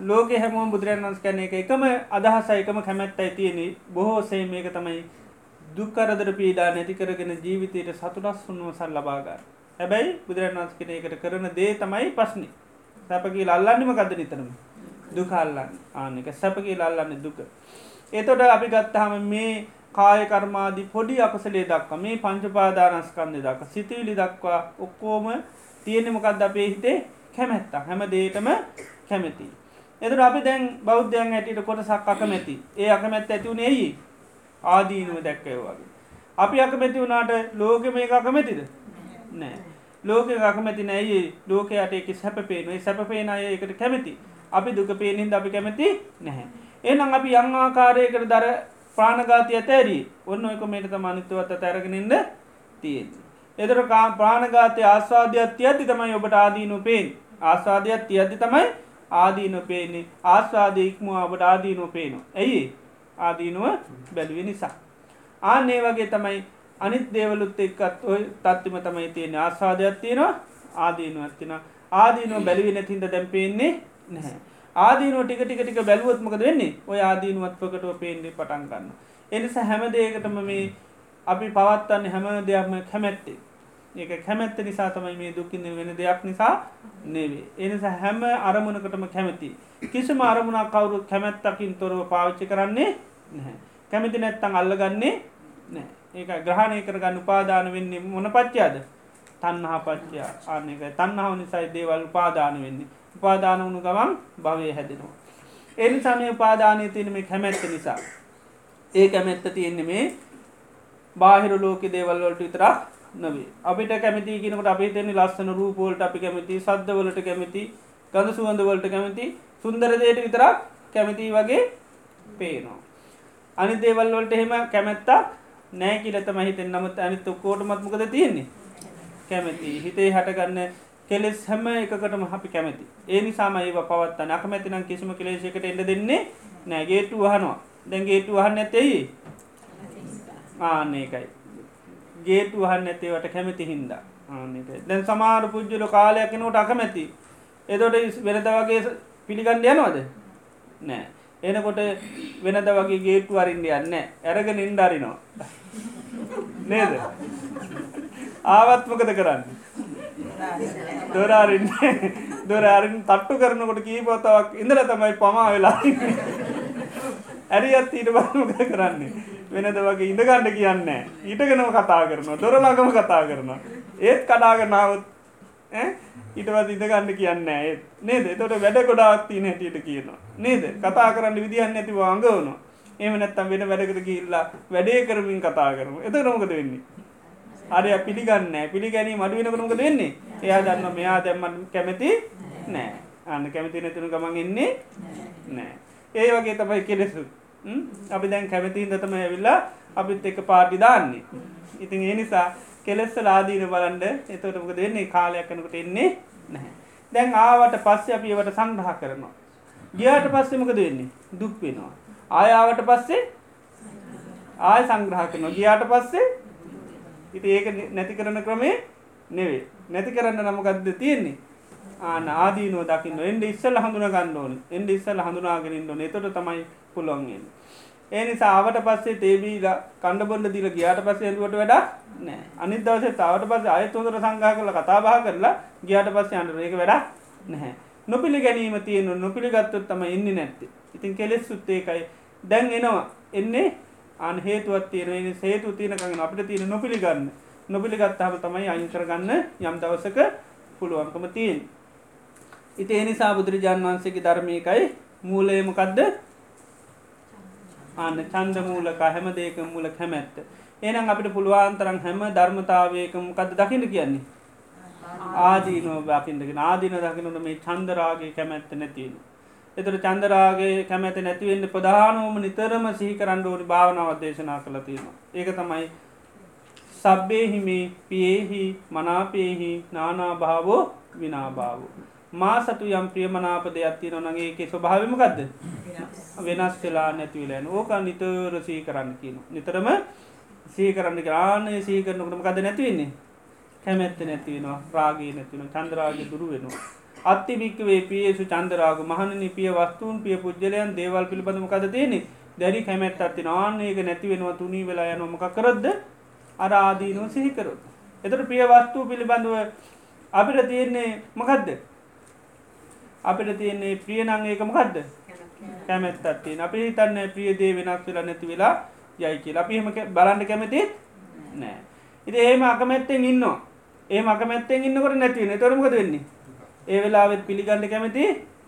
A: ලෝක හැමෝම බුදුරන් වන්ස් කැන එක එකම අදහස එකම කැමැත්තයි තියෙන බොහෝසේ මේක තමයි දුක්කරදර පීඩා නැති කරගෙන ජීවිතයට සතුටස් උන්වසල් ලබාගන්න හැබැයි බුදුරන් වන්ස් කෙන එකට කරන දේ තමයි පස්්නේ සැපකී අල්ලන්නම ගද නිතරම දුකල්ලන්න ආනක සැපකී අල්ලන්න දුක. එතොට අපි ගත්තහම මේ කායකර්මාදී පොඩි අපසලේ දක්වා මේ පංචපාදානස්කන්දය දක් සිතිවිලි දක්වා ඔක්කෝම තියෙන මොකක්ද අපේ හිතේ? කැමැත්තා හැම දේටම කැමැති. එතුර අපි දැන් බෞද්ධයන් ඇටිට කොට සක් අකමැති. ඒ අකමැත්ත ඇතිවුණ එයි. ආදීනුව දැක්කය වගේ. අපි අකමැති වුණට ලෝක මේ අකමැතිද? නෑ. ලෝක අකමැති නෑයි ලෝකයට එක සැපපේනුවේ සැපපේන අය එකට කැමති. අපි දුක පේනින්ද අපි කැමති නැහැ. එනම් අපි යං ආකාරයකට දර ප්‍රාණගාතය ඇතැරී ඔන්න එක මේට මනිත්තුවත්ත තැරගෙනන්න තියෙන්. එදර ප්‍රාණගාතය ආස්වාධයක් තියද්දි තමයි ඔබට ආදීනු පේෙන් ආස්වාධයක් තියද්දි තමයි ආදීන පේන්නේ ආස්වාද ඉක්මුව ඔබට ආදීනුව පේනු. ඇයි ආදීනුව බැලුව නිසා. ආන්නේ වගේ තමයි අනිත් දේවලුත් එක්කත් ඔය තත්තිම තමයි තියෙන ආස්වාදයක් තියෙනවා ආදීනුවත් තින ආදීනුව බැලිවි නැතින්ද දැම්පෙන්නේ නැහැ. ආදීනුව ටික ටික ටික බැලුවත්මකද වෙන්නේ? ඔය ආදීනුවත් ප්‍රකටව පේන්නේ පටන් ගන්න එනිසා හැම දේකටම මේ අපි පවත්වන්නේ හැම දෙයක්ම කැමැත්තේ. ඒක කැමැත්ත නිසා තමයි මේ දුකින්න වෙන දෙයක් නිසා නෙවේ එනිසා හැම අරමුණකටම කැමැති. කිසිම අරමුණක් කවුරු කැමැත්තකින් තොරව පාවිච්චි කරන්නේ නැහැ. කැමති නැත්තං අල්ලගන්නේ නෑ ඒක ග්‍රහණය කරගන්න උපාදාන වෙන්නේ මොන පච්චයාද තන්නහා පච්චයා ආනකයි තන්නහාව නිසයි දේවල් උපාදාන වෙන්නේ. උපාදාන වුණු ගමන් භවය හැදෙනවා. එනි සමය උපාදානය තියෙන මේ කැමැත්ත නිසා. ඒ කැමැත්ත තියෙන්නේ මේ බාහිර ලෝක දේවල්වලට විතරක් නොවේ අපිට කැමති කියනකට අපේ තෙන්නේ ලස්සන රූපෝල්ට අපි කැමති සද්ධවලට කැමති ගඳ සුවඳවලට කැමති සුන්දර දේට විතරක් කැමති වගේ පේනවා. අනි දේවල්වලට එහෙම කැමැත්තක් නෑ කියලතම හිතෙන් නමුත් අනිත් ඔක්කෝටමත්මකද තියෙන්නේ කැමැති හිතේ හටගන්න කෙලෙස් හැම එකකටම අපි කැමති. ඒ නිසාම ඒ පවත් නකමැතිනම් කිසිම කෙලේශකට එඩ දෙන්නේ නෑගේටු වහනවා දැන්ගේටු වහන්න ඇතෙයි ආන්නේකයි ගේටු වහන්න ඇතේවට කැමති හින්දා. ආනක දැන් සමාර පුද්ජුල කාලයක් නෝට අකමැති. එතොට වෙනද වගේ පිළිගණ්ඩ යනවාද? නෑ. එනකොට වෙනද වගේ ගේටු අරින්ඩ යන්න ඇරග නින්ඩාරිනවා නේද? ආවත්මකද කරන්න? දොරාරින් දොරාරින් තට්ටු කරනකොට කීපොතාවක් ඉඳල තමයි පමා වෙලා ඇරියත් ඊට බමකද කරන්නේ? වෙනද වගේ ඉඳගණ්ඩ කියන්න ඊටගෙනම කතා කරනවා දොරලාගම කතා කරනවා. ඒත් කඩාගනාවත් ඊටවත් ඉඳගන්න කියන්න ඒත් නේද? තොට වැඩ ගොඩාක් තින හැටියට කියනවා. නේද? කතා කරන්න විදිහන්න ඇතිව අඟවනවා එම නැත්තම් වෙන වැඩකට කියල්ලා වැඩේ කරමින් කතා කරම එත නොකද වෙන්නේ? අරය පිළිගන්න පිළිගැනී මඩු වෙනකරමක දෙන්නේ එයා දන්න මෙයා දැම්මන් කැමති නෑ. අන්න කැමති නැතිනු ගමන් එන්නේ නෑ. ඒ වගේ තමයි කෙලෙසු. අපි දැන් කැමතින් දතම ඇවිල්ලා අපිත් එක පාටි දාන්නේ. ඉතින් ඒ නිසා කෙලෙස්ස ලාදීන බලන්ඩ එතොටමක දෙන්නේ කාලයක් කනකට එන්නේ නැහැ දැන් ආවට පස්සේ අපිවට සංග්‍රහ කරනවා. ගියාට පස්සෙමක දෙන්නේ දුක් වෙනවා. ආයාවට පස්සේ? ආය සංග්‍රහ කරනවා. ගියාට පස්සේ? ඉති ඒක නැති කරන ක්‍රමේ නෙවේ නැති කරන්න නමගත්ද තියෙන්නේ? ආන ආදීනුව දකින්න. එන්ඩ ඉස්සල් හඳුන ගන්න ඕන. එන්ඩ ඉස්සල් හඳුනාගෙනින් ොන එතොට තමයි පුළුවන්ගෙන් ඒ නිසා ආවට පස්සේ තේබීලා කණ්ඩබොඩ දිල ගියාට පස්සේ ඇදුවට වැඩ නෑ අනි දවසේ තාවට පස්සේ අයත් හොඳර සංගා කරල කතාබා කරලා ගියාට පස්සේ අන්ට ඒක වැඩ නැහැ. නොපිළි ගැනීම තියෙන නොපිළිගත්තොත් තම එන්නේ නැත්ති. ඉතින් කෙලෙස් සුත්තේකයි දැන් එනවා. එන්නේ අන් හේතුවත් තියෙන හේතු තියනකගෙන අපිට තියෙන නොපිළිගන්න. නොපිළිගත්තාම තමයි අයිකරගන්න යම් දවසක පුළුවන්කම තියෙන් ඉති එනිසා බුදුරජාන් වන්සේගේ ධර්මයකයි මූලයමකක්ද අන්න චන්ද මූලක හැම දේක මූල හැමැත්ත. එනම් අපිට පුළුවන්තරන් හැම ධර්මතාවයකම කද දකිට කියන්නේ? ආදීනෝ බකින්දගෙන ආදීන දකිනට මේ චන්දරාගේ කැමැත්ත නැතියෙන එතුට චන්දරාගේ කැමැත නැතිවෙන්න ප්‍රධානෝම නිතරම සිහි කරන්න ඕනි භාවනාව දේශනා කළ තියෙනවා. ඒක තමයි සබ්බේහිමේ පියේහි මනාපේහි නානා භාවෝ විනාභාවෝ. මා සතු යම් ප්‍රියමනාප දෙයක් තින නගේගේ ස්වභාවමකක්ද වෙනස් වෙලා නැතිවලෑන ඕක නිතර සී කරන්න කියන නිතරම සී කරන්න ග්‍රාණය සී කරනකටම කද නැතිවෙන්නේ කැමැත්ත නැතිවෙනවා රාගී නැතින චන්ද්‍රාග දුරු වෙනවා. අත්ති භික්වේ පියසු චන්දරාග මහනනි පිය වස්තුූන් පිය පුද්ජලයන් දේවල් පිළිබඳම කද තියෙනෙ දැරි කැමැත් අත්ති නාන්නේක නැති වෙනවා. තුනී වෙලා යන මොක කරොද්ද? අර ආදීනුව සිහිකරොත් එතට පිය වස්තුූ පිළිබඳව අපිට තියෙන්නේ මකදද? අපිට තියෙන්නේ ප්‍රියනං ඒක මොකක්ද කැමැත්තත්තිය අපි හිතන්න ප්‍රියදේ වෙනස් වෙලා නැති වෙලා යයි කියලා. අපි හම බලන්න කැමතිත් නෑ. ඉති ඒම අකමැත්තෙන් ඉන්නවා. ඒ අකමැත්තෙන් ඉන්නකොට නැතිවෙන තොරමකද වෙන්නේ? ඒ වෙලාවෙත් පිළිගන්න කැමති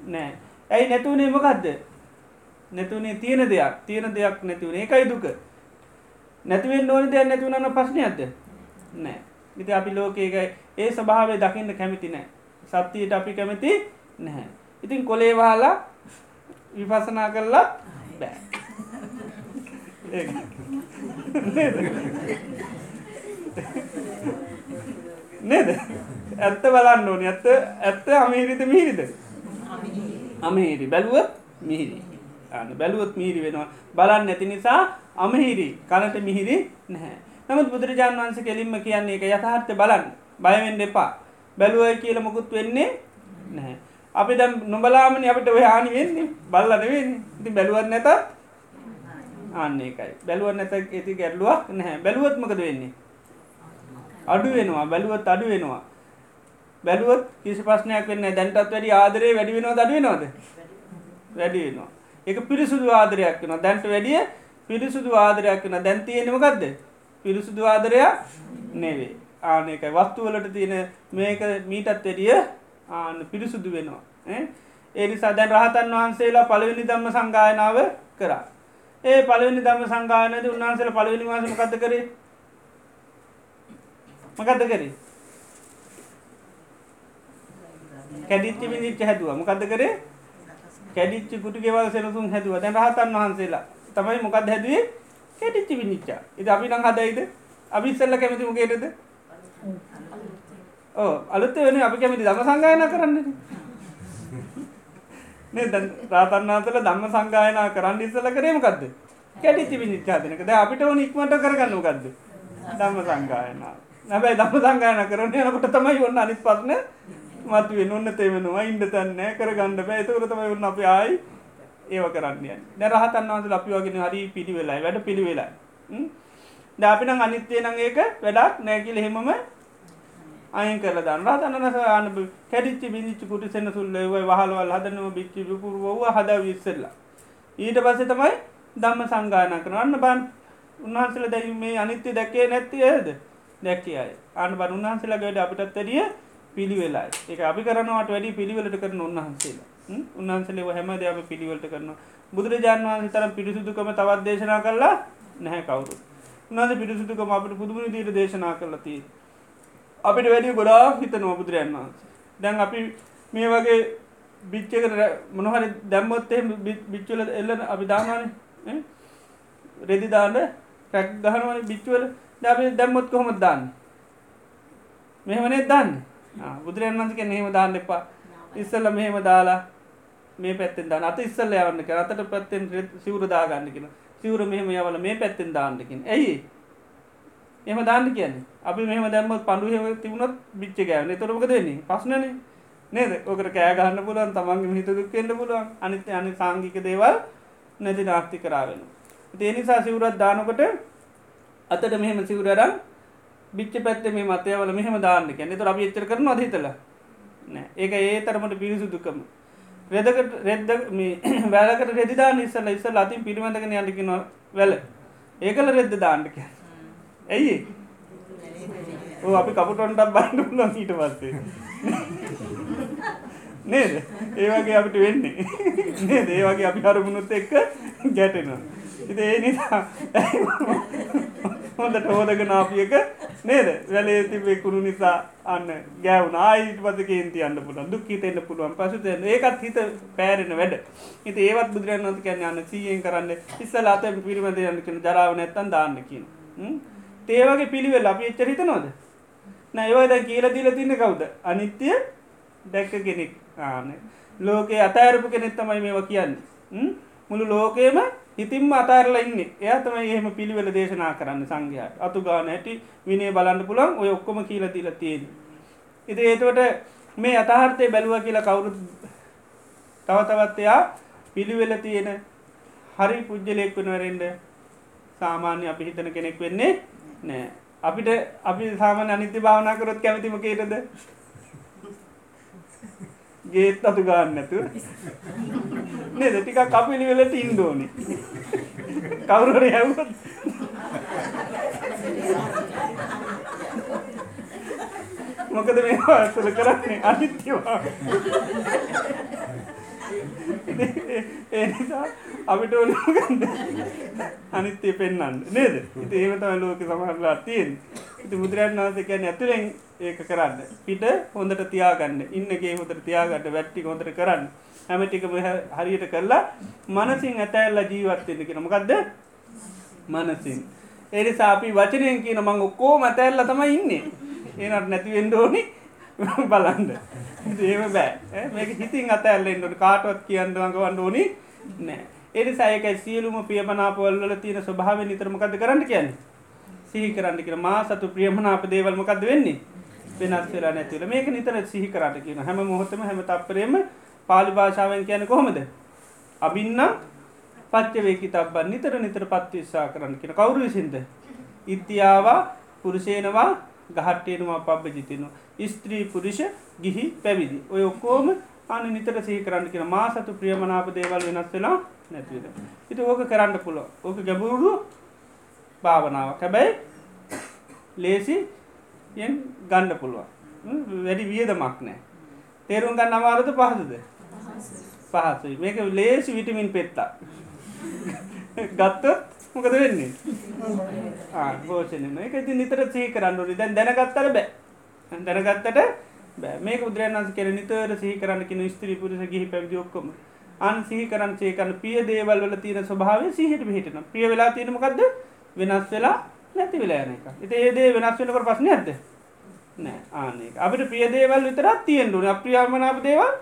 A: නෑ. ඇයි නැතුවනේ මොකක්ද නැතුවනේ තියෙන දෙයක්. තියෙන දෙයක් නැතිවනේ එකයි දුක. නැතිවෙන් ඕනි දෙයක් නැතිවනන්න පස්්නයක්ද නෑ. ඉති අපි ලෝකේකයි ඒ ස්භාවය දකින්න කැමිති නෑ. සත්තියට අපි කැමති නැහැ. ඉතින් කොලේ වහලා විපසනා කරලා බෑ. නේද? ඇත්ත බලන්න ඕනි. ඇත්ත ඇත්ත අමහිරිත මිහිරිද? අමහිරි බැලුවත් මිහිරි අන්න බැලුවත් මිහිරි වෙනවා. බලන්න ඇති නිසා අමහිරි කනට මිහිරි නැහැ. නමුත් බුදුරජාන් වන්ස කෙලින්ම කියන්නේ එක යථහත්ත බලන්න. බයවෙන්න එපා. බැලුවයි කියල මොකුත් වෙන්නේ නැහැ. අපි දැම් නොබලාමන අපට ඔය හානි වෙන්නේ. බල්ලන වෙන්නේ ඉති බැලුවත් නැතත් අන්න එකයි බැලුව නැත ඇති ගැටලුවක් නැහැ. බැලුවත්මකද වෙන්නේ? අඩු වෙනවා. බැලුවත් අඩු වෙනවා. බැලුවත් කිසි ප්‍රශ්නයක් වෙන්න දැන්ටත් වැඩි ආදරේ වැඩි වෙනවා දඩ වෙනවාද? වැඩි වෙනවා. එක පිරිසුදු ආදරයක් වෙන දැන්ට වැඩිය පිරිසුදු ආදරයක් වෙන දැන්තියෙනමකක්ද පිරිසුදු ආදරයක් නෙවේ. ආන එකයි වස්තුවලට තියෙන මේක මීටත් වැඩිය ආන්න පිරිසුදු වෙනවා. ඒ නිසා දැන් රහතන් වහන්සේලා පළවෙනි දම්ම සංගායනාව කරා. ඒ පළවෙනි දම්ම සංගායනද උන්වහන්සේලා පළවෙනි මාස මොකද්ද කරේ? මොකද්ද කරේ? කැඩිච්ච විදිච්ච හැදුවා. මොකද්ද කරේ? කැඩිච්ච කුටි ගෙවල් සෙනසුන් හැදුවා. දැන් රහතන් වහන්සේලා තමයි මොකක්ද හැදුවේ? කැඩිච්ච විනිච්චා ඉතින් අපි නම් හදයිද? අපි ඉස්සෙල්ලා කැමති මොකේද ඔව් අලුත් වෙන්නේ අපි කැමති ධම්ම සංගායනා කරන්නනේ. නේද? දැන් රහතන් වහන්සේලා ධම්ම සංගායනා කරන්න ඉස්සෙල්ලා කරේ මොකද්ද? කැඩිච්ච විනිච්චා දෙනක දැන් අපිට ඕන ඉක්මනට කරගන්න මොකද්ද? ධම්ම සංගායනා. හැබැයි ධම්ම සංගායනා කරන්න යනකොට තමයි ඔන්න අනිත් ප්‍රශ්නේ මතු වෙන ඔන්න තෙවෙනවා ඉන්න තැන්න කරගන්න බෑ. එතකොට තමයි ඔන්න අපි ආයි ඒව කරන්න යන්නේ. දැන් රහතන් වහන්සේලා අපි වගේ හරි පිළිවෙලයි. වැඩ පිළිවෙලයි. දැන් අපි නම් අනිත්‍ය නම් ඒක වැඩක් නෑ කියලා එහෙමම අයින් කරලා දාන්න. රහතන් වහන්සේ ආන කැඩිච්ච බිඳිච්ච කුටි සෙන සුල්ල ඒවයි වහලවල් හදනව බිච්චි විපුරවව හදාවි ඉස්සෙල්ලා. ඊට පස්සේ තමයි ධම්ම සංගායනා කරනවා. අන්න බලන්න. උන්වහන්සේලා දැන් මේ අනිත්‍ය දැක්කේ නැති ඇයිද? දැක්කේ අය. ආන්න බලන්න. උන්වහන්සේලාගේ වැඩ අපිටත් වැඩිය පිළිවෙලයි. ඒක අපි කරනවට වැඩි පිළිවෙලට කරන උන්වහන්සේලා. උන්වහන්සේලා හැම දෙයක්ම පිළිවෙලට කරනවා. බුදුරජාණන් වහන්සේ තරම් පිරිසුදුකම තවත් දේශනා කළා නැහැ කවුරු. උන්වහන්සේ පිරිසුදුකම අපිට පුදුම විදිහට දේශනා කළා තියෙන්නේ. අපිට වැඩි ගොඩාක් හිතනවා බුදුරජාණන් වහන්සේ. දැන් අපි මේ වගේ බිච්චකට මොනහරි දැම්මොත් එහෙම බිච්චවල එල්ලන අපි දානවානේ. රෙදි දාන්න රැක් ගහනවානේ බිච්චවල දැන් අපි දැම්මොත් කොහොමද දාන්නේ? මෙහෙමනේ දාන්නේ? බුදුරයන් වන්සක නෙහෙම දාන්න එපා. ඉස්සල්ල මෙහෙම දාලා මේ පැත්තෙන් දාන අත ඉස්සල්ල යවන්න කර අතට පැත්තෙන් සිවුර දාගන්නගෙන සිවුර මෙහෙම යවල මේ පැත්තෙන් දාන්නකින් ඇයි? එම දාන්න කියන්නේ. අපි මෙහම දැම්ම පඩුහෙම තිබුණොත් බිච්ච ගෑවන. තොරමක දෙන්නේ පස්නන නේද? ඕකට කෑ ගහන්න පුළුවන් තමන්ගේ හිත දුක්කෙන්ට පුළුවන්. අනිත්‍ය අනි සංගික දේවල් නැති නාස්ති කරාවෙන. ඒ නිසා සිවුරත් දානකොට අතට මෙහෙම සිවුරරම් බිච්ච පැත්තේ මේ මතයවල මෙහම දාන්න කියන්නේ. තොර අපි එච්චර කරනවා හිතල? නෑ. ඒක ඒ තරමට පිරිසුදුකම. රෙදකට රෙද්ද මේ වැලකට රෙදිදාන්න ඉස්සල ඉස්සල් අතින් පිරිමඳගෙන යටිකින වැල. ඒකල රෙද්ද දාන්නක ඇයි? ඕ අපි කපුටොන්ටක් බන්න පුලන් ඊට පස්සේ. නේද? ඒවගේ අපිට වෙන්නේ. නේද? ඒ වගේ අපි හරමුණුත් එක්ක ගැටෙනවා. ඉති ඒ නිසා හොඳට හෝදගෙන අපියක නේද? වැලේ තිබේ කුණු නිසා අන්න ගැවුන. ආයිට පස කේන්ති අන්න පුළුවන්. දුක් හිතෙන්න්න පුළුවන්. පසුත ඒකත් හිත පෑරෙන වැඩ. ඉති ඒවත් බුදුරන් නති කියන්න යන්න සීයෙන් කරන්න ඉස්සල අත පිරිමද යන්න කියන ජරාව නැත්තන් දාන්න කියන. තේවගේ පිළිවෙල් අපි එච්චර හිතනොද නෑවද කියල දීල තින්න කවුද? අනිත්‍ය දැක්ක කෙනෙක්. ආන ලෝකේ අතඇරපු කෙනෙත් තමයි මේවා කියන්න. මුළු ලෝකේම ඉතින්ම අතාරලා ඉන්න. එයා තමයි එහෙම පිළිවෙල දේශනා කරන්න සංඝයාට. අතු ගාන ඇටි විනේ බලන්න පුළන් ඔය ඔක්කොම කියල තිීල තියෙන. ඉති ඒතුවට මේ අතහර්තය බැලුව කියලා කවුරු තවතවත් එයා පිළිවෙල තියෙන හරි පුද්ජලෙක් වනවරෙන්ඩ සාමාන්‍ය අපි හිතන කෙනෙක් වෙන්නේ නෑ අපිට අපි සාමාන්‍ය අනිත්‍ය භාවනා කරොත් කැමතිම කේටද? ගේත් අතු ගන්න නැතුව. නේද? ටිකක් කපිලි වෙලට ඉන්දෝනි කවුරුර හැවුත් මොකද මේ ඇතුළ කරන්නේ? අනිත්‍යවා. ඒ නිසා අපිට ඕනගන්න අනිත්‍යය පෙන්න්න නේද? ඉති ඒමතම ලෝක සමහරලා තියෙන් ඉති බුදුරන් වහන්සේ කියන්න ඇතුළෙන් ඒක කරන්න. පිට හොඳට තියාගන්න. ඉන්නගේ හොඳට තියාගන්න වැට්ටි හොඳට කරන්න. හැමටිකම හරියට කරලා මනසින් ඇතැල්ල ජීවත්වන්න කියෙන. මොකක්ද මනසින්. එනිසා අපි වචනයෙන් කියන මං ඔක්කෝ මතැල්ල තමයි ඉන්නේ. ඒනට නැතිවෙන්ඩෝනි බලන්ඩ ඒම බෑ. මේක හිතින් අතඇල්ලෙන්ට කාටවත් කියන්නවක වන්න ඕනි නෑ. එනිසා ඒකයි සියලුම පියමනාපවල්ල තියෙන ස්වභාව නිතරමකද කරන්න කියන්නේ? සිහි කරන්න කියෙන. මා සතු ප්‍රියමනාප දේවල්මකක්ද වෙන්නේ? වෙනස් වෙලා නැතිවල මේක නිතර සිහි කරට කියන හැම මොහොතම හැම තප්පරේම පාලි භාෂාවෙන් කියන කොහොමද? අබින්න පච්චවේකි තබ්බන් නිතර නිතර පත්තිස්සා කරන්න කියෙන. කවුරු විසින්ද? ඉත්තියාවා පුරුෂේනවා ගහට්ටේනවා පබ්බ ජිතිනවා ස්ත්‍රී පුරුෂ ගිහි පැවිදි. ඔය ඔක්කෝම අනි නිතර සිහි කරන්න කියෙන. මා සතු ප්‍රියමනාප දේවල් වෙනස් වෙලා නැතිවද ඉති ඕක කරන්න පුළො ඕක ගැබුරු භාවනාව හැබැයි ලේසි ගණ්ඩ පුළුවන්. වැඩි වියදමක් නෑ. තේරුම් ගන්න අමාරද පහසුද? පහසුයි. මේක ලේසි විටමින් පෙත්තා ගත්තොත් මොකද වෙන්නේ? පෝෂණ එක ති නිතර සී කරන්නඩි දැන් දැනගත්තර බෑ. දැනගත්තට බෑ. මේ උදරයන්ස කෙර නිතර සහි කරන්න කින ස්ත්‍රී පුරස ගහි පැවිදි ඔක්කොම. අන් සිහි කරන් සේ කරන පිය දේවල් වල තියෙන ස්වභාව සිහිට පිහිටන පිය වෙලා තියෙනමකක්ද වෙනස් වෙලා නැති වෙලා යන එක. එත ඒදේ වෙනස් වෙනකට පස්න ඇද නෑ. ආනක අපිට ප්‍රියදේවල් විතරත් තියෙන්ඩුන අප්‍රියාමනාප දේවල්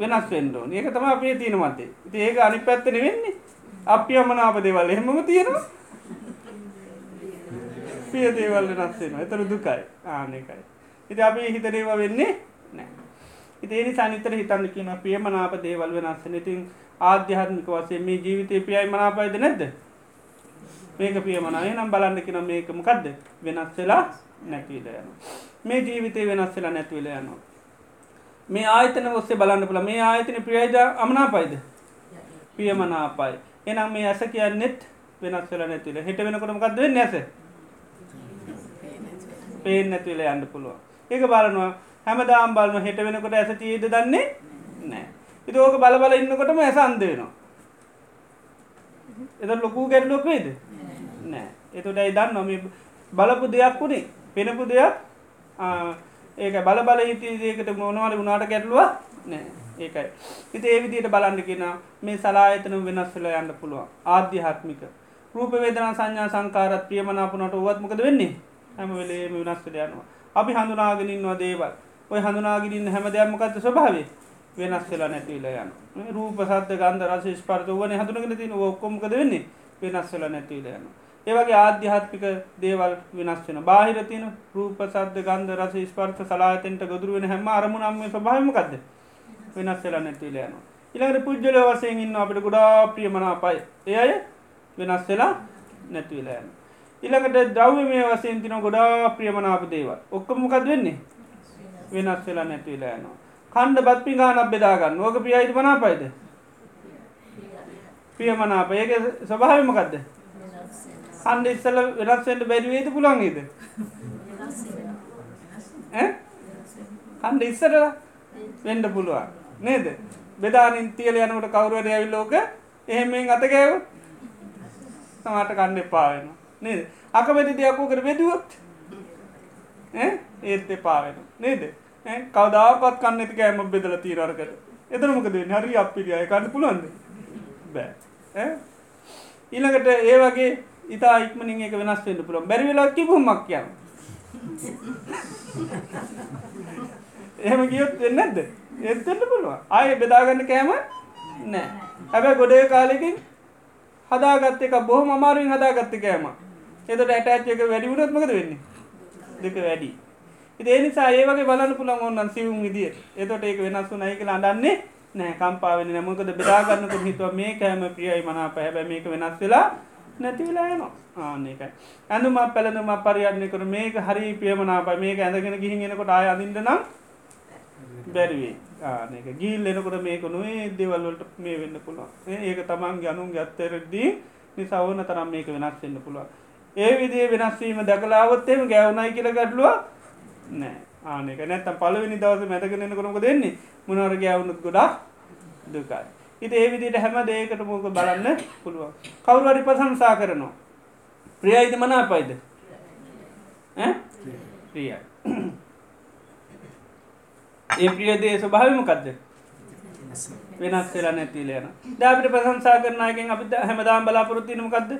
A: වෙනස් වෙන්ඩෝ ඒක තම අපේ තියෙන මතේ ඉති ඒක අනි පැත්තන වෙන්නේ අප්‍රියමනාප දේවල් එහෙමම තියෙනවා. පිය දේවල් වෙනස් වෙන එතර දුකයි. ආනකයි ඉති අපි හිතනේවා වෙන්නේ නෑ. ඉතිේනි සනිතර හිතන්න කියන ප්‍රියමනාප දේවල් වෙනස්සන ඉතින් ආධ්‍යාත්මික වසේ මේ ජීවිතය පියයි මනාපයිද නැද්ද? මේක පියමනාය නම් බලන්න කියෙන මේකමකක්ද වෙනස් වෙලා නැතිවිල යන මේ ජීවිතය වෙනස් වෙලා නැතිවිල යනවා. මේ ආයතන ඔස්සේ බලන්න පුළ මේ ආයතන ප්‍රියයිද අමනාපයිද? පියමනාපයි එනම් මේ ඇස කියන්නෙත් වෙනස් වෙලා නැතිල හිට වෙනකොටමකක්ද වෙන්න ඇස? පේෙන් නැතිවිල යන්න පුළුව ඒක බලනවා. හැමදාම් බලම හෙට වෙනකොට ඇස තියද දන්නේ නෑ ඉති ඕක බල බල ඉන්නකොටම ඇස අන්දේනවා එද ලොකූ ගැටලොක් වේද නෑ එතුටයි දන්න නොම බලපු දෙයක් වුණේ පෙනපු දෙයක් ඒක බල බල හිතේකට මොනවල වුණාට ගැටලුව නෑ. ඒකයි. ඉති ඒ විදියට බලන්න කියෙන මේ සලායතන වෙනස් වෙලා යන්න පුළුවන්. ආධ්‍යාත්මික. රූප වේදනා සංඥා සංකාරත් ප්‍රියමනාපනට ඔවත්මකද වෙන්නේ? හැම වෙලේ වෙනස් වෙල යනවා. අපි හඳුනාගෙනන්නවා දේවල්. ඔය හඳුනාගෙනන්න හැම දෙයක්මකක්ද ස්වභාවේ වෙනස් වෙලා නැතිවල යන රූප සද්ද ගන්ධ රස ස්පර්ත වන හඳුනගෙන තින ඔක්කොමකද වෙන්නේ? වෙනස් වෙලා නැතිවල යනවා. ඒවගේ ආධ්‍යාත්මික දේවල් වෙනස් වෙන බාහිර තින රූප සද්ද ගන්ධ රස ස්පර්ථ සලාතෙන්ට ගොදුර වෙන හැම අරමුණම්ම ස්භාමකක්ද වෙනස් වෙලා නැතිල යනවා. ඉළඟට පුද්ජල වසයෙන් ඉන්න අපට ගොඩා ප්‍රියමනාපයි ඒ අය වෙනස් වෙලා නැතිවෙලා යන ඉළඟට ද්‍රව්‍ය මේ වසයෙන් තින ගොඩා ප්‍රියමනාප දේවල්. ඔක්කමකද වෙන්නේ? වෙනස් වෙලා නැතිවෙලා යනවා. කණ්ඩ බත්පි ගානක් බෙදාගන්න ඕක පියයිට මනාපයිද? ප්‍රියමනාප ඒක ස්වභාවමකක්ද අන්ඩ ඉස්සල වෙනස්වෙන්ට බැරිවේද පුළන්ගේද කණ්ඩ ඉස්සරලා වෙන්ඩ පුළුවන්. නේද? බෙදානින් තියල යනකට කවරුවට ඇවිල්ලෝක එහෙමෙන් අතගෑව සමට කණ්ඩ එපාවෙන නේද? අකමැති දෙයක්කෝ කර බෙදුවොත් ඒත් එපාවෙන නේද? කවදාපත් කන්න ඇති කෑම බෙදල තීරරකට එතරමකද හරි අපිරිය කන්න පුළුවන්ද? බෑ. ඊළඟට ඒ වගේ ඉතා ඉක්මනින් එක වෙනස් වෙන්න පුළුවන්. බැරි වෙලා කිව්වමක් කියන්න. එහෙම ගියොත් වෙන්නේ නැද්ද? ඒත් වෙන්න පුළුවන්. ආයේ බෙදාගන්න කෑම නෑ හැබැයි ගොඩේ කාලෙකින් හදාගත්ත එක බොහොම අමාරුවෙන් හදාගත්ත කෑම එතකොට ඇටච් එක වැඩි වුණොත් මොකද වෙන්නේ? දෙක වැඩි. ඉතින් ඒ නිසා ඒ වගේ බලන්න පුළුවන් ඕනනම් සිවුම් විදියට. එතකොට ඒක වෙනස් වුණයි කියලා අඬන්නේ නෑ කම්පා වෙන්නේ නෑ මොකද බෙදා ගන්නකොට හිතුවා මේ කෑම ප්‍රියයි මනාප හැබැයි මේක වෙනස් වෙලා නැතිවෙලා යනවා. ආනකයි ඇඳුම පැළඳුම පරියන්න කර මේක හරි පියමනාපයි. මේක ඇඳගෙන ගිහින් එනකොට ආය අඳින්ට නම් බැරිවේ ආනක ගිල් එනකොට මේක නොේ දෙවල්වලට මේ වෙන්න පුළුවන්. ඒක තමන් ගනුම් ගත්තරදී නිසා ඕන තරම් මේක වෙනස් වෙන්න පුළුවන්. ඒ විදිේ වෙනස්වීම දැකලාවත්තේම ගැවුණයි කියල ගඩලුව නෑ ආනක නැත්තම් පලවෙනි දවස මැතගෙන කොරක දෙන්නේ මොනවර ගැවුණුත් ගොඩා දුකයි. ඉති ඒ විදිට හැම දේකට මෝක බලන්න පුළුවන්. කවුරුවරි ප්‍රසංසා කරනවා. ප්‍රියයිද මනාපයිද? ප්‍රියයි. ඒ ප්‍රියදේ ස්වභාවිමකක්ද වෙනස් වෙලා නැතිලයන දැපිට ප්‍රසංසා කරනයගෙන් අපිට හැමදාම් බලාපොරොත්තිනමකක්ද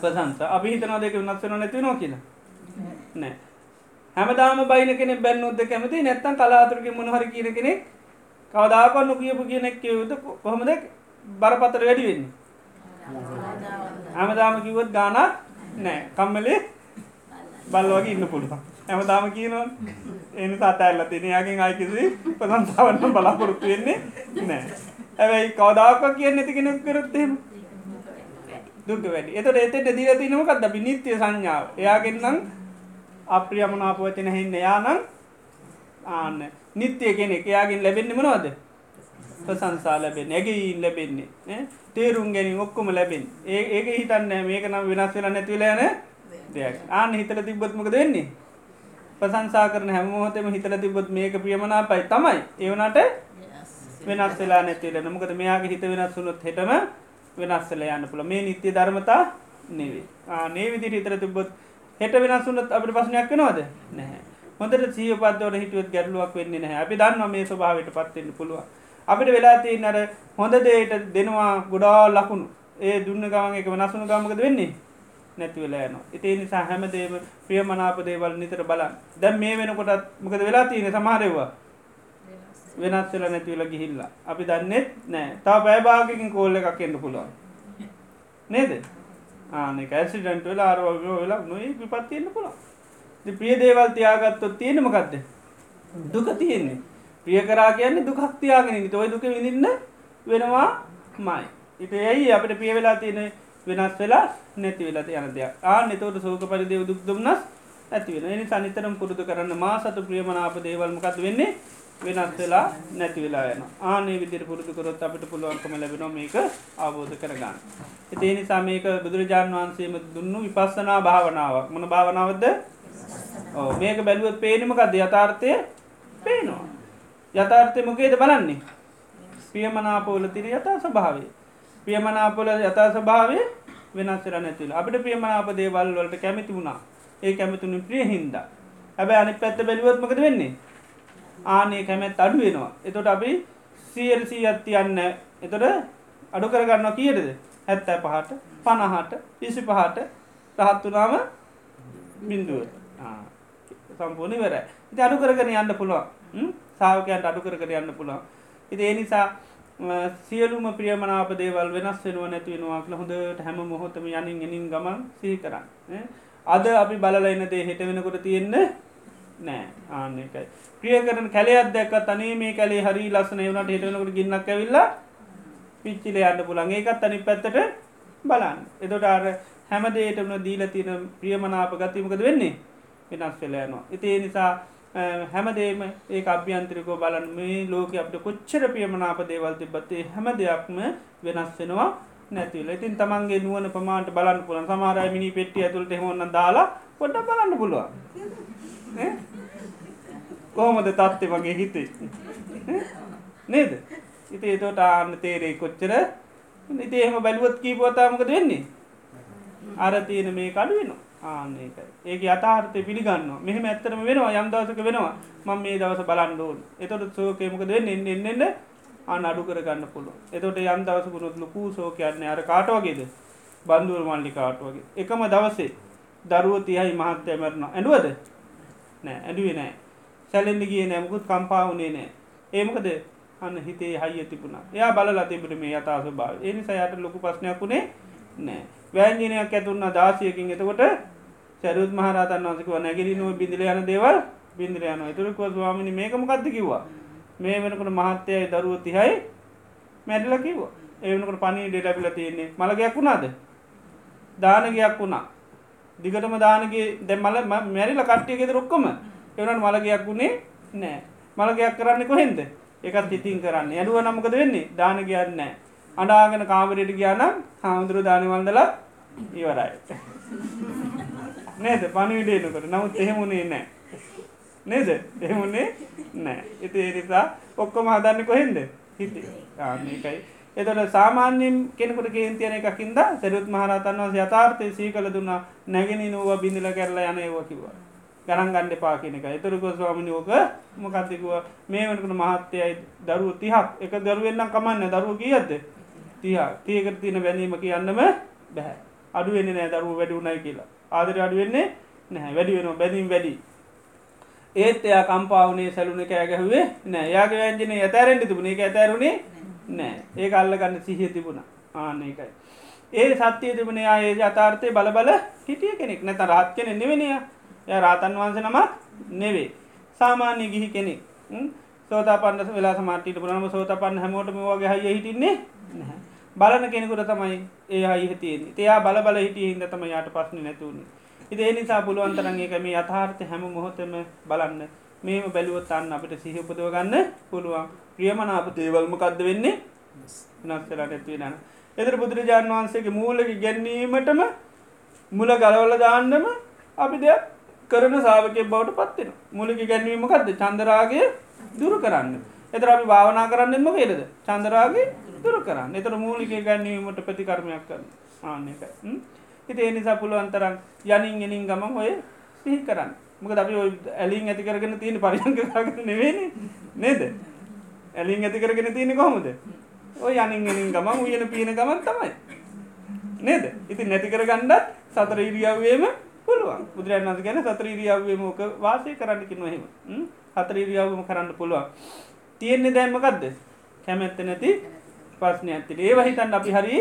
A: ප්‍රසංස අපි හිතනවා දෙක වෙනස් වෙන නැති නො කියලා. නෑ. හැමදාම බයින කෙනෙ බැන්නොත්ද කැමති නැත්තන් කලාතුරක මොනහර කියන කෙනෙක් කවදාකන්න කියපු කියනෙක් කියවුද කොහොමද? බරපතර වැඩි වෙන්නේ. හැමදාම කිවත් ගානක් නෑ. කම්මලේ බල්ලෝගේ ඉන්න පුළුවන්. හැමදාම කියනවා එනි සතඇල්ල තින යාගෙන් අයිකිසි ප්‍රසංසාවන්න බලාපොරොත්තු වෙන්නේ නෑ. ඇැයි කවදාක කියන්න ඇති කෙනෙක් කරත්තෙම දුක වැඩි. එතට එතට දීල තිනමකත් අපි නිත්‍ය සංඥාව. එයාගෙන්නම් අප්‍රියමනාපවචන හෙන්න යානම් ආන්න. නිත්‍යය කෙනෙක් එයාගෙන් ලැබෙන්න්න මනවද? ප්‍රසංසා ලැබෙන් ඇගයින් ලැබෙන්නේ තේරුම් ගැනින් ඔක්කොම ලැබෙන් ඒ ඒක හිතන්න මේක නම් වෙනස් වෙලා නැතිවලයන දෙයක්. ආන හිතල තිබ්බොත්මක දෙන්නේ ප්‍රසංසා කරන හැමෝතම හිතල තිබොත් මේක ප්‍රියමනාපයි තමයි. ඒවනට වෙනස් වෙලා නැතිල නමුකද මෙයාගේ හිත වෙනස් වුනොත් හෙටම වෙනස්සල යන්න පුළ මේ නිත්‍ය ධර්මතා නෙවේ ආනේ විදිට හිතර තිබොත් හෙට වෙනස් වුනත් අපට පසනයක් වෙනවාද? නැහැ. හොඳට සීය පත්වට හිටුවත් ගැටලුවක් වෙන්නේ නැහැ. අපි දන්න මේ ස්වභාවට පත්වෙන්න පුළුව අපිට වෙලාතිය නර හොඳ දේට දෙනවා ගොඩා ලකුණු. ඒ දුන්න ගමන් එක වෙනස්සුණු ගමකද වෙන්නේ? නැතිවලා යන ඉතිේ නිසා හැමදේම ප්‍රියමනාප දේවල් නිතර බලන් දැම් මේ වෙනකොටත් මොකද වෙලා තියෙන සමාරයවා වෙනස් වෙලා නැතිවල ගිහිල්ලා. අපි දන්නෙත් නෑ. තා පැෑභාගකින් කෝල්ල එකක් එන්න පුළුවන්. නේද? ආනෙක ඇසිඩන්ට වෙලා අරවගෝ වෙලා නොයි විපත්තියෙන්න්න පුළුවන්. ප්‍රිය දේවල් තියාගත්තොත් තියෙනමකක්ද දුක තියෙන්නේ. ප්‍රිය කරා කියන්නේ දුකක් තියාගෙන තොයි දුක විඳන්න වෙනවා මයි. ඉට ඇයි අපට පිය වෙලා තියෙන වෙනස් වෙලා නැති වෙලට යන දෙයක්. ආ නතවට සෝක පරිදේව දුක් දුම්න්නස් ඇති වෙන එනි සනිතරම් පුරුදු කරන්න මා සතු ප්‍රියමනාප දේවල්මකත් වෙන්නේ? වෙනස් වෙලා නැති වෙලා යන ආනේ විදිර පුරුදු කරොත් අපිට පුළුවන්කම ලැබෙන මේක අවබෝධ කරගන්න. එතේ නිසා මේක බුදුරජාණන් වහන්සේම දුන්නු විපස්සනා භාවනාවක්. මොන භාවනාවද ඕ මේක බැලුවත් පේනමකක්ද යථාර්ථය පේනවා. යථාර්ථය මොකේද බලන්නේ. ප්‍රියමනාපෝල තිර යථා ස්භාවේ. ප්‍රියමනාපොල යථා ස්භාවය වෙනස්සර නැතිල අපිට ප්‍රියමනාප දේවල් වලට කැමති වුණා ඒ කැමතුුණු ප්‍රිය හින්ද. හැබැ අනි පැත්ත බැලිවත්මකද වෙන්නේ. ආනේ කැමැත් අඩු වෙනවා එතොට අපි සියල්සී අත්තියන්න එතොට අඩු කරගන්න කියටද හැත්තෑ පහට පණහට ඉසි පහට රහත්තුනාම බින්දුව සම්පූර්ණි වර ඉති අඩු කරගෙන යන්න පුළුවන්. සාාවකයන්ට අඩු කරකර යන්න පුළුවන්. ඉති ඒ නිසා සියලුම ප්‍රියමනාප දේවල් වෙනස් වෙනුව නැතිවෙනවා හොඳට හැම මොහොතම යනින් එනින් ගමන් සිහි කරන්න. අද අපි බලලයින්න දේ හෙට වෙනකොට තියෙන්නේ නෑ ආන්න එකයි. ප්‍රිය කරන කැලයක් දැක්ක තනේ මේ කැලේ හරි ලස්සන වුණට හිටනකට ගින්නක් ඇවිල්ලා පිච්චිල යන්න පුළන් ඒකත් අනි පැත්තට බලන්න. එතොට අර හැමදේටම දීල තින ප්‍රියමනාප ගතිමකද වෙන්නේ? වෙනස් වෙලයනවා ඉතිේ නිසා හැමදේම ඒ අභ්‍යන්ත්‍රිකෝ බලන් මේ ලෝක අපට කොච්චර ප්‍රියමනාප දේවල් තිබත්තේ හැම දෙයක්ම වෙනස් වෙනවා නැතිවල ඉතින් තමන්ගේ නුවන පමාට බලන්න පුළන් සමාරය මිනි පෙට්ටිය ඇතුළට හොන්න දාලා පොඩ්ඩ බලන්න පුළුවන්. කොහොමද තත්ත්ය වගේ හිතේ? නේද? ඉති ඒතෝට ආන්න තේරෙයි කොච්චර. ඉති එහෙම බැලුවොත් කීපවතාමකද වෙන්නේ? අර තියෙන මේ කඩු වෙන ආන්නේක ඒක අතාර්ථය පිළිගන්න මෙහම ඇත්තරම වෙනවා යම් දවසක වෙනවා. මං මේ දවස බලන්ඩෝන් එතොට සෝකයමකද එන්න එන්න අන අඩු කරගන්න පුළුව එතොට යම් දවසකුරුත් ලොකූ සෝකයන්න අර කාටවගේද බන්දුවර මල්ලි කාට වගේ. එකම දවසේ දරුව තියයි මහත්තය මරණ. ඇඩුවද නෑ ඇඩුවේ නෑ. සැලෙන්ඩ ගිය නෑමකුත් කම්පාවනේ නෑ. ඒමකද අන්න හිතේ හයිය තිබුණා. එයා බලලා තිබට මේ අතාස භාව එනිසා යට ලොකු ප්‍රශ්නයක් වුණේ නෑ. වෑන්ජනයක් ඇතුන්න දාසියකින්. එතකොට සැරුත් මහරතන් වසකව නැගිලි නොව බිඳල යන දේවල් බින්ද්‍ර යන එතුරකව ස්වාමිනි මේකමකක්ද කිව්වා? මේ වෙනකට මහත්තයයි දරුව තිහයි මැඩිල කිව්වා. ඒවනකට පනී ඩෙටැපිල තියෙන්නේ මළගයක් වුණාද? දානගයක් වුණා. දිගටම දානගේ දැ මල මැරිල කට්ටියගෙද රොක්කොම එවනට මළගයක් වුණේ නෑ. මළගයක් කරන්න කොහෙන්ද? එකත් ඉතින් කරන්න. ඇඩුව නමකද වෙන්නේ? දාන කියන්න නෑ. අඩාගෙන කාමරයට කියනම් හාමුදුරු දානවන්දලා ඉවරයි. නේද? පණවිඩේනකට නමුත් එහෙමුණේ නෑ. නේද? එහෙමුණේ නෑ. එති එනිසා ඔක්කොම හදන්න කොහෙන්ද? හිති. ආන්නේකයි එතට සාමාන්‍යෙන් කෙනෙකුට කේන්තියන එකකින්ද සැරුත් මහරතන් වස යථාර්ථය සී කළ දුන්නා. නැගෙන නුව බිඳල කරලා යන ඒව කිවා ගණන් ගණ්ඩ පා කියනක එතුරක ස්වාමිනිෝක මොකක්තිකුව මේ වනකට මහත්තයයි දරුව තිහක්. එක දරුවෙන්න්න කමන්න දරුව කියද්ද තිහ තියකට තියන බැනීම කියන්නම බැහැ. අඩුවෙන්න නෑ දරුව වැඩුුණයි කියලා. ආදර අඩුවෙන්නේ නැහැ. වැඩි වෙන බැඳීම් වැඩි. ඒත් එයා කම්පාවනේ සැලුන කෑගැහුවේ නෑ යාගේ වැන්ජනය ඇතැරෙන්ටි තිබුණ. එක ඇතැරුණේ නෑ ඒ අල්ල ගන්න සිහිය තිබුණ. ආන්න එකයි ඒ සත්‍යය තිබුණේ අය ජතාර්ථය බල බල හිටිය කෙනෙක්. නැත රහත් කෙනෙ නෙවෙනය ය රාතන් වහන්ස නමක් නෙවේ සාමාන්‍ය ගිහි කෙනෙක්. සෝත පන්න වෙලා සමටට පුරනම සෝත පන්න හැමෝටම වගේ හය හිටින්නේ බලන කෙනෙකුට තමයි ඒ අයිහතියෙන් එයා බල බල හිටිය හිද තම යාට පස්සන නැතුවන්නේ ඉති ඒ නිසා පුළුවන්තරන්ගේ මේ අතාර්ථය හැම මොහොතම බලන්න. මේම බැලුවොත් අන්න අපිට සිහිපදව ගන්න පුළුවන්. ප්‍රියමනාප දේවල්මකක්ද වෙන්නේ? නස්සලට ඇත්වේ නන එතර බුදුරජාණන් වහන්සේගේ මූලක ගැන්නීමටම මුල ගලවල දාන්නම අපි දෙයක් කරන සාාවකය බවට පත්වෙන මුලික ගැන්වීමකක්ද චන්දරාගේ දුරු කරන්න. එතර අපි භාවනා කරන්නෙම වේදද චන්දරාගේ දුරු කරන්න. එතර මූලික ගැන්වීමට ප්‍රතිකර්මයක් කරන්න. ආන්නක හිත ඒ නිසා පුළුවන්තරම් යනින් එනින් ගමන් ඔය සිහි කරන්න. මොක අපි ඇලින් ඇති කරගෙන තියෙන පරිශංක කරගන්න නෙවෙන නේද? ඇලින් ඇති කරගෙන තියෙන කොහොමද? ඔය යනින් එනින් ගමන් උයන පියන ගමන් තමයි. නේද? ඉති නැති කර ගණ්ඩත් සතර ඉරියව්වේම පුළුවන්. බුදුරන් වන්ස ගැන සතර ඉරියව්වේ මෝක වාසය කරන්නකි නොහෙම හතර ඉරියව්ම කරන්න පුළුවන්. තියෙන්නේ දැම්මකක්ද කැමැත්ත නැති පස්න ඇතිට ඒ වහිතන් අපි හරි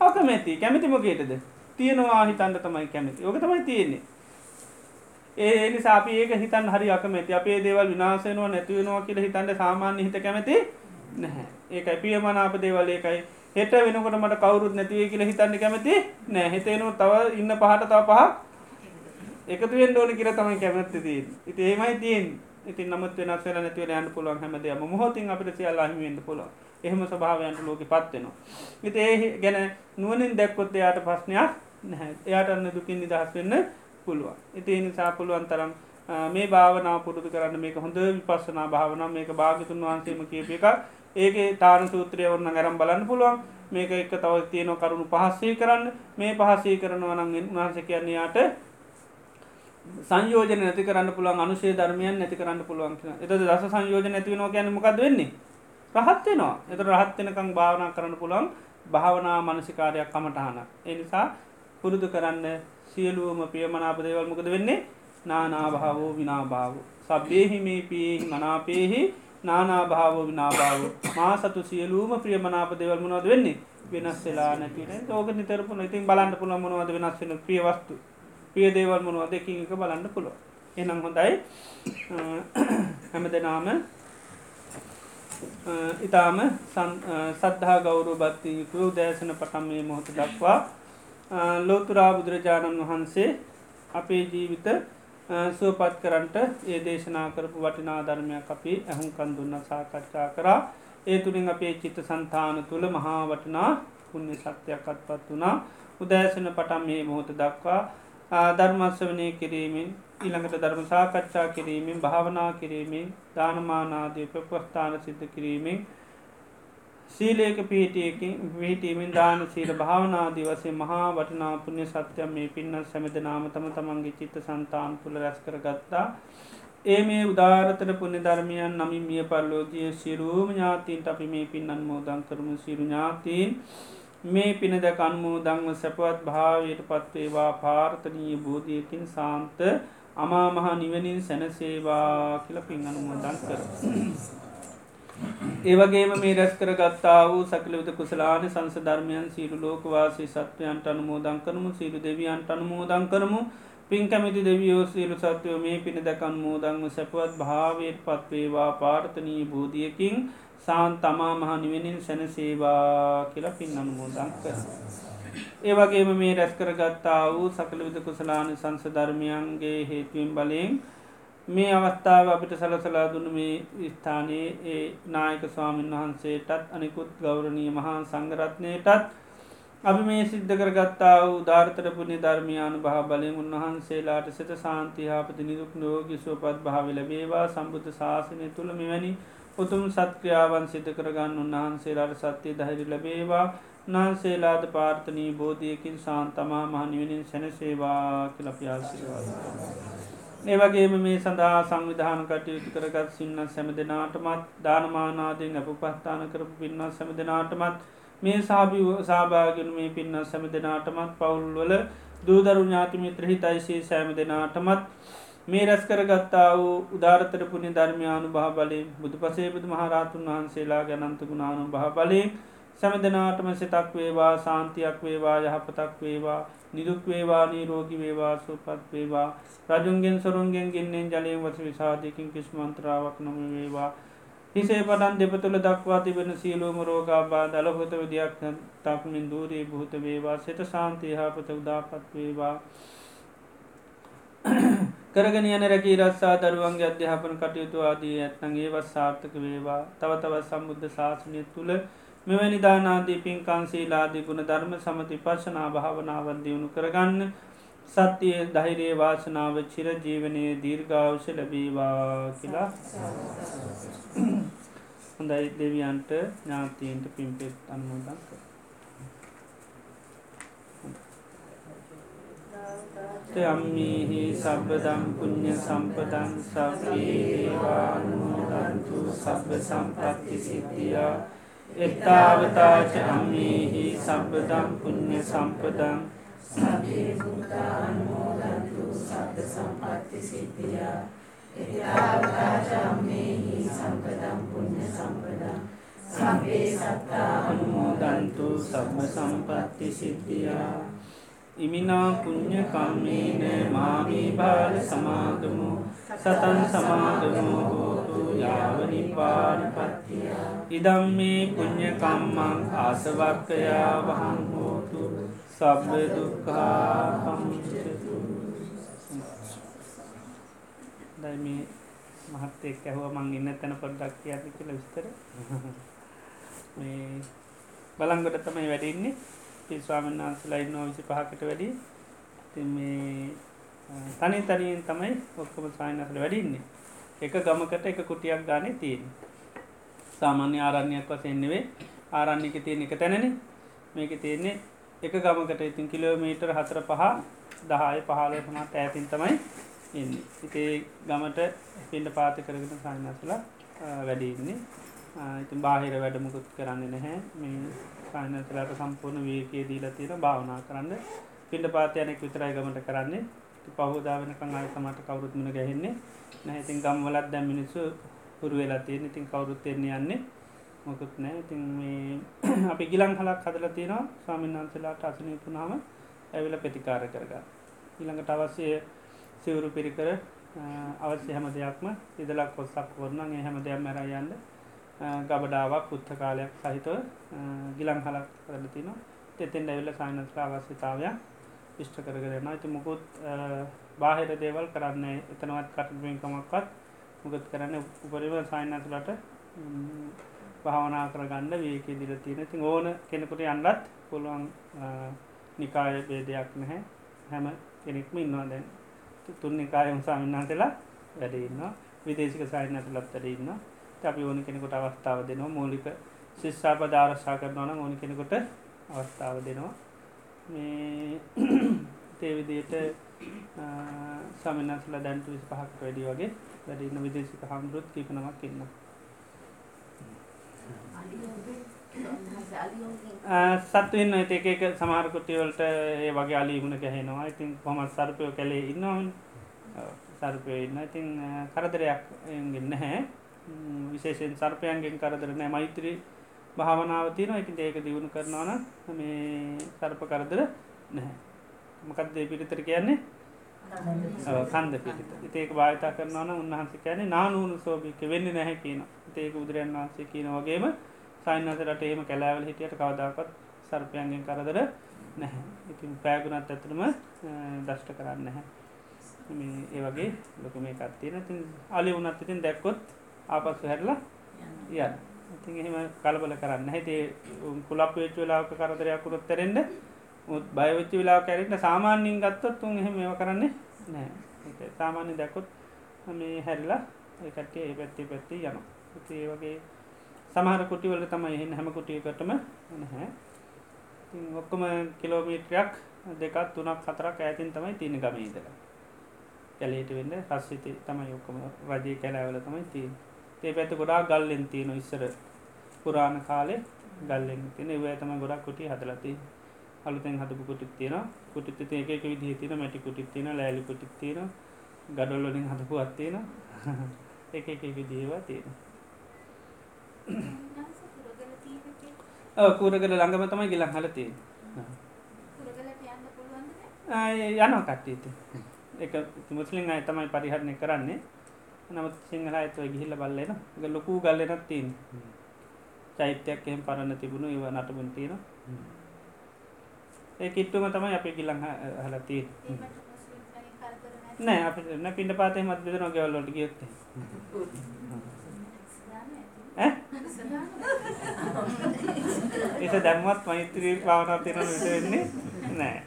A: අකමැති. කැමතිමකේටද තියෙනවා හිතන්ට තමයි කැමති. ඕක තමයි තියෙන්නේ. ඒ නිසාප ඒක හිතන් හරි අකමැති. අපේ දේවල් විනාසයනවා නැතිවෙනවා කියල හිතන්ට සාමාන්‍ය හිත කැමති නැහැ. ඒකයි පියමනාප දේවල් ඒකයි. හෙට වෙනකොට මට කවරුත් නැතිවේ කියල හිතන්න කැමති නෑ හිතේනු තව ඉන්න පහට තව පහක් එකතුවෙන් ඕන කියර තමයි කැමැත්ති තිීන් ඉති ඒමයි තියෙන් ඉතින් නමුත් වෙනස් වෙලා නැතිව යන්න පුළුවන් හැමදේම මොහොතින් අපිට සියල්ල අහිමිවෙන්න පුළුවන්. එහෙම ස්වභාවයන්ට ලෝක පත්වෙනවා ඉති ඒ ගැන නුවනින් දැක්කොත් එයාට ප්‍රශ්නයක් නැහැ. එයාට අන්න දුකින් නිදහස් වෙන්න පුළුවන්. ඉති නිසා පුළුවන් තරම් මේ භාවනා පුරුදු කරන්න මේක හොඳ විපස්සනා භාවනා මේක භාගතුන් වහන්සේම කියප එක ඒකේ තාන සූත්‍රය ඔන්න ගැරම් බලන්න පුළුවන්. මේක එක තව තියෙන කරුණු පහස්සේ කරන්න. මේ පහසේ කරනවනන් වහන්ස කියන්නේයාට සංයෝජන නැති කරන්න පුළුවන් අනුශේ ධර්මයන් නැති කරන්න පුළුවන් එත දස සංයෝජන නැතිවෙනවා ගැන මොකද වෙන්නේ? රහත්වෙනවා එත රහත්වෙනකං භාවනා කරන්න පුළුවන් භාවනා මනසිකාරයක් කමටහන එනිසා පුරුදු කරන්න සියලුවම ප්‍රියමනාප දේවල් මොකද වෙන්නේ? නානාභාවෝ විනාභාව. සබ්බේහි මේ පියෙහි මනාපේහි නානාභාව විනාභාව. මා සතු සියලූම ප්‍රියමනාප දෙවල් මොනවද වෙන්නේ? වෙනස් වෙලා නැතින ඕක නිතරපුන ඉතින් බලන්න පුළ මොනවද වෙනස් වෙන ප්‍රියවස්තු පිය දේවල් මොනවද? එකින් එක බලන්න පුළුව එනම් හොඳයි. හැම දෙනාම ඉතාම සද්ධා ගෞරු බත්ති යුතු දෑසන පටම් මේ මොහොත දක්වා ලෝතුරා බුදුරජාණන් වහන්සේ අපේ ජීවිත සුවපත් කරන්ට ඒ දේශනා කරපු වටිනා ධර්මයක් අපි ඇහුම් කන්දුන්න සාකච්ඡා කරා. ඒ තුළින් අපේ චිත්ත සන්තාන තුළ මහා වටනා පුුණ්‍ය සත්‍යයක් අත්පත් වනා උදෑසන පටම් මේ මොහොත දක්වා ධර්මස්වනය කිරීමෙන් ඊළඟට ධර්ම සාකච්ඡා කිරීමෙන් භාවනා කිරීමෙන් දානමානාදී ප්‍රපස්ථාන සිද්ධ කිරීමෙන් සීලේක පිහිටියකින් විහිටීමෙන් දාන සීල භාවනාදී වසේ මහා වටනා පුුණ්‍ය සත්‍යයම් මේ පින්නත් සැමද නාම තම තමන්ගේ චිත්ත සන්තාන් තුළ රැස් කර ගත්තා ඒ මේ උදාරතර පුුණ්‍ය ධර්මයන් නමින් මිය පල්ලෝගිය සිරූම ඥාතීන්ට අපි මේ පින් අන්මෝදං කරමු. සිරු ඥාතීන් මේ පින දැක අන්මෝ දංව සැපවත් භාවයට පත්වේවා පාර්ථනීය බෝධියකින් සාන්ත අමා මහා නිවනින් සැනසේවා කියල පින් අනුමෝදන් කර. ඒවගේම මේ රැස් කර ගත්තා වූ සකලවිත කුසලාන සංස ධර්මයන් සීරු ලෝකවාසී සත්වයන්ට අනුමෝදං කරමු සීරු දෙවියන්ට අනුමෝදං කරමු පින් කැමිති දෙවියෝ සීරු සත්වයෝ මේ පින දැකන් මෝදංව සැපවත් භාවයට පත්වේවා පාර්ථනී බෝධියකින් සාන් තමා මහ නිවෙනින් සැනසේවා කියලා පින් අනුමෝදං කර. ඒවගේම මේ රැස් කරගත්තා වූ සකලවිද කුසලාන සංස ධර්මයන්ගේ හේතුවෙන් බලයෙන් මේ අවස්ථාව අපිට සලසලා දුන්න මේ ස්ථානයේ ඒ නායක ස්වාමීන් වහන්සේටත් අනිකුත් ගෞරණී මහා සංගරත්නයටත් අපි මේ සිද්ධ කරගත්තා වූ ධාර්තරපුුණි ධර්මයානු භා බලෙන් උන්වහන්සේලාට සිත සාන්තිහාපති නිදුක් නෝගි සුවපත් භාව ලැබේවා. සම්බුද්ධ ශාසනය තුළ මෙවැනි උතුම් සත්ක්‍රියාවන් සිත කරගන්න උන්වහන්සේලාට සත්‍යය දහිරි ලැබේවා. නාන්සේලාද පාර්ථනී බෝධියකින් සාන්තමා මහනිවෙනින් සැනසේවා කිලපියාසිරවා. ඒවගේම මේ සඳහා සංවිධාන කටයුතු කරගත් සින්න සැම දෙනාටමත් දානමානාදෙන් අප පස්ථාන කරපු පින්නත් සැම දෙනාටමත් මේ සාභි සාභාගෙන මේ පින්න සැම දෙනාටමත් පවුල්වල දූදරු ඥාතිමිත්‍ර හිතයිසේ සෑම දෙනාටමත් මේ රැස් කරගත්තා වූ උදාරතර පුුණි ධර්මයානු භහ බලය බුදු පසේ බුදු මහරාතුන් වහන්සේලා ගැනන්ත ගුණානු භහ බලය සැම දෙනාටම සිතක් වේවා සාන්තියක් වේවා යහපතක් වේවා නිදුක් වේවා නීරෝගි වේවා සුපත් වේවා. රජුන්ගෙන් සොරුන්ගෙන් ගෙන්නෙන් ජලයෙන් වස විසාධයකින් කිස්මන්ත්‍රාවක් නොම වේවා. හිසේ පටන් දෙපතුළ දක්වා තිබෙන සියලූම රෝගාබා දලහොත විදියක් තක්මින් දූරී භූත වේවා. සෙත සාන්තියහපත උදාපත් වේවා. කරගෙන යන රැකී රස්සා දරුවන්ගේ අධ්‍යාපන කටයුතු ආදී ඇත්නගේ වස් සාර්ථක වේවා. තව තවත් සම්බුද්ධ ශාසනය තුළ මෙවැනි දානාදී පින්කන්සීලාදී ගුණ ධර්ම සමති පශනා භාවනාවන් දියුණු කරගන්න. සත්‍යය දහිරේ වාසනාව චිර ජීවනය දීර්ගාවශ ලැබීවා කියලා. හොඳයි දෙවියන්ට ඥාතීන්ට පින්පෙත් අන්මෝදන් කර යම්මීහි සබ්බදම් පුුණ්්‍ය සම්පදන් සබ්බේවානුමෝදන්තු සබ්බ සම්පත්ති සිද්ධියා එත්තාවතාච අම්මේහි සබ්බදම් පුුණ්්‍ය සම්පදන් සබේමුතානුමෝදන්තු සබ්බ සම්පත්ති සිද්ධියා. එතාවතාචම්මේහි සම්පදම් පුුණ්්‍ය සම්පදන් සබේ සත්තා අනුමෝදන්තු සබ්බ සම්පත්ති සිද්ධියා ඉමිනා පුං්ඥ කම්මේන මාමී බාල සමාගමු සතන් සමාගමෝ හෝතු යාවනිපාන පත්තිය ඉදම් මේ පුං්ඥ කම්මං ආසවර්කයා වහන් හෝතු සබ්බ දුකා පමුචතු දයි මේ මහත්තෙක් ඇහුව මං ඉන්න තැන පොඩ්ඩක් කියති කියල විස්තර. මේ බලංගොට තමයි වැඩින්නේ ස්වාමන් වහන්සලා ඉන්නවා විසි පහකට වැඩි මේ තනි තනියෙන් තමයි ඔක්කොම සායනසල වැඩින්නේ එක ගමකට එක කුටියක් ගානේ තියෙන සාමාන්‍ය ආරණ්‍යයක් වසෙන්නෙවේ ආරණ්‍යක තියෙන එක තැනන. මේක තියෙන්නේ එක ගමකට ඉතින් කිලෝමීටර් හතර පහ දහය පහල සමත් ඇතින් තමයි ඉන්න. ඉතේ ගමට පින්ඩ පාත කරගෙන සායනසලා වැඩින්නේ ඉතින් බාහිර වැඩමුකුත් කරන්න නැහැ. මේ කානතලට සම්පූර්ණ වේකේ දීලා තියෙන භාවනා කරන්න. පිඩ පාතයනෙක් විතරයි ගමට කරන්නේ. පහෝදා වෙනකං ආය සමට කවරුත් මුණ ගැහෙන්නේ නැහිතින් ගම්වලත් දැම් මිනිස්සු පුරු වෙලා තියෙන ඉතින් කවරුත් එන්නේ යන්නේ මොකුත් නෑ ඉතින් මේ අපි ගිලං හලක් හදල තියෙනවා. ස්වාමීන් වන්සලාට අසනයපුනාම ඇවිල ප්‍රතිකාර කරග ඊළඟට අවශ්‍යය සිවුරු පිරිකර අවශ්‍ය හැම දෙයක්ම ඉදලක් කොස්සක් වරන්න හැම දෙයක් මැර යන්න. ගබඩාවක් පුත්ත කාලයක් සහිතව ගිලං හලක් කරල තින තෙතෙන් ඇවිල්ල සයිනස්ල අවශ්‍යතාවයක් විෂ්ට කරගෙන ඇති මුකුත් බාහිර දේවල් කරන්න එතනවත් කටබින්කමක්වත් මුකත් කරන්න උපරිම සයිනස්ලට භාවනා කරගන්න වේක දිල තියෙන ති ඕන කෙනෙකුට අන්ලත් පුළුවන් නිකාය බේදයක් නැහැ. හැම කෙනෙක්ම ඉන්නවා දැන්. තුන් නිකායම් සාමින්නාතලා වැඩඉන්න විදේශක සයිනතුලත් වැඩ ඉන්නවා. අපි ඕන කෙනෙකුට අවස්ථාව දෙනවා. මූලික ශිස්සාප ධාරශා කරනවන ඕන කෙනෙකුට අවස්ථාව දෙනවා. මේ තේවිදියට සමනස්ල දැන්ට විස් පහක් වැඩි වගේ වැඩින්න විදේශික හමුරුත් කීපනමක් ඉන්න සත්වන්න ඒක එක සමාරකුටිවලට ඒ වගේ අලීගුණ ගැහෙනවා. ඉතින් කොමත් සර්පයෝ කැලේ ඉන්නවන්. සර්පය ඉන්න ඉතින් කරදරයක් ගෙන්න්න හැ විශේෂෙන් සර්පයන්ගෙන් කරදර නෑ. මෛත්‍රී භාවනාව තියෙන එක ඒක දියුණු කරනවන මේ සර්ප කරදර නැහැ. මකක්දේ පිරිතර කියන්නේ? කන්ද පිරිත ඒක භාවිතා කරනවන උන්වහන්සේ කෑනේ නානූුණු සෝභික වෙන්න නැහැ කියන. ඒක බුදුරයන් වහන්සේ කියන වගේම සයින්නසරට එහෙම කැලෑවල හිටියට කවදාකත් සර්පයන්ගෙන් කරදර නැහැ. ඉතින් පෑගුණත් ඇතුළම දෂ්ට කරන්න නැහැ. ඒ වගේ ලොක මේ කත්තියෙන තින් අලි වනත් ඉතින් දැක්කොත් ආපස්සු හැරලා යන්න ඉතින් එහෙම කලබල කරන්න හිතේ කුලප් වෙච්ච වෙලාවක කරදරයක් වුණොත් තැරෙන්න මුත් බයවෙච්ච වෙලාව කැරෙන්න සාමාන්‍යයෙන් ගත්තොත් තුන් එහෙම ඒව කරන්නේ නෑ සාමාන්‍ය දැකොත් මේ හැරිලා ඒ කට්ටිය ඒ පැත්තේ පැත්තේ යනවා. ඉතින් ඒ වගේ සමහර කුටිවල තමයි එහෙන් හැම කුටියකටම නැහැ. ඉතින් ඔක්කොම කිලෝමීටරයක් දෙකක් තුනක් හතරක් ඈතින් තමයි තියෙන ගමේ ඉඳලා. කැලේට වෙන්න රස්සිතේ තමයි ඔක්කොම රජයේ කැලෑවල තමයි තියෙන්නේ ඒ පැත ගොඩා ගල්ලෙන් තියෙන ඉස්සර පුරාණ කාලේ ගල්ලෙන් තින ඒතම ගොඩක් කුටි හදලති අලුතෙන් හදපු කුටිත් තියෙන කුටිත් ඒක විදි තින මැටි කුටිත් තියෙන ලෑලි කුටිත් තියෙන ගඩොල්ලොලින් හදපු අත්තියෙන එක එක විදිේවා තියෙන කූරගල ළඟම තමයි ගිලන් හලතිය යනවා කට්ටීත එක මුස්ලිම් අය තමයි පරිහරණය කරන්නේ නමුත් සිංහල ඇතුව ගිහිල්ල බල්ලෙන ග ලොකූ ගල්ලෙනත් තිීන් චෛත්‍යයක් එහෙම පරන්න තිබුණු ඒව නටබුන් තියෙන ඒ කිට්ටුම තමයි අප ගිලං හලතිී නෑ අප පිට පාතය මත් බෙදන ගෙවල්ලොට ගියොත්තේ එස දැම්මත් මෛත්‍රී භාවනා තියෙන විස වෙන්නේ නෑ.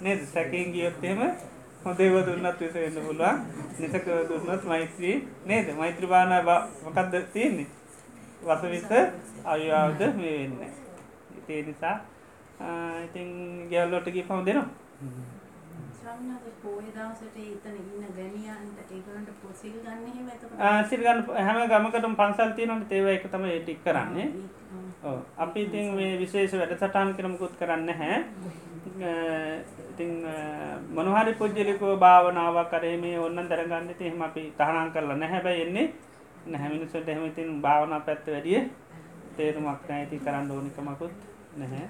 A: නේද? සැකින් ගියොත්තේම හොඳේව දුන්නත් විස වෙන්න පුළුවන්. නිසක දුන්නත් මෛත්‍රී නේද? මෛත්‍රී භාවනා මොකක්ද තියෙන්නේ? වසවිත අයවාවද මේ වෙන්න. ඉතේ නිසා ඉතින් ගැල්ලොට ගි පව් දෙනවා. සිල්ගන්න හැම ගමකටම පන්සල් තියනට තේව එක තම ටික් කරන්නේ. අපි ඉතින් මේ විශේෂ වැඩසටාන් කරමකුත් කරන්න හැ ඉතිං මොනහරි පුද්ජලිකෝ භාවනාවක් කරේ මේ ඔන්න දරගන්න. එහෙම අපි තහනම් කරලා නැහැබැයි එන්නේ නැහැමිනිසට එහෙමඉතින් භාවනා පැත්ත වැඩිය තේරුමක් නැඇති කරන්න ඕනිකමකුත් නැහැ.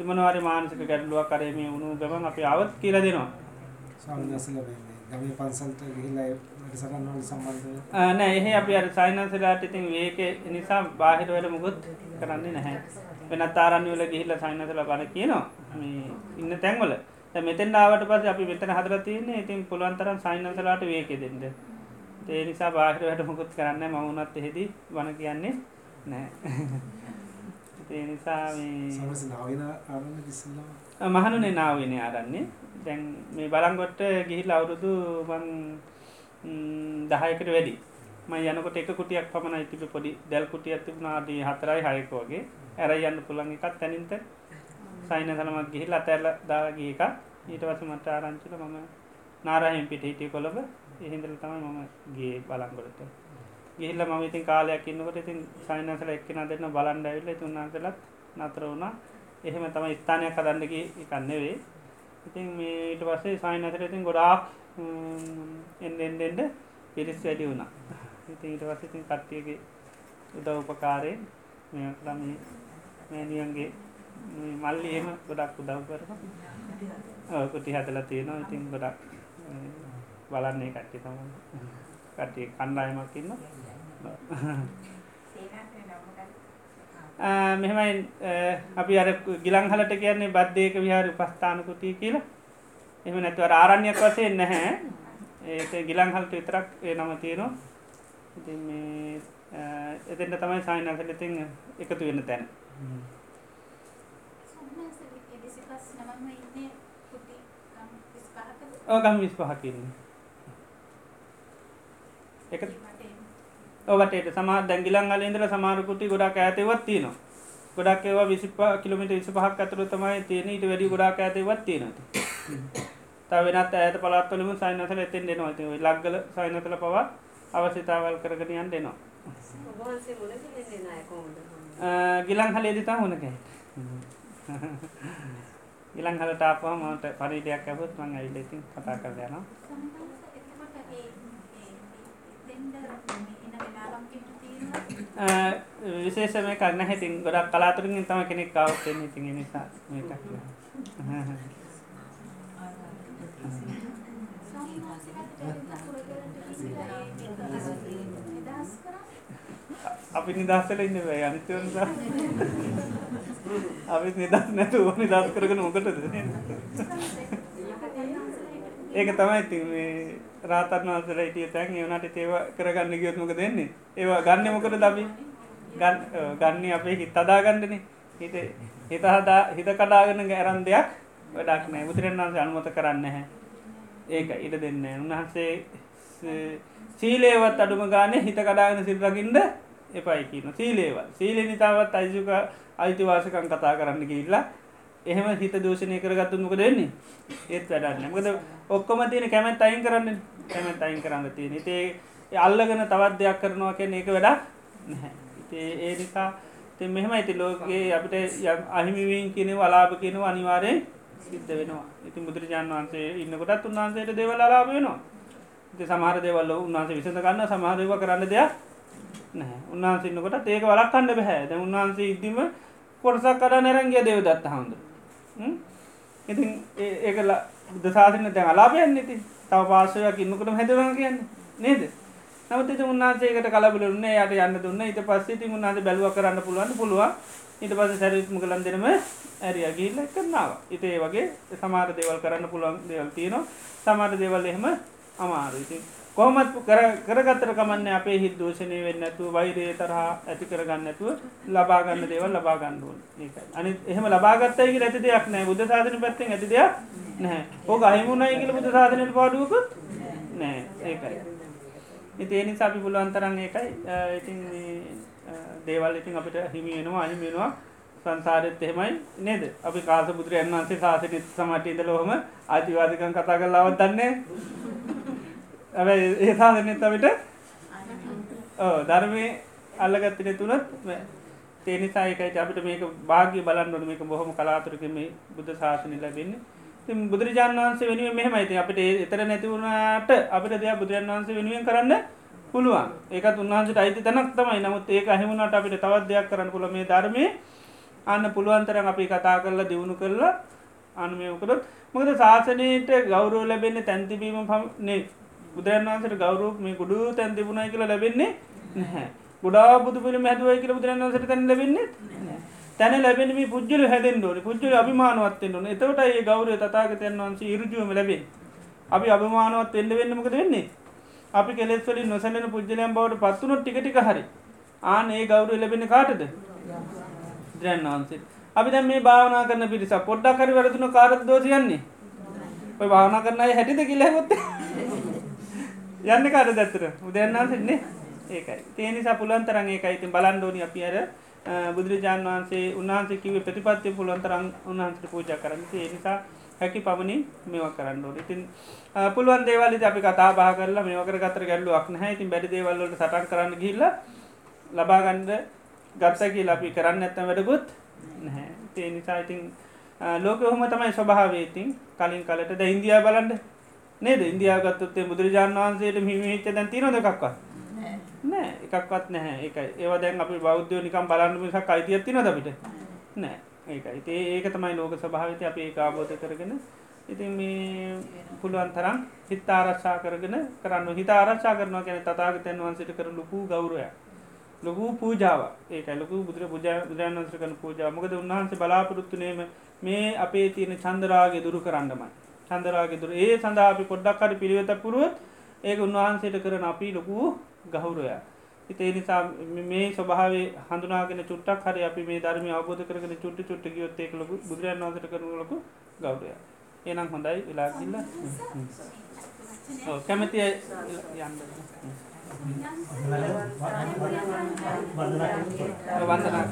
A: මනවාරි මානසික ගැඩලුවක් කරේ මේ වුණු ගමන් අපි අවත් කියල දෙනවා.
B: ගම පන්සල්ට
A: නෑ එහ අපි අර සයිනන්සලාට ඉතින් ඒක නිසා බාහිරවල මුකුත් කරන්නේ නැහැ වෙනත් ආරන්වල ගිහිල්ල සයිනසල බල කියනවා. මේ ඉන්න තැන්වල. මෙතෙන් ආවට පස අපි මෙතන හදර තියන්නේ ඉතින් පුළුවන්තරම් සයිනසලාට වේක දෙෙන්ට ඒ නිසා බාහිර වැට මුකුත් කරන්න මවුනත් එහෙදී වන කියන්නේ නෑ ඒ නිසා මහනුනේ නාවනේ ආරන්නේ දැන් මේ බලංගොට්ට ගිහිල් අවුරුදු බං දහයකට වැඩි ම යනකොට එක කුටියක් පමණ තිබ පොඩි දැල් කුටිය තිබුණනාදී හතරයි හයක වගේ. ඇර යන්න පුළන් එකත් තැනින්ට. සයින සලමත් ගිහිල් අතැල්ල දාගේ එක ඊට වස මට ආරංචිල මම නාරහෙන් පිට හිටිය කොළඹ. එහින්දල තමයි මම ගේ බලංගොලට ගිහිල්ල ම ඉතින් කාලයක් ඉන්නකොට ඉතින් සයිනසල එක්කෙන දෙන්න බලන්ඩ ඇවිල්ල තුන්නාසලත් නතර වුණා. එහෙම තම ස්ථානයක් කදන්නගේ එකන්නෙවේ ඉතින් මේට පස්සේ සයිනතර ඉතින් ගොඩාක් එන්ඩෙන්ඩෙන්ඩ පිරිස් වැඩි වුණා. ඉති ඊට පස්ස ඉතින් කට්ටියගේ උදව උපකාරයෙන් මෙ ළම මෑනියන්ගේ මල්ලි එහෙම ගොඩක් උදව් කරම කුටි හදලා තියෙනවා. ඉතින් ගොඩක් බලන්නේ කට්ටි තම කට්ටිය කණ්ඩායමක් ඉන්න මෙහෙමයි අපි අර ගිලං හලට කියන්නේ බද්ධයක විහාර උපස්ථානකුතිය කියලා. එම නැතුව ආරණ්‍යයක් වසයෙන් නැහැ. ඒ ගිලං හල්ට විතරක් ඒ නම තියෙනවා ඉති එතෙන්ට තමයි සයිනසල ඉතින් එකතු වෙන තැන. ඕගම් විස් පහකින්නේ එක ඔවටට සමා දැගිලන් අලන්දල සමාරකුටි ගොඩක් ඇතවත් තියනවා. ගොඩක් ඒවා විසිපා කිලමිට විසි පහක් අතුර තමයි තියෙන ඊට වැඩි ගොඩක් ඇතවත් තියෙනට වෙනත් ඇත පලත්වලම සයිනසල එතෙන් දෙනවා ලක්ගල සයිනතල පවා අවශ්‍යතාවල් කරගෙනයන් දෙනවා ගිලං හලේදිතා හොනකයි ගිලං හලට ආපවා මට පරිඩයක් ඇබොත් මං ඇයිලඉතින් කතා කර යනවා. විශේෂම කන්න හිතින් ගොඩක් කලාතුරින් තම කෙනෙක් කවත්තෙන් ඉතින් නිසා මේකක් අපි නිදස්සල ඉන්න බෑ අනිතවස අපි නිදස් නැතු නිදස් කරගෙන මොකටද? ඒක තමයි ඉතින් මේ රාතන් වහන්සල හිටිය තැන් ඒවනට ඒව කරගන්න ගියොත්මක දෙන්නේ ඒවා ගන්න මොකද දබි ගන්න අපේ හිත් අදාගන්නන හිත හිත හදා හිත කඩාගෙන ඇරන් දෙයක් වැඩක් නෑ. බුදුරන් වන්සේ අනුමත කරන්න හැ ඒක ඉඩ දෙන්න උන්වහන්සේ සීලේවත් අඩුම ගානය හිත කඩාගෙන සිල්රකින්ද එපයි කියන සීලේවත්. සීලේ නිතාවත් අයිසුක අයිතිවාසකන් කතා කරන්න කිල්ලා එහෙම හිත දූෂණය කරගත්තු මොක දෙන්නේ ඒත් වැඩන්න මොකද ඔක්කොම තියෙන කැමැත් අයින් කරන්න. කැමැත් අයින් කරන්න තියෙන. තේ අල්ලගෙන තවත් දෙයක් කරනවා කියන එක වැඩක් නැහැ. ඒ නිසා ති මෙහෙම ඇති ලෝකගේ අපිට අහිමිවීන් කියන වලාප කියනව අනිවාරයෙන් සිද්ධ වෙනවා. ඉතින් බුදුරජාන් වන්සේ ඉන්නකොටත් උන්වහන්සේට දෙවල් අලාප වෙනවා. ඉති සමහර දෙවල්ල උන්වහන්සේ විසඳ ගන්න සමහරව කරන්න දෙයක් නැහැ. උන්වහන්සේ ඉන්නකොට ඒක වලක් කණ්ඩ බැහැ ද උන්වහන්සේ ඉදිම කොටසක් කඩ නැරංගිය දෙව දත්ත හාමුදුර. ඉතින් ඒකල බුදසාධන දැන් අලාපයන්න ඉති තව පාසයක් ඉන්නකටම හැදවන කියන්න. නේද? නමුත් උන්නාසේකට කලබල උන්න යට යන්න දුන්න. ඊට පස්සේ ති උන්නාද බැලුව කරන්න පුළුවන් පුළුවන්. ඊට පස සැරිත්ම කලන් දෙනම ඇරිය ගිල්ල කරන්නාව ඉතේ වගේ සමාර දේවල් කරන්න පුළුවන් දේවල් තියෙනවා. සමාර දේවල් එහෙම අමාරු ඉතින් කොහමත් කරගත්තර කමන්න අපේ හිත් දෝෂණය වෙන්න ඇතුව වෛරය තරහා ඇති කරගන්න ඇතුව ලබාගන්න දේවල් ලබාගන්නුවන් ඒකයි. අනි එහෙම ලබාගත්තයක ඇති දෙයක් නෑ බුද්ධ සාධන පැත්තෙන් ඇති දෙයක් නැහැ. ඕ අහිමුණයි කියල බුද්ධ සාධනයට පාඩුවකුත් නෑ ඒකයි. ඉති ඒ නිසා අපි පුළුවන්තරන් ඒකයි. ඉතින් දේවල් ඉතින් අපිට හිමි වෙනවා අහිමි වෙනවා. සංසාරෙත් එහෙමයි නේද? අපි කාස බුදුරයන් වන්සේ සාසනත සමට ඉදල හොම ආතිවාදිකන් කතා කරලාවත් දන්නේ ඇ ඒ සාධනත අපිට ධර්මය අල්ලගත්තන තුනත් තේනිසායකයි අපිට මේක භාග්‍ය බලන්නට මේක බොහොම කලාතුරක මේ බුද්ධ ශාසනය ලැබෙන්නේ. ති බුදුරජාන් වන්සේ වෙනුව මෙහමයිති අපිට එතර නැතිවුණට අපිට දෙයක් බුදුරන් වන්සේ වෙනුවෙන් කරන්න පුළුවන්. ඒකත් උන්වහන්සට අයිති තැනක් තමයි. නමුත් ඒක අහිමුණට අපිට තවත් දෙයක් කරන්න පුළ මේ ධර්මය අන්න පුළුවන්තරන් අපි කතා කරලා දියුණු කරලා අනුමයකරොත් මොකද ශාසනයට ගෞරෝ ලැබෙන්නේ තැන්තිබීම පනේ බුදුරන් වන්සට ගෞරූප මේ ගුඩු තැන්තිබුණයි කියලා ලැබෙන්නේ නැහැ. ගොඩා බුදු පිළ හැදුවයි කියල බුදුරන් වන්සට තැන ලැබෙන්නේ තැන ලැබෙන මේ පුද්ජල හැදෙන් ෝන පුද්ජල අභිමානුවත්වෙන් ඕන. එතවට ඒ ගෞරය තතාගතයන් වන්සේ ඉරජුවම ලැබෙන් අපි අභිමානුවත් එල්ල වෙන්නමකද වෙන්නේ? අපි කෙලෙස්වලින් නොසැලෙන පුද්ජලයන් බවට පත්වනොත් ටිකටික හරි. ආන ඒ ගෞරය ලැබෙන කාටද? ද්‍රයන් වහන්සේ අපි දැ මේ භාවනා කරන පිරිස පොඩ්ඩක් කරි වැරදුන කාරත් දෝසියන්නේ ඔය භාවනා කරනය හැටිද කිල්ලහොත් යන්න කාර දැත්තර උදයන්නාසෙන්නේ ඒකයි. තේනිසා පුළන්තරන් ඒකයි ඉතින් බලන්ඩෝනි අපි අර බුදුරජාන් වහන්සේ උන්හන්සේ කිව ප්‍රතිපත්තිය පුළුවන්තරන් උන්හන්සට පූජ කරන්න. ඒ නිසා හැකි පමණින් මේව කරන්න ඕට ඉතින් පුළුවන් දේවල් අපි කතා බා කරලා මේකර ගතර ගැල්ලුවක් නැහැ. ඉතින් බැඩි දේවල්ලට සටන් කරන්න ගිල්ල ලබාගන්ඩ ගත්සකි ලපි කරන්න ඇත්තම වැඩගුත් නැහැ. ඒ නිසා ඉතින් ලෝක හොම තමයි ස්වභාවේතින් කලින් කලට ද ඉන්දයා බලන්ඩ නේද? ඉන්දයාගත්තත්තේ බුදුරජාන් වහන්සේට හිමිහිච්ච දැන් තිනො දෙකක්වත් නෑ එකක්වත් නැහැ. එක ඒව දැන් අපි බෞද්ධය නිකම් බලන්න මිසක් අයිතියත්ති නොදපිට නෑ ඒකයි. ඒ ඒක තමයි ලෝක සභාවිත අප ඒ ආබෝධ කරගෙන ඉතින් මේ පුළුවන් තරම් හිත් ආරක්ෂා කරගෙන කරන්න හිත ආරක්ෂා කරනවා ගැන තතාගතයන් වන්සට කර ලොකු ගෞරය ලොකු පූජාව ඒක ලොකු බුදුර බුදුරන් වන්ස කන පූජා මොකද උන්වහන්සේ බලාපොරොත්තුනේම මේ අපේ තියෙන චන්දරාගේ දුරු කරන්නමයි චන්දරාගේ දුර ඒ සඳහා අපි පොඩ්ඩක් හරි පිළිවෙත පුරුවත් ඒක උන්වහන්සේට කරන අපි ලොකු ගෞරය ඉතේ නිසා මේ ස්වභාවේ හඳුනාගෙන චුට්ටක් හරි අපි මේ ධර්ම අවබෝධ කරගෙන චුට්ට චුට්ට ගියොත්තේක ලොකු බුදුරන් වන්සට කරනලකු ගෞරය එනම් හොඳයි වෙලාගිල්ල කැමති යන්න. වන්දනා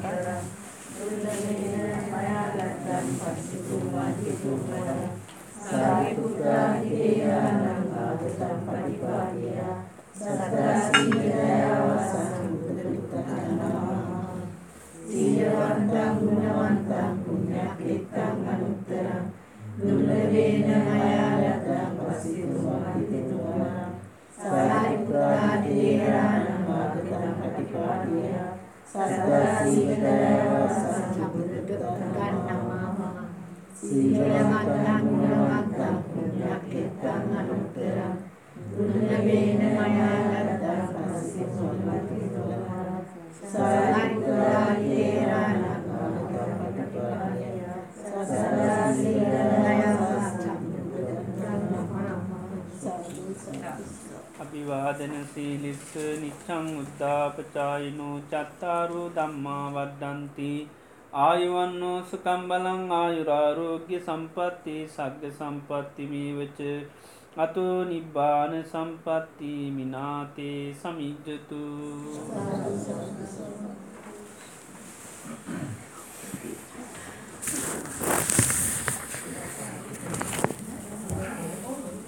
C: සාරිපුත්‍රාහිදේයානං ආගතම් පටිපාටියා සතරසීලයාවසං බුදුරුත්තනනවා සීලවන්තං ගුණවන්තං පුුණ්‍යක්ෙත්තං අනුත්තරං දුර්ලවේන මයාලතං පසිතුමාතිතුමා සාරිපුත්‍රාහිදේයානං ආගතම් පටිපාටියා සතරසීලයාවසං බුදුරුත්තනනවා සීලවන්තං ගුණවන්තං පුුණ්‍යක්ෙත්තං අනුත්තරං දුර්ලභේන මයාලත්තං පස්සිතුමාතිතුමා සාරිපුත්‍රාහිදේයානං ආගතම් පටිපාටියා
A: අභිවාදන සීලිස්ස නිච්චං උද්ධාපචායිනෝ චත්තාරු දම්මා වද්දන්ති ආයුවන්නෝ සුකම් බලං ආයුරාරෝග්‍ය සම්පත්ති සග්‍ය සම්පත්තිමීවච අතෝ නිබ්බාන සම්පත්ති මිනාතේ සමිජ්ජතු